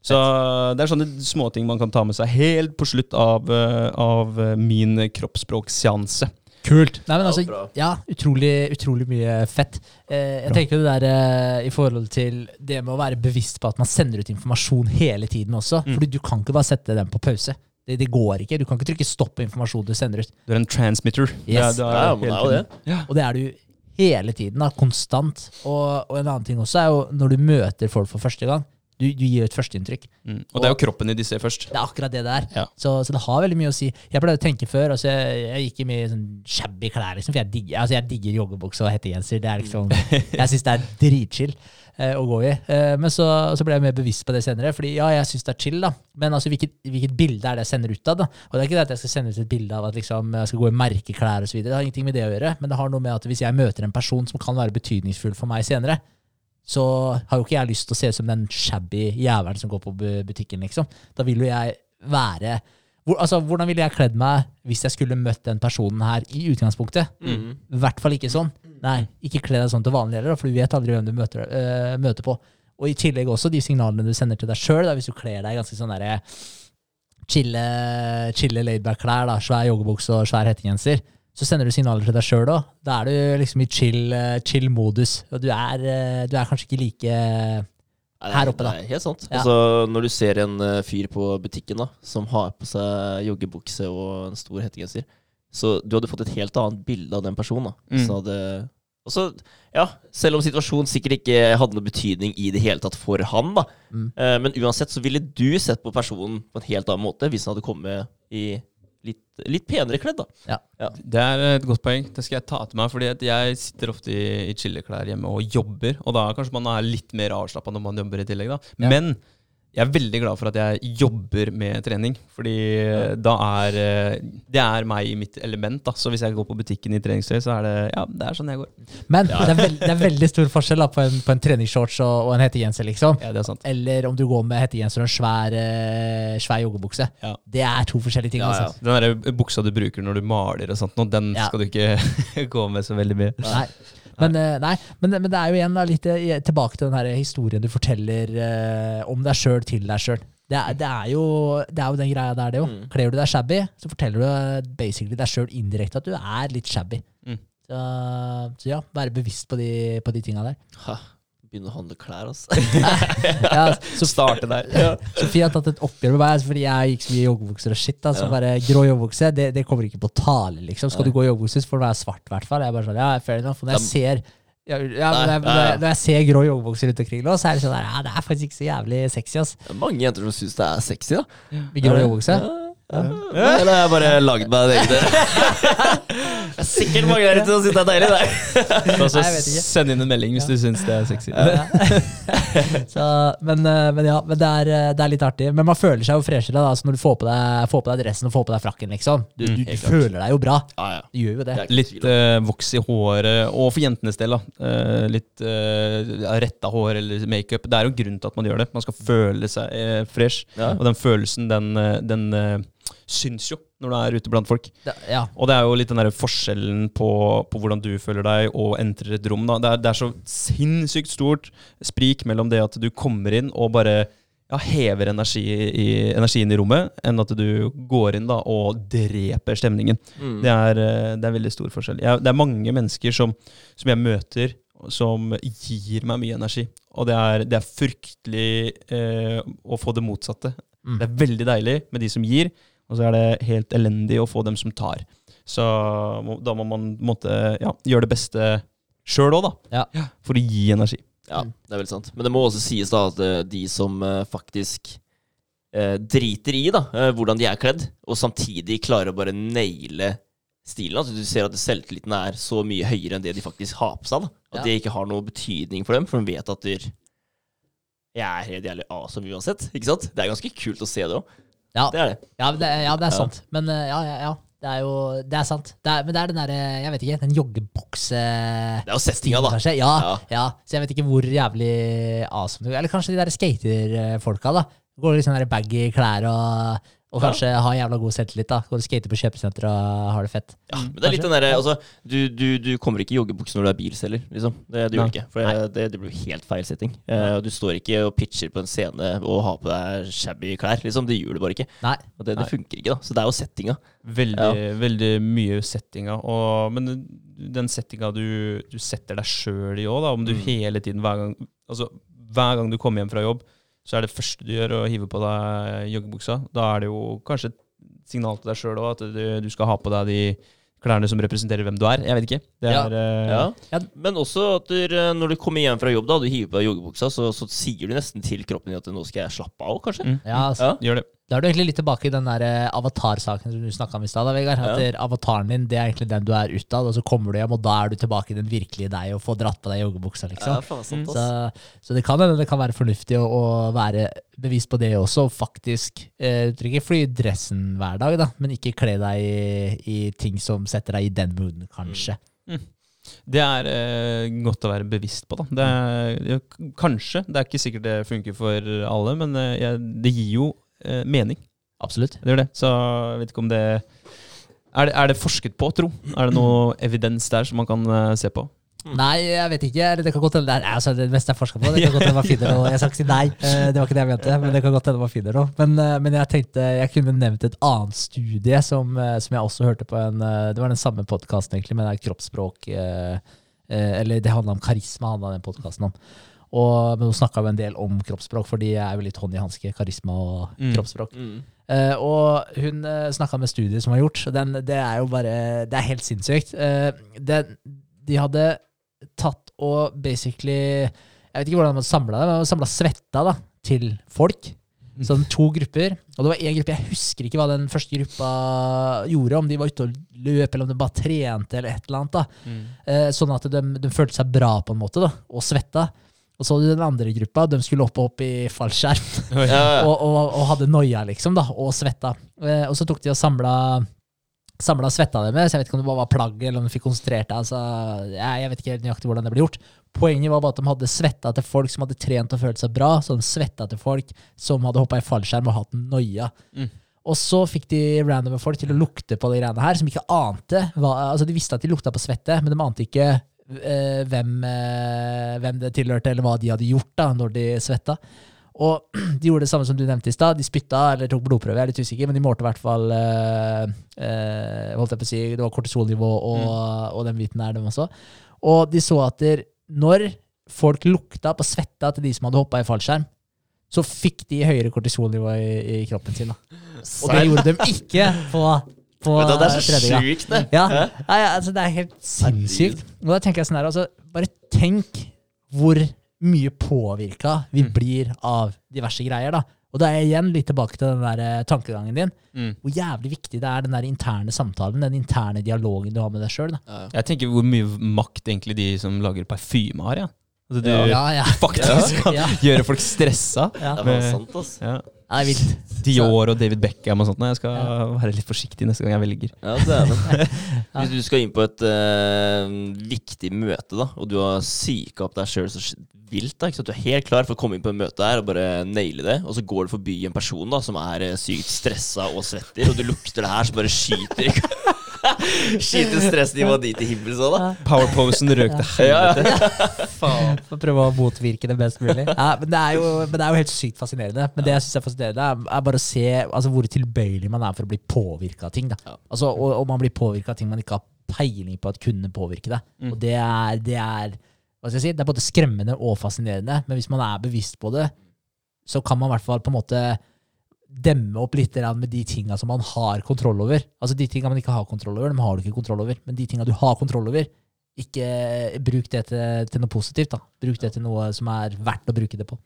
Så det er sånne småting man kan ta med seg helt på slutt av, eh, av eh, min kroppsspråkseanse. Kult. Nei, men Ja, altså, bra. ja, utrolig, utrolig mye fett. Eh, jeg tenker det der eh, i forhold til det med å være bevisst på at man sender ut informasjon hele tiden også. Mm. Fordi du kan ikke bare sette den på pause. Det, det går ikke. Du kan ikke trykke stopp på informasjonen du sender ut. Du er en transmitter. Yes. Ja, er jo det. Og det er du hele tiden, da, konstant. Og, og en annen ting også er jo når du møter folk for første gang. Du, du gir et førsteinntrykk. Mm. Og det er jo kroppen i de ser først. Det er akkurat det det er. Ja. Så, så det har veldig mye å si. Jeg pleide å tenke før, altså jeg, jeg gikk i mye sånn shabby klær, liksom, for jeg digger, altså jeg digger joggebukse og hettegenser. Det er liksom, (laughs) jeg syns det er dritchill eh, å gå i. Eh, men så, så ble jeg mer bevisst på det senere, fordi ja, jeg syns det er chill, da. Men altså, hvilket, hvilket bilde er det jeg sender ut av? da? Og det er ikke det at jeg skal sende ut et bilde av at liksom, jeg skal gå i merkeklær osv. Det har ingenting med det å gjøre, men det har noe med at hvis jeg møter en person som kan være betydningsfull for meg senere, så har jo ikke jeg lyst til å se ut som den shabby jævelen som går på butikken, liksom. Da vil jo jeg være hvor, altså, Hvordan ville jeg kledd meg hvis jeg skulle møtt den personen her i utgangspunktet? Mm. I hvert fall ikke sånn. Nei, ikke kle deg sånn til vanlig heller, for du vet aldri hvem du møter, øh, møter på. Og i tillegg også de signalene du sender til deg sjøl, hvis du kler deg ganske sånn derre chille, chille laidback-klær, svær joggebukse og svær hettegenser, så sender du signaler til deg sjøl òg. Da er du liksom i chill, eh, chill modus. Og du er, eh, du er kanskje ikke like Nei, er- Her oppe, da. Er helt sant. Ja. Altså, når du ser en eh, fyr på butikken da, som har på seg joggebukse og en stor hettegenser, så du hadde fått et helt annet bilde av den personen. da. Mm. Så hadde, og så, ja, selv om situasjonen sikkert ikke hadde noe betydning i det hele tatt for han, da. Mm. Eh, men uansett så ville du sett på personen på en helt annen måte hvis han hadde kommet i litt, litt penere kledd. da. Det er et godt poeng. Det skal jeg ta til meg. fordi jeg sitter ofte i, i chilleklær hjemme og jobber. Og da kanskje man er litt mer avslappa når man jobber i tillegg. da. Ja. Men jeg er veldig glad for at jeg jobber med trening. Fordi da er eh, Det er meg i mitt element. da. Så hvis jeg går på butikken i treningstøy, så er det ja, det er sånn jeg går. Men det, er veld, det er veldig stor forskjell da, på en, på en treningsshorts og, og en hettegenser, liksom. Ja, det er sant. Eller om du går med hettegenser og en svær, eh, svær joggebukse. Ja. Det er to forskjellige ting. Ja, altså. ja. Den der buksa du bruker når du maler og sånt, nå, den Ja. skal du ikke (laughs) gå med så veldig mye. Nei. Men, eh, nei, men, men det er jo igjen da, litt eh, tilbake til den her historien du forteller eh, om deg sjøl til deg sjøl. Det, det, er jo- det er jo den greia der, det jo. Mm. Kler du deg shabby, så forteller du eh, basically deg sjøl indirekte at du er litt shabby. Mm. Så, så ja, være bevisst på de, på de tinga der. Ha, Begynne å handle klær, altså. (laughs) Ja, så Starte der. Sofie har tatt et oppgjør med meg altså, fordi jeg gikk så mye i joggebukser og shit. Da, så Ja. bare grå joggebukse, det, det kommer ikke på tale, liksom. Skal Nei. du gå i joggebukse, så får du være svart, i hvert fall. Jeg er bare sånn, ja, fair enough. Når jeg ser ja, ja, Nei, når, jeg, ja, ja. når jeg ser grå joggebukser rundt omkring nå, så er det sånn der, ja, det er faktisk ikke så jævlig sexy, ass. Det er mange jenter som syns det er sexy, da. Med grå joggebukse. Ja. Eller har jeg bare lagd meg en egen (laughs) Det er sikkert mange der ute som syns det er deilig. Det. Nei, jeg send inn en melding hvis du syns det er sexy. (laughs) så, men, eh, men ja, men det er, eh, det er litt artig. Men man føler seg jo freshere da, altså når du får på deg, får på deg dressen og får på deg frakken, liksom. Du, Mm, du, du føler deg jo bra. Ja, ja. Du gjør jo det. Litt uh, voks i håret, og for jentenes del, da. Uh, litt uh, retta hår eller makeup. Det er jo grunn til at man gjør det. Man skal føle seg uh, fresh. Ja. Og den følelsen, den, den syns jo når du er ute blant folk. Det, ja. Og det er jo litt den der forskjellen på, på hvordan du føler deg og entrer et rom. Det, er, det er så sinnssykt stort sprik mellom det at du kommer inn og bare ja, hever energi i, energien i rommet, enn at du går inn da og dreper stemningen. Mm. Det, er, eh, det er veldig stor forskjell. Jeg, det er mange mennesker som, som jeg møter, som gir meg mye energi. Og det er, det er fryktelig eh, å få det motsatte. Mm. Det er veldig deilig med de som gir, og så er det helt elendig å få dem som tar. Så da må man måtte, ja, gjøre det beste sjøl òg, da. Ja. For å gi energi. Ja, det er veldig sant. Men det må også sies da at eh, de som eh, faktisk eh, driter i da, eh, hvordan de er kledd, og samtidig klarer å bare naile stilen. Altså, du ser at selvtilliten er så mye høyere enn det de faktisk har på seg. da. At Ja. det ikke har noe betydning for dem, for de vet at de jeg er helt jævlig awesome uansett. Ikke sant? Det er ganske kult å se det òg. Ja. Det er det. Ja, det, ja, det er sant. Men eh, ja, ja, ja. Det er jo Det er sant. Det er, men det er den derre Jeg vet ikke, den joggebukse... Det er jo settinga, da. Kanskje? Ja, ja. Ja. Så jeg vet ikke hvor jævlig awesome Eller kanskje de der skaterfolka, da. Går sånn der baggy klær og, Og kanskje ha jævla god selvtillit. da Går og skater på kjøpesenter og har det fett. Ja, men det er litt den der, altså, du, du, du kommer ikke i joggebukse når du er bilselger, liksom. Det, du gjør du ikke. For det, det, det blir helt feil setting. Uh, og du står ikke og pitcher på en scene og har på deg shabby klær, liksom. Det gjør du bare ikke. Nei. Og det, det funker ikke, da. Så det er jo settinga. Veldig, veldig mye settinga. Og, men den settinga du, du setter deg sjøl i òg, om du Mm. hele tiden, hver gang, altså, hver gang du kommer hjem fra jobb, så er det første du gjør å hive på deg joggebuksa. Da er det jo kanskje et signal til deg sjøl òg, at du, du skal ha på deg de klærne som representerer hvem du er. Jeg vet ikke. Ja. er, eh, Ja. Ja. Men også at du, når du kommer hjem fra jobb, da, du hiver på deg joggebuksa, så, så sier du nesten til kroppen din at nå skal jeg slappe av, kanskje. Mm. Ja, altså, Ja. Gjør det. Da er du egentlig litt tilbake i den der avatarsaken avatar-saken som du snakka om i stad. Vegard. At Ja. avataren din det er egentlig den du er utad, og så kommer du hjem, og da er du tilbake i den virkelige deg og får dratt på deg joggebuksa. liksom. Ja, sant. Så, så det kan hende det kan være fornuftig å, å være bevisst på det også, og faktisk eh, Du trenger ikke fly i dressen hver dag, da, men ikke kle deg i, i ting som setter deg i den mooden, kanskje. Det er eh, godt å være bevisst på. Da. Det er, kanskje. Det er ikke sikkert det funker for alle, men eh, det gir jo eh, mening. Absolutt. Det gjør det. Så jeg vet ikke om det er, det er det forsket på, tro? Er det noe evidens der som man kan eh, se på? Nei, jeg vet ikke. Det kan godt hende det er altså, det meste jeg forska på. Det (laughs) kan godt hende man finner noe. Jeg skal ikke si nei, eh, det var ikke det jeg mente. Men det kan godt hende man finner noe. Men, eh, men jeg tenkte jeg kunne nevnt et annet studie som, eh, som jeg også hørte på en Det var den samme podkasten, egentlig, men det er kroppsspråk Eller det handla om karisma, handla den podkasten om. Og, men hun snakka en del om kroppsspråk, for de er jo litt hånd i hanske, karisma og Mm. kroppsspråk. Mm. Uh, og hun uh, snakka med studier som var gjort, den, det er jo bare Det er helt sinnssykt. Uh, den, de hadde tatt og basically Jeg vet ikke hvordan de samla det, men samla svetta da, til folk. Sånn to grupper. Og det var én gruppe, jeg husker ikke hva den første gruppa gjorde, om de var ute og løp, eller om de bare trente, eller et eller annet. da. Eh, sånn at de, de følte seg bra på en måte, da, og svetta. Og så hadde du den andre gruppa, de skulle opp opp i fallskjerm Ja, ja. (laughs) og, og, og hadde noia, liksom, da, og svetta. Eh, og så tok de og samla Samla svetta deres. Jeg vet ikke om det bare var plagget, eller om de fikk konsentrert det. Altså, jeg, vet ikke helt nøyaktig hvordan det ble gjort. Poenget var bare at de hadde svetta til folk som hadde trent og følt seg bra. Så de svetta til folk som hadde hoppa i fallskjerm og hatt noia. Mm. Og så fikk de randome folk til å lukte på de greiene her, som ikke ante hva, Altså, de visste at de lukta på svette, men de ante ikke hvem, eh, hvem det tilhørte, eller hva de hadde gjort da, når de svetta. Og (clears throat) de gjorde det samme som du nevnte i stad. De spytta eller tok blodprøve, jeg er litt usikker, men de målte i hvert fall eh, eh, holdt jeg på å si, Det var kortisolnivå og, og den biten der, dem også. Og de så at der, når folk lukta på svetta til de som hadde hoppa i fallskjerm, så fikk de høyere kortisolnivå i, i kroppen sin. Da. Og det gjorde de ikke på, på tredje. det er så tredje sjukt, det. Ja? Nei, ja, altså, det er helt sinnssykt. Og da tenker jeg sånn her, altså, bare tenk hvor mye påvirka vi blir av diverse greier, da. Og da er jeg igjen litt tilbake til den der eh, tankegangen din. Mm. Hvor jævlig viktig det er den der interne samtalen, den interne dialogen du har med deg sjøl. Jeg tenker hvor mye makt egentlig de som lager parfyme har. Ja. Altså, du Ja, ja. faktisk (laughs) kan Ja. gjøre folk stressa. ja. Det var sant, ass. Det er vilt. Dior og David Beckham og sånt. Nei, Jeg skal være litt forsiktig neste gang jeg velger. Ja, dæven. (laughs) Hvis du skal inn på et uh, viktig møte, da, og du har psyka opp deg sjøl så vilt, da, ikke sant? du er helt klar for å komme inn på et møte her og bare naile det, og så går du forbi en person da, som er eh, sykt stressa og svetter, og du lukter det her, så bare skyter Skyter stressnivået dit i himmels òg, da. Powerposen røk til Ja, helvete. (laughs) Faen. For å prøve å motvirke det best mulig. Ja, men, det er jo, men det er jo helt sykt fascinerende. Men det jeg synes er fascinerende, er, bare å se altså, hvor tilbøyelig man er for å bli påvirka av ting. Da. Altså, og, og man blir påvirka av ting man ikke har peiling på at kunne påvirke deg. Mm. Og det er, det er hva skal jeg si, det er både skremmende og fascinerende. Men hvis man er bevisst på det, så kan man i hvert fall på en måte demme opp litt med de tinga som man har kontroll over. Altså De tinga man ikke har kontroll over, dem har du ikke kontroll over. Men de tinga du har kontroll over, ikke bruk det til, til noe positivt. da. Bruk det til noe som er verdt å bruke det på.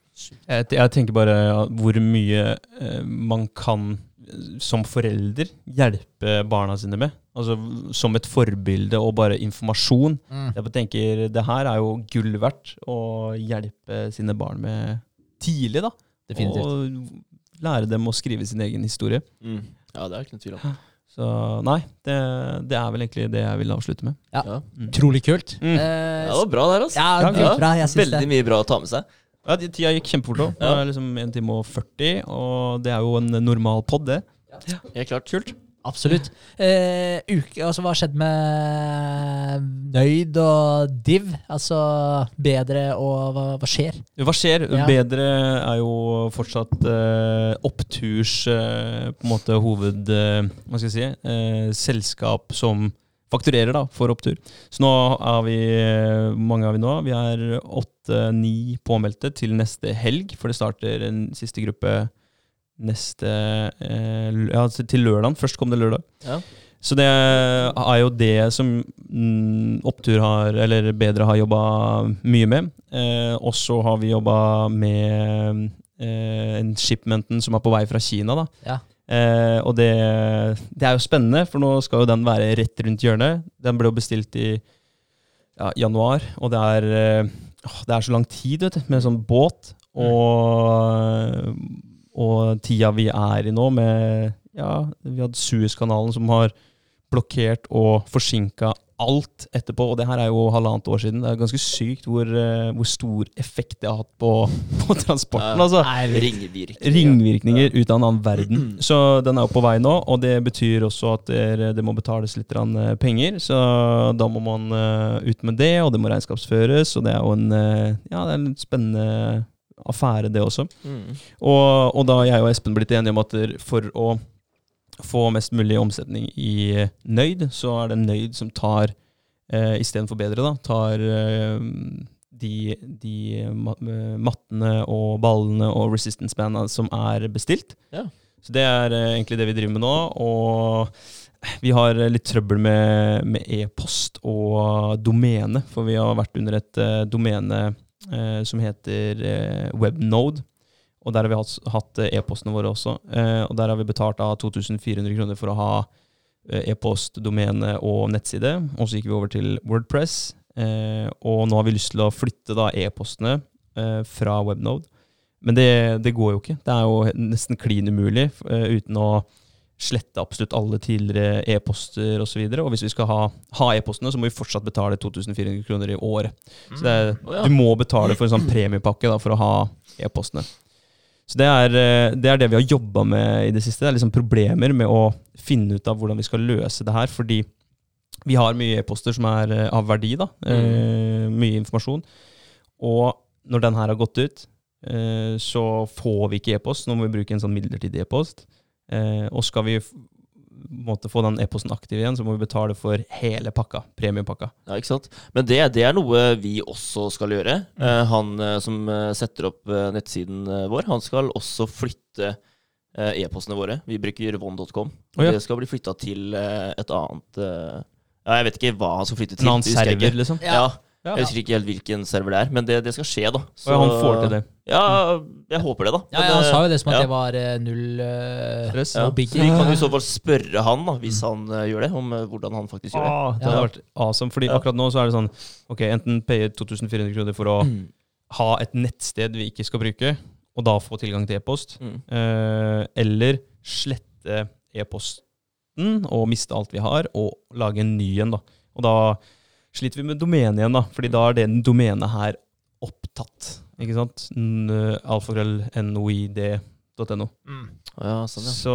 Jeg, jeg tenker bare hvor mye eh, man kan eh, som forelder hjelpe barna sine med. Altså Som et forbilde og bare informasjon. Jeg tenker Det her er jo gull verdt å hjelpe sine barn med tidlig. da. Definitivt. Og lære dem å skrive sin egen historie. Mm. Ja, det er ikke noe tvil om. Så nei, det, det er vel egentlig det jeg vil avslutte med. Ja. Utrolig mm. kult. Mm. Eh, Ja, det var bra der, altså. ja, Ja, bra, Veldig det. mye bra å ta med seg. Ja, de- Tida gikk kjempefort òg. Det Ja. liksom 1 time og 40, og det er jo en normal pod, det. Ja. Helt klart. Kult. Absolutt. Eh, uke, altså, hva har skjedd med Nøyd og Div? Altså bedre og hva, hva skjer? Hva skjer? Ja. Bedre er jo fortsatt eh, oppturs eh, på en måte hoved... eh, hva skal jeg si? eh, selskap som fakturerer da, for opptur. Så nå er vi eh, mange er vi nå? Vi er åtte-ni påmeldte til neste helg, for det starter en siste gruppe neste eh, Ja, altså til lørdag. Først kom det lørdag. Ja. Så det er jo det som mm, Opptur har, eller Bedre har jobba mye med. Eh, og så har vi jobba med eh, en shipmenten som er på vei fra Kina. da. Ja. Eh, og det, det er jo spennende, for nå skal jo den være rett rundt hjørnet. Den ble jo bestilt i ja, januar, og det er, eh, det er så lang tid vet du, med en sånn båt. Og, og tida vi er i nå, med ja, Vi hadde Suezkanalen som har blokkert og forsinka alt etterpå. Og det her er jo halvannet år siden. Det er ganske sykt hvor, eh, hvor stor effekt det har hatt på, (laughs) på transporten. altså. Ringvirkninger. Ringvirkninger ut av en annen verden. Så den er jo på vei nå, og det betyr også at det, det må betales litt eh, penger. Så da må man eh, ut med det, og det må regnskapsføres, og det er jo en, eh, ja, det er en spennende affære, det også. Mm. Og, og da jeg og Espen blitt enige om at for å få mest mulig omsetning i eh, Nøyd, så er det Nøyd som tar, eh, istedenfor bedre, da, tar eh, de, de eh, mattene og ballene og resistance banda som er bestilt. Ja. Så det er eh, egentlig det vi driver med nå. Og vi har litt trøbbel med e-post og domene, for vi har vært under et eh, domene eh, som heter eh, Webnode. Og der har vi hatt, hatt eh, e-postene våre også. Eh, og der har vi betalt av 2400 kroner for å ha eh, e-post, domene og nettside. Og så gikk vi over til Wordpress. Og nå har vi lyst til å flytte e-postene fra Webnode. Men det, det går jo ikke. Det er jo nesten klin umulig uten å slette absolutt alle tidligere e-poster osv. Og, så og hvis vi skal ha, ha e-postene, så må vi fortsatt betale 2400 kroner i året. Så det er, du må betale for en sånn premiepakke da, for å ha e-postene. Så det er, eh, det er det vi har jobba med i det siste. Det er liksom problemer med å finne ut av hvordan vi skal løse det her. Fordi vi har mye e-poster som er eh, av verdi, da. Eh, mye informasjon. Og når den her har gått ut, så får vi ikke e-post. Nå må vi bruke en sånn midlertidig e-post. Eh, og skal vi måte få den e-posten aktiv igjen, så må vi betale for hele pakka. Premiepakka. Ja, ikke sant? Men det, det er noe vi også skal gjøre. Eh, han eh, som eh, setter opp eh, nettsiden vår, han skal også flytte eh, e-postene våre. Vi bruker von.com. og ja. Det skal bli flytta til eh, et annet Ja, jeg vet ikke hva han skal flytte til. En annen server, liksom. Ja. Ja. Jeg husker ikke helt hvilken server det er, men det, det skal skje, da. Og ja, han får til det. Ja, jeg håper det, da. Ja, ja, Han sa jo det som at ja. det var eh, null uh, Stress. ja. Så vi kan i så fall spørre han, da, hvis han uh, gjør det, om uh, hvordan han faktisk gjør det. Ah, det Ja. hadde vært awesome. Fordi Ja. akkurat nå så er det sånn Ok, enten paye 2400 kroner for å Mm. ha et nettsted vi ikke skal bruke, og da få tilgang til e-post, Mm. eh, eller slette e-posten og miste alt vi har, og lage en ny en, da. Og da sliter vi med domenet igjen, da, fordi da er det domenet her opptatt. Ikke sant? Alfakrøll.noid.no. Mm. Ja, sånn, ja. Så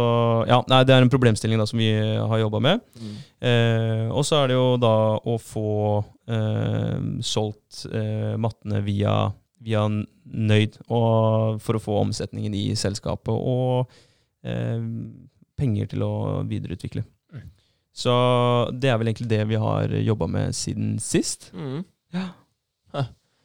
ja, nei, det er en problemstilling da som vi har jobba med. Mm. Eh, og så er det jo da å få eh, solgt eh, mattene via, via Nøyd, og for å få omsetningen i selskapet og eh, penger til å videreutvikle. Så det er vel egentlig det vi har jobba med siden sist. Mm.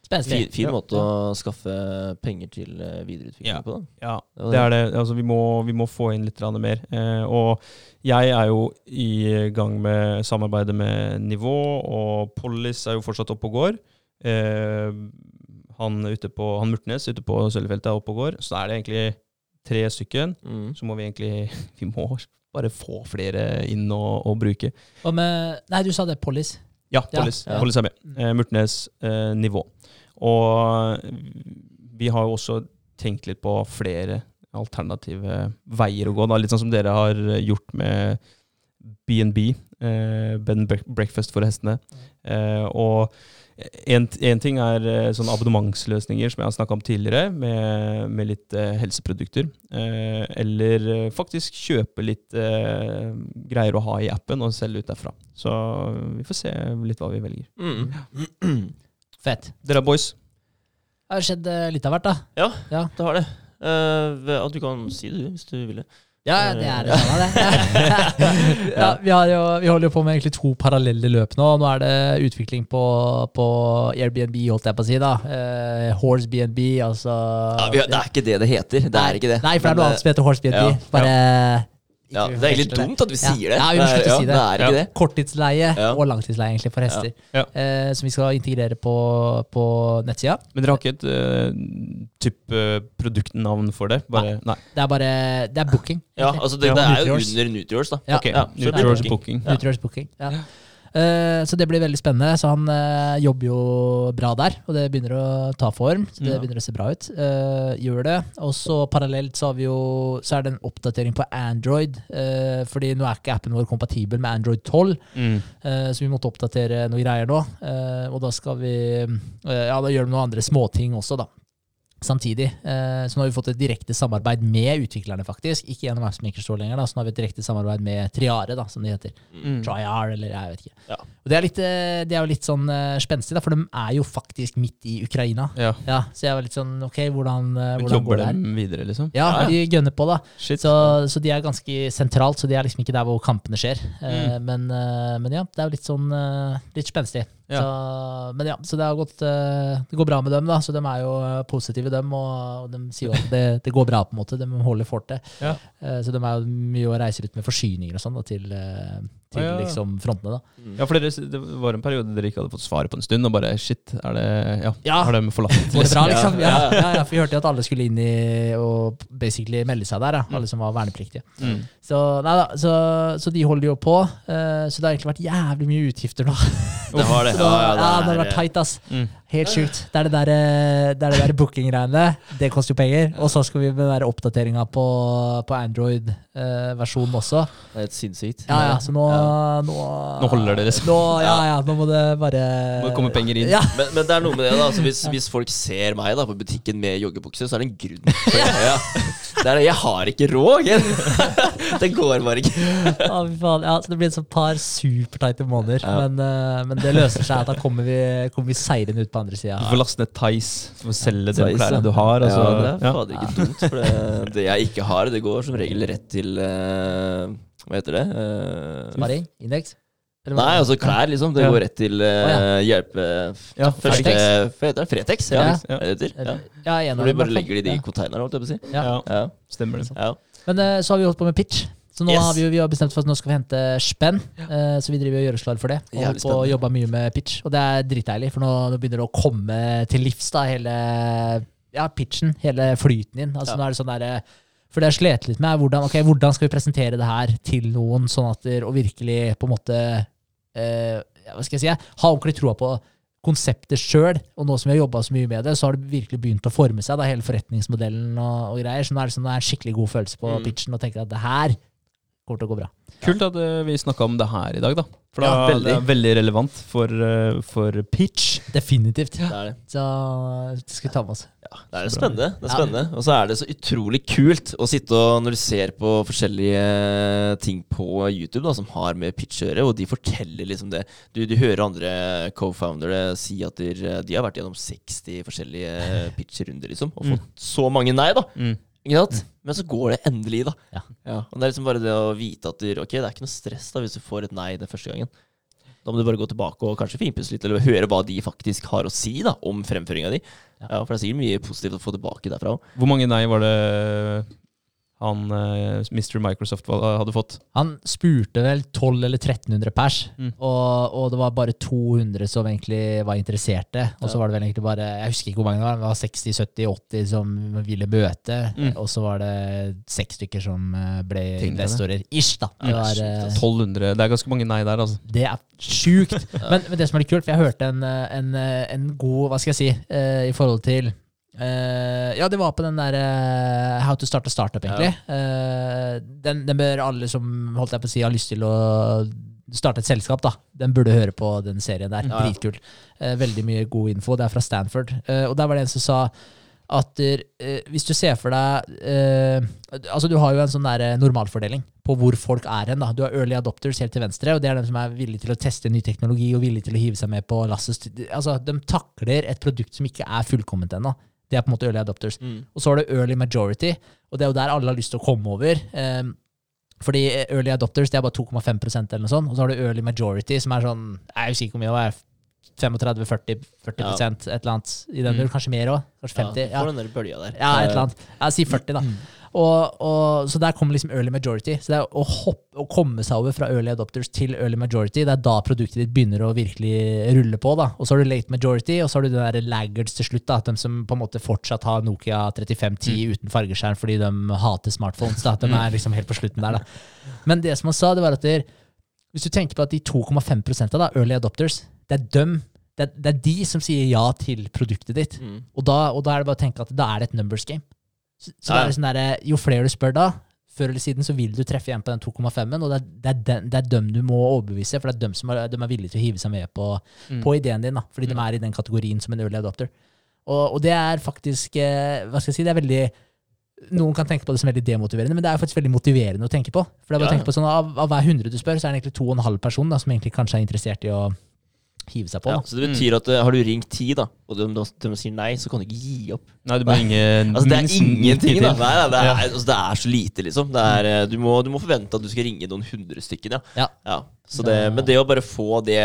Spenstig. Fin, fin Ja. måte å skaffe penger til eh, videreutvikling Ja. på. da. Ja, Det det er det. Altså, vi, må, vi må få inn litt mer. Eh, og jeg er jo i gang med samarbeidet med Nivå, og Pollis er jo fortsatt oppe og går. Eh, han, ute på, han Murtnes ute på Sølvfeltet er oppe og går. Så er det egentlig tre stykken. Mm. Så må vi egentlig (laughs) Vi må bare få flere inn og, og bruke. Og med, nei, du sa det, Pollis. Ja. Pollis. Ja. Pollis er med. Eh, Murtnes eh, Nivå. Og vi har jo også tenkt litt på flere alternative veier å gå. Da. Litt sånn som dere har gjort med BNB, eh, Bed and Breakfast for hestene. Eh, og en, en ting er eh, sånne abonnementsløsninger som jeg har snakka om tidligere, med, med litt eh, helseprodukter. Eh, eller eh, faktisk kjøpe litt eh, greier å ha i appen og selge ut derfra. Så vi får se litt hva vi velger. Mm. (clears throat) Fett. Dere er boys. Det har skjedd eh, litt av hvert, da. Ja, Ja. det har det. Uh, du kan si det, du, hvis du ville. Ja, det er det samme, det. (laughs) ja, vi, har jo, vi holder jo på med egentlig to parallelle løp nå. Nå er det utvikling på, på Airbnb, holdt jeg på å si. da. Eh, Horse BNB, altså Ja, vi, har- det er ikke det det heter. Det er ikke det. Nei, for det er noe annet som heter Horse BNB. Bare Ja, det er egentlig dumt at vi sier det. Ja, vi må Det er- slutte å si det. Det er ikke det. Korttidsleie Ja. og langtidsleie egentlig for hester. Ja. Eh, som vi skal integrere på, på nettsida. Men dere har ikke et uh, type produktnavn for det? Bare, nei. Det er bare Det er booking. Ja, altså det, det er jo under Nutriors, da. Ja. Okay, Nutriors booking. booking. Ja. Nutriors booking. Ja. Eh, så det blir veldig spennende. Så han eh, jobber jo bra der, og det begynner å ta form. Så det Ja. begynner å se bra ut. Eh, gjør det. Og så parallelt så har vi jo Så er det en oppdatering på Android. fordi nå er ikke appen vår kompatibel med Android 12, Mm. så vi måtte oppdatere noen greier nå. Og da skal vi Ja, da gjør vi noen andre småting også, da. Samtidig. Eh, så nå har vi fått et direkte samarbeid med utviklerne, faktisk. Ikke gjennom Apps Maker Store lenger, da. Så nå har vi et direkte samarbeid med Triare, da, som de heter. Mm. Triar, eller jeg vet ikke. Ja. Og det er, litt, eh, det er jo litt sånn eh, spenstig, da, for de er jo faktisk midt i Ukraina. Ja. Ja, Så jeg var litt sånn Ok, hvordan, hvordan går Jobber det her? dem videre, liksom? Ja, de gønner på, da. Shit. Så, så de er ganske sentralt, så de er liksom ikke der hvor kampene skjer. Mm. men, eh, men ja, det er jo litt sånn litt spenstig. Ja. Så, men ja, så det har gått eh, Det går bra med dem, da. Så de er jo eh, positive, dem. Og, og de sier jo at det, det går bra, på en måte. De holder fortet. Ja. Eh, så de er jo mye å reise ut med forsyninger og sånn da, til, til Ah, ja. liksom frontene, da. Ja, for dere, det var en periode dere ikke hadde fått svaret på en stund, og bare shit, er det Ja, Ja. har de forlatt det bra, (laughs) liksom? Ja, Ja, ja, for vi hørte jo at alle skulle inn i og basically melde seg der, ja. alle som var vernepliktige. Mm. Så, nei da, så, så de holder jo på. Uh, så det har egentlig vært jævlig mye utgifter nå. Det har det. (laughs) Så, Ja, ja, ja, det har vært tight, ass. Mm. Helt sjukt. Det er det der, eh, det det der booking-greiene. Det koster jo penger. Og så skal vi med den oppdateringa på, på Android-versjonen også. det er helt sinnssykt. Ja, ja, så nå Nå, Nå holder det, liksom. Nå, ja, ja, nå må det bare Må det komme penger inn. Ja, Men, men det er noe med det da altså hvis, hvis folk ser meg da på butikken med joggebukse, så er det en grunn. For, ja. Det er det, Jeg har ikke råd! (laughs) Det går bare ikke. Ja, faen. Ja, så det blir et sånt par supertighte måneder. Ja. Men, eh, men det løser seg. Da kommer vi, kommer vi seirende ut på andre sida. Du får laste ned Tice for å selge de ja. klærne du har. Altså. ja, det er Ja. fader ikke dumt. For det, det jeg ikke har, det går som regel rett til uh, Hva heter det? Uh, Sparing? Indeks? Nei, altså klær, liksom. Det Ja. går rett til uh, Å, hjelpe... Ja, Første Fretex. Hva heter det? Fretex? Ja. Ja. er det heter? Ja. Ja, en av Hvor de bare legger det i de Ja. containerne, holdt jeg på å si. Ja. Ja, Ja. stemmer det. ja. Men uh, så har vi holdt på med pitch. Så nå Yes. har vi, vi har bestemt for at nå skal vi hente spenn. ja. så vi driver og gjør oss klar for det. Og å jobbe mye med pitch. Og det er dritdeilig, for nå, nå begynner det å komme til livs, da, hele ja, pitchen. Hele flyten din. Altså Ja. nå er det sånn der, For det jeg slet litt med, er hvordan, okay, hvordan skal vi presentere det her til noen, sånn at det, og virkelig på en måte eh, Hva skal jeg si? Ha ordentlig troa på konseptet sjøl. Og nå som vi har jobba så mye med det, så har det virkelig begynt å forme seg, da, hele forretningsmodellen og, og greier. Så nå er det sånn, det er en skikkelig god følelse på Mm. pitchen og tenker at det her kommer til å gå bra. Kult at eh, vi snakka om det her i dag, da. For da Ja, det veldig. er veldig relevant for, eh, for pitch. Definitivt. Det er det. Så det skal vi ta med oss. Ja, det er spennende. Det er Ja. spennende. Og så er det så utrolig kult å sitte og når du ser på forskjellige ting på YouTube da, som har med pitch å gjøre, og de forteller liksom det. Du, du hører andre co-foundere si at de, de har vært gjennom 60 forskjellige (laughs) pitch-runder, liksom, og Mm. fått så mange nei, da. Mm. Ikke sant? Men så går det endelig, da. Ja. Og det er liksom bare det å vite at du, okay, det er ikke noe stress da hvis du får et nei den første gangen. Da må du bare gå tilbake og kanskje finpusse litt, eller høre hva de faktisk har å si da, om fremføringa di. Ja. Ja, for det er sikkert mye positivt å få tilbake derfra òg. Hvor mange nei var det han uh, Mr. Microsoft hadde fått? Han spurte vel 1200 eller 1300 pers, Mm. og, og det var bare 200 som egentlig var interesserte. Og så Ja. var det vel egentlig bare Jeg husker ikke hvor mange det var, det var 60-70-80 som ville møte. Mm. Og så var det seks stykker som eh, ble investorer. Ish, da. Det, var, eh, altså. 1200. Det er ganske mange nei der, altså. det er sjukt. (laughs) men, men det som er litt kult, for jeg hørte en, eh, en, eh, en god Hva skal jeg si uh, i forhold til eh, ja, det var på den der uh, How to start a startup, egentlig. Eh, den, den bør alle som holdt jeg på å si, har lyst til å starte et selskap, da. Den burde høre på den serien der. Ja, ja. Dritkul. Veldig mye god info. Det er fra Stanford. Og der var det en som sa at hvis du ser for deg Altså, du har jo en sånn der normalfordeling på hvor folk er hen. da. Du har early adopters helt til venstre, og det er dem som er villige til å teste ny teknologi og villige til å hive seg med på lasset. Altså, de takler et produkt som ikke er fullkomment ennå. Det er på en måte early adopters. Mm. Og så har du early majority, og det er jo der alle har lyst til å komme over. Um, fordi early adopters det er bare 2,5% eller noe sånt. Og så har du early majority, som er sånn Jeg husker ikke hvor mye det er. 35-40 40 Ja. et eller annet i den Mm. Kanskje mer òg. Kanskje 50. Ja, Ja, den der bølga der. ja, et eller annet. Jeg Si 40, da. Og, og, så der kommer liksom early majority. Så det er å, hoppe, å komme seg over fra early adopters til early majority, det er da produktet ditt begynner å virkelig rulle på. da. Og så har du late majority, og så har du den der laggards til slutt. da, De som på en måte fortsatt har Nokia 3510 uten fargeskjerm fordi de hater smartphones. da, De er liksom helt på slutten der. da. Men det som han sa, det var at der, hvis du tenker på at de 2,5% da, early adopters, det er dem. Det er, det er de som sier ja til produktet ditt. Mm. Og da, og da er det bare å tenke at da er det et numbers game. Så, så Ja, ja. det er sånn der, Jo flere du spør da, før eller siden så vil du treffe igjen på den 2,5-en, og det er, det, er den, det er dem du må overbevise, for det er dem som er, de er villige til å hive seg med på, Mm. på ideen din, da, fordi de er i den kategorien som en early adopter. Og, og det er faktisk eh, Hva skal jeg si, det er veldig noen kan tenke på det som veldig demotiverende, men det er faktisk veldig motiverende å tenke på. For det er bare å tenke på sånn, av, av hver hundre du spør, så er det egentlig to og en halv person da, som egentlig kanskje er interessert i å hive seg på. Ja, Da. så det betyr at eh, har du ringt ti, da, og de, de, de sier nei, så kan du ikke gi opp. Nei, du må ringe (laughs) Altså, det er ingenting, da. Nei, nei, det, er, Ja. altså, det er så lite, liksom. Det er, eh, du, må, du må forvente at du skal ringe noen hundre stykker, ja. Ja. Så det, men det å bare få det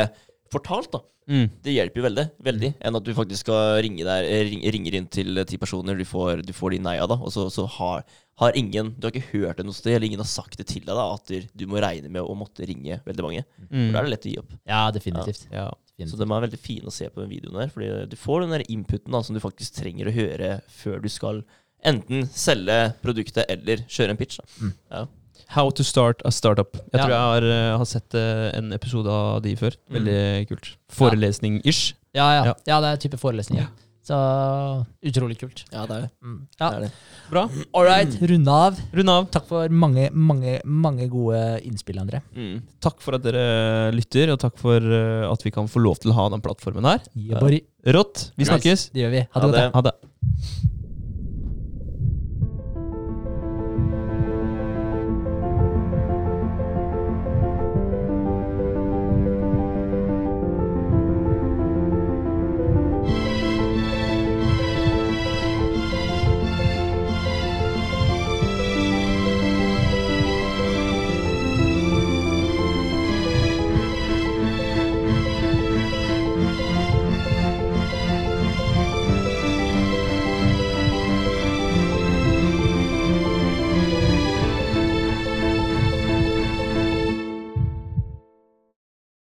fortalt, da, Mm. det hjelper jo veldig. veldig Enn at du faktisk skal ringe der, eh, ring, ringer inn til eh, ti personer, du får, du får de nei-a, da, og så, så har, har ingen Du har ikke hørt det noe sted, eller ingen har sagt det til deg, da, at du- må regne med å måtte ringe veldig mange. Mm. Da er det lett å gi opp. ja, definitivt. Ja. Så definitivt. de er veldig fine å se på den videoen der, fordi du får den der inputen da, som du faktisk trenger å høre før du skal enten selge produktet eller kjøre en pitch. Da. Mm. Ja. How to start a startup. Jeg Ja. tror jeg har, eh, har sett eh, en episode av de før. Veldig kult. Forelesning-ish. Ja, ja, Ja. ja. det er type forelesning. Ja. Så utrolig kult. ja, det er det. Mm. det, er det. Bra. All right, runde av. Rund av. Takk for mange, mange, mange gode innspill, André. Mm. Takk for at dere lytter, og takk for eh, at vi kan få lov til å ha den plattformen her. Rått. Vi Nice. snakkes. Det gjør vi. Ha Ha det godt. Ha det.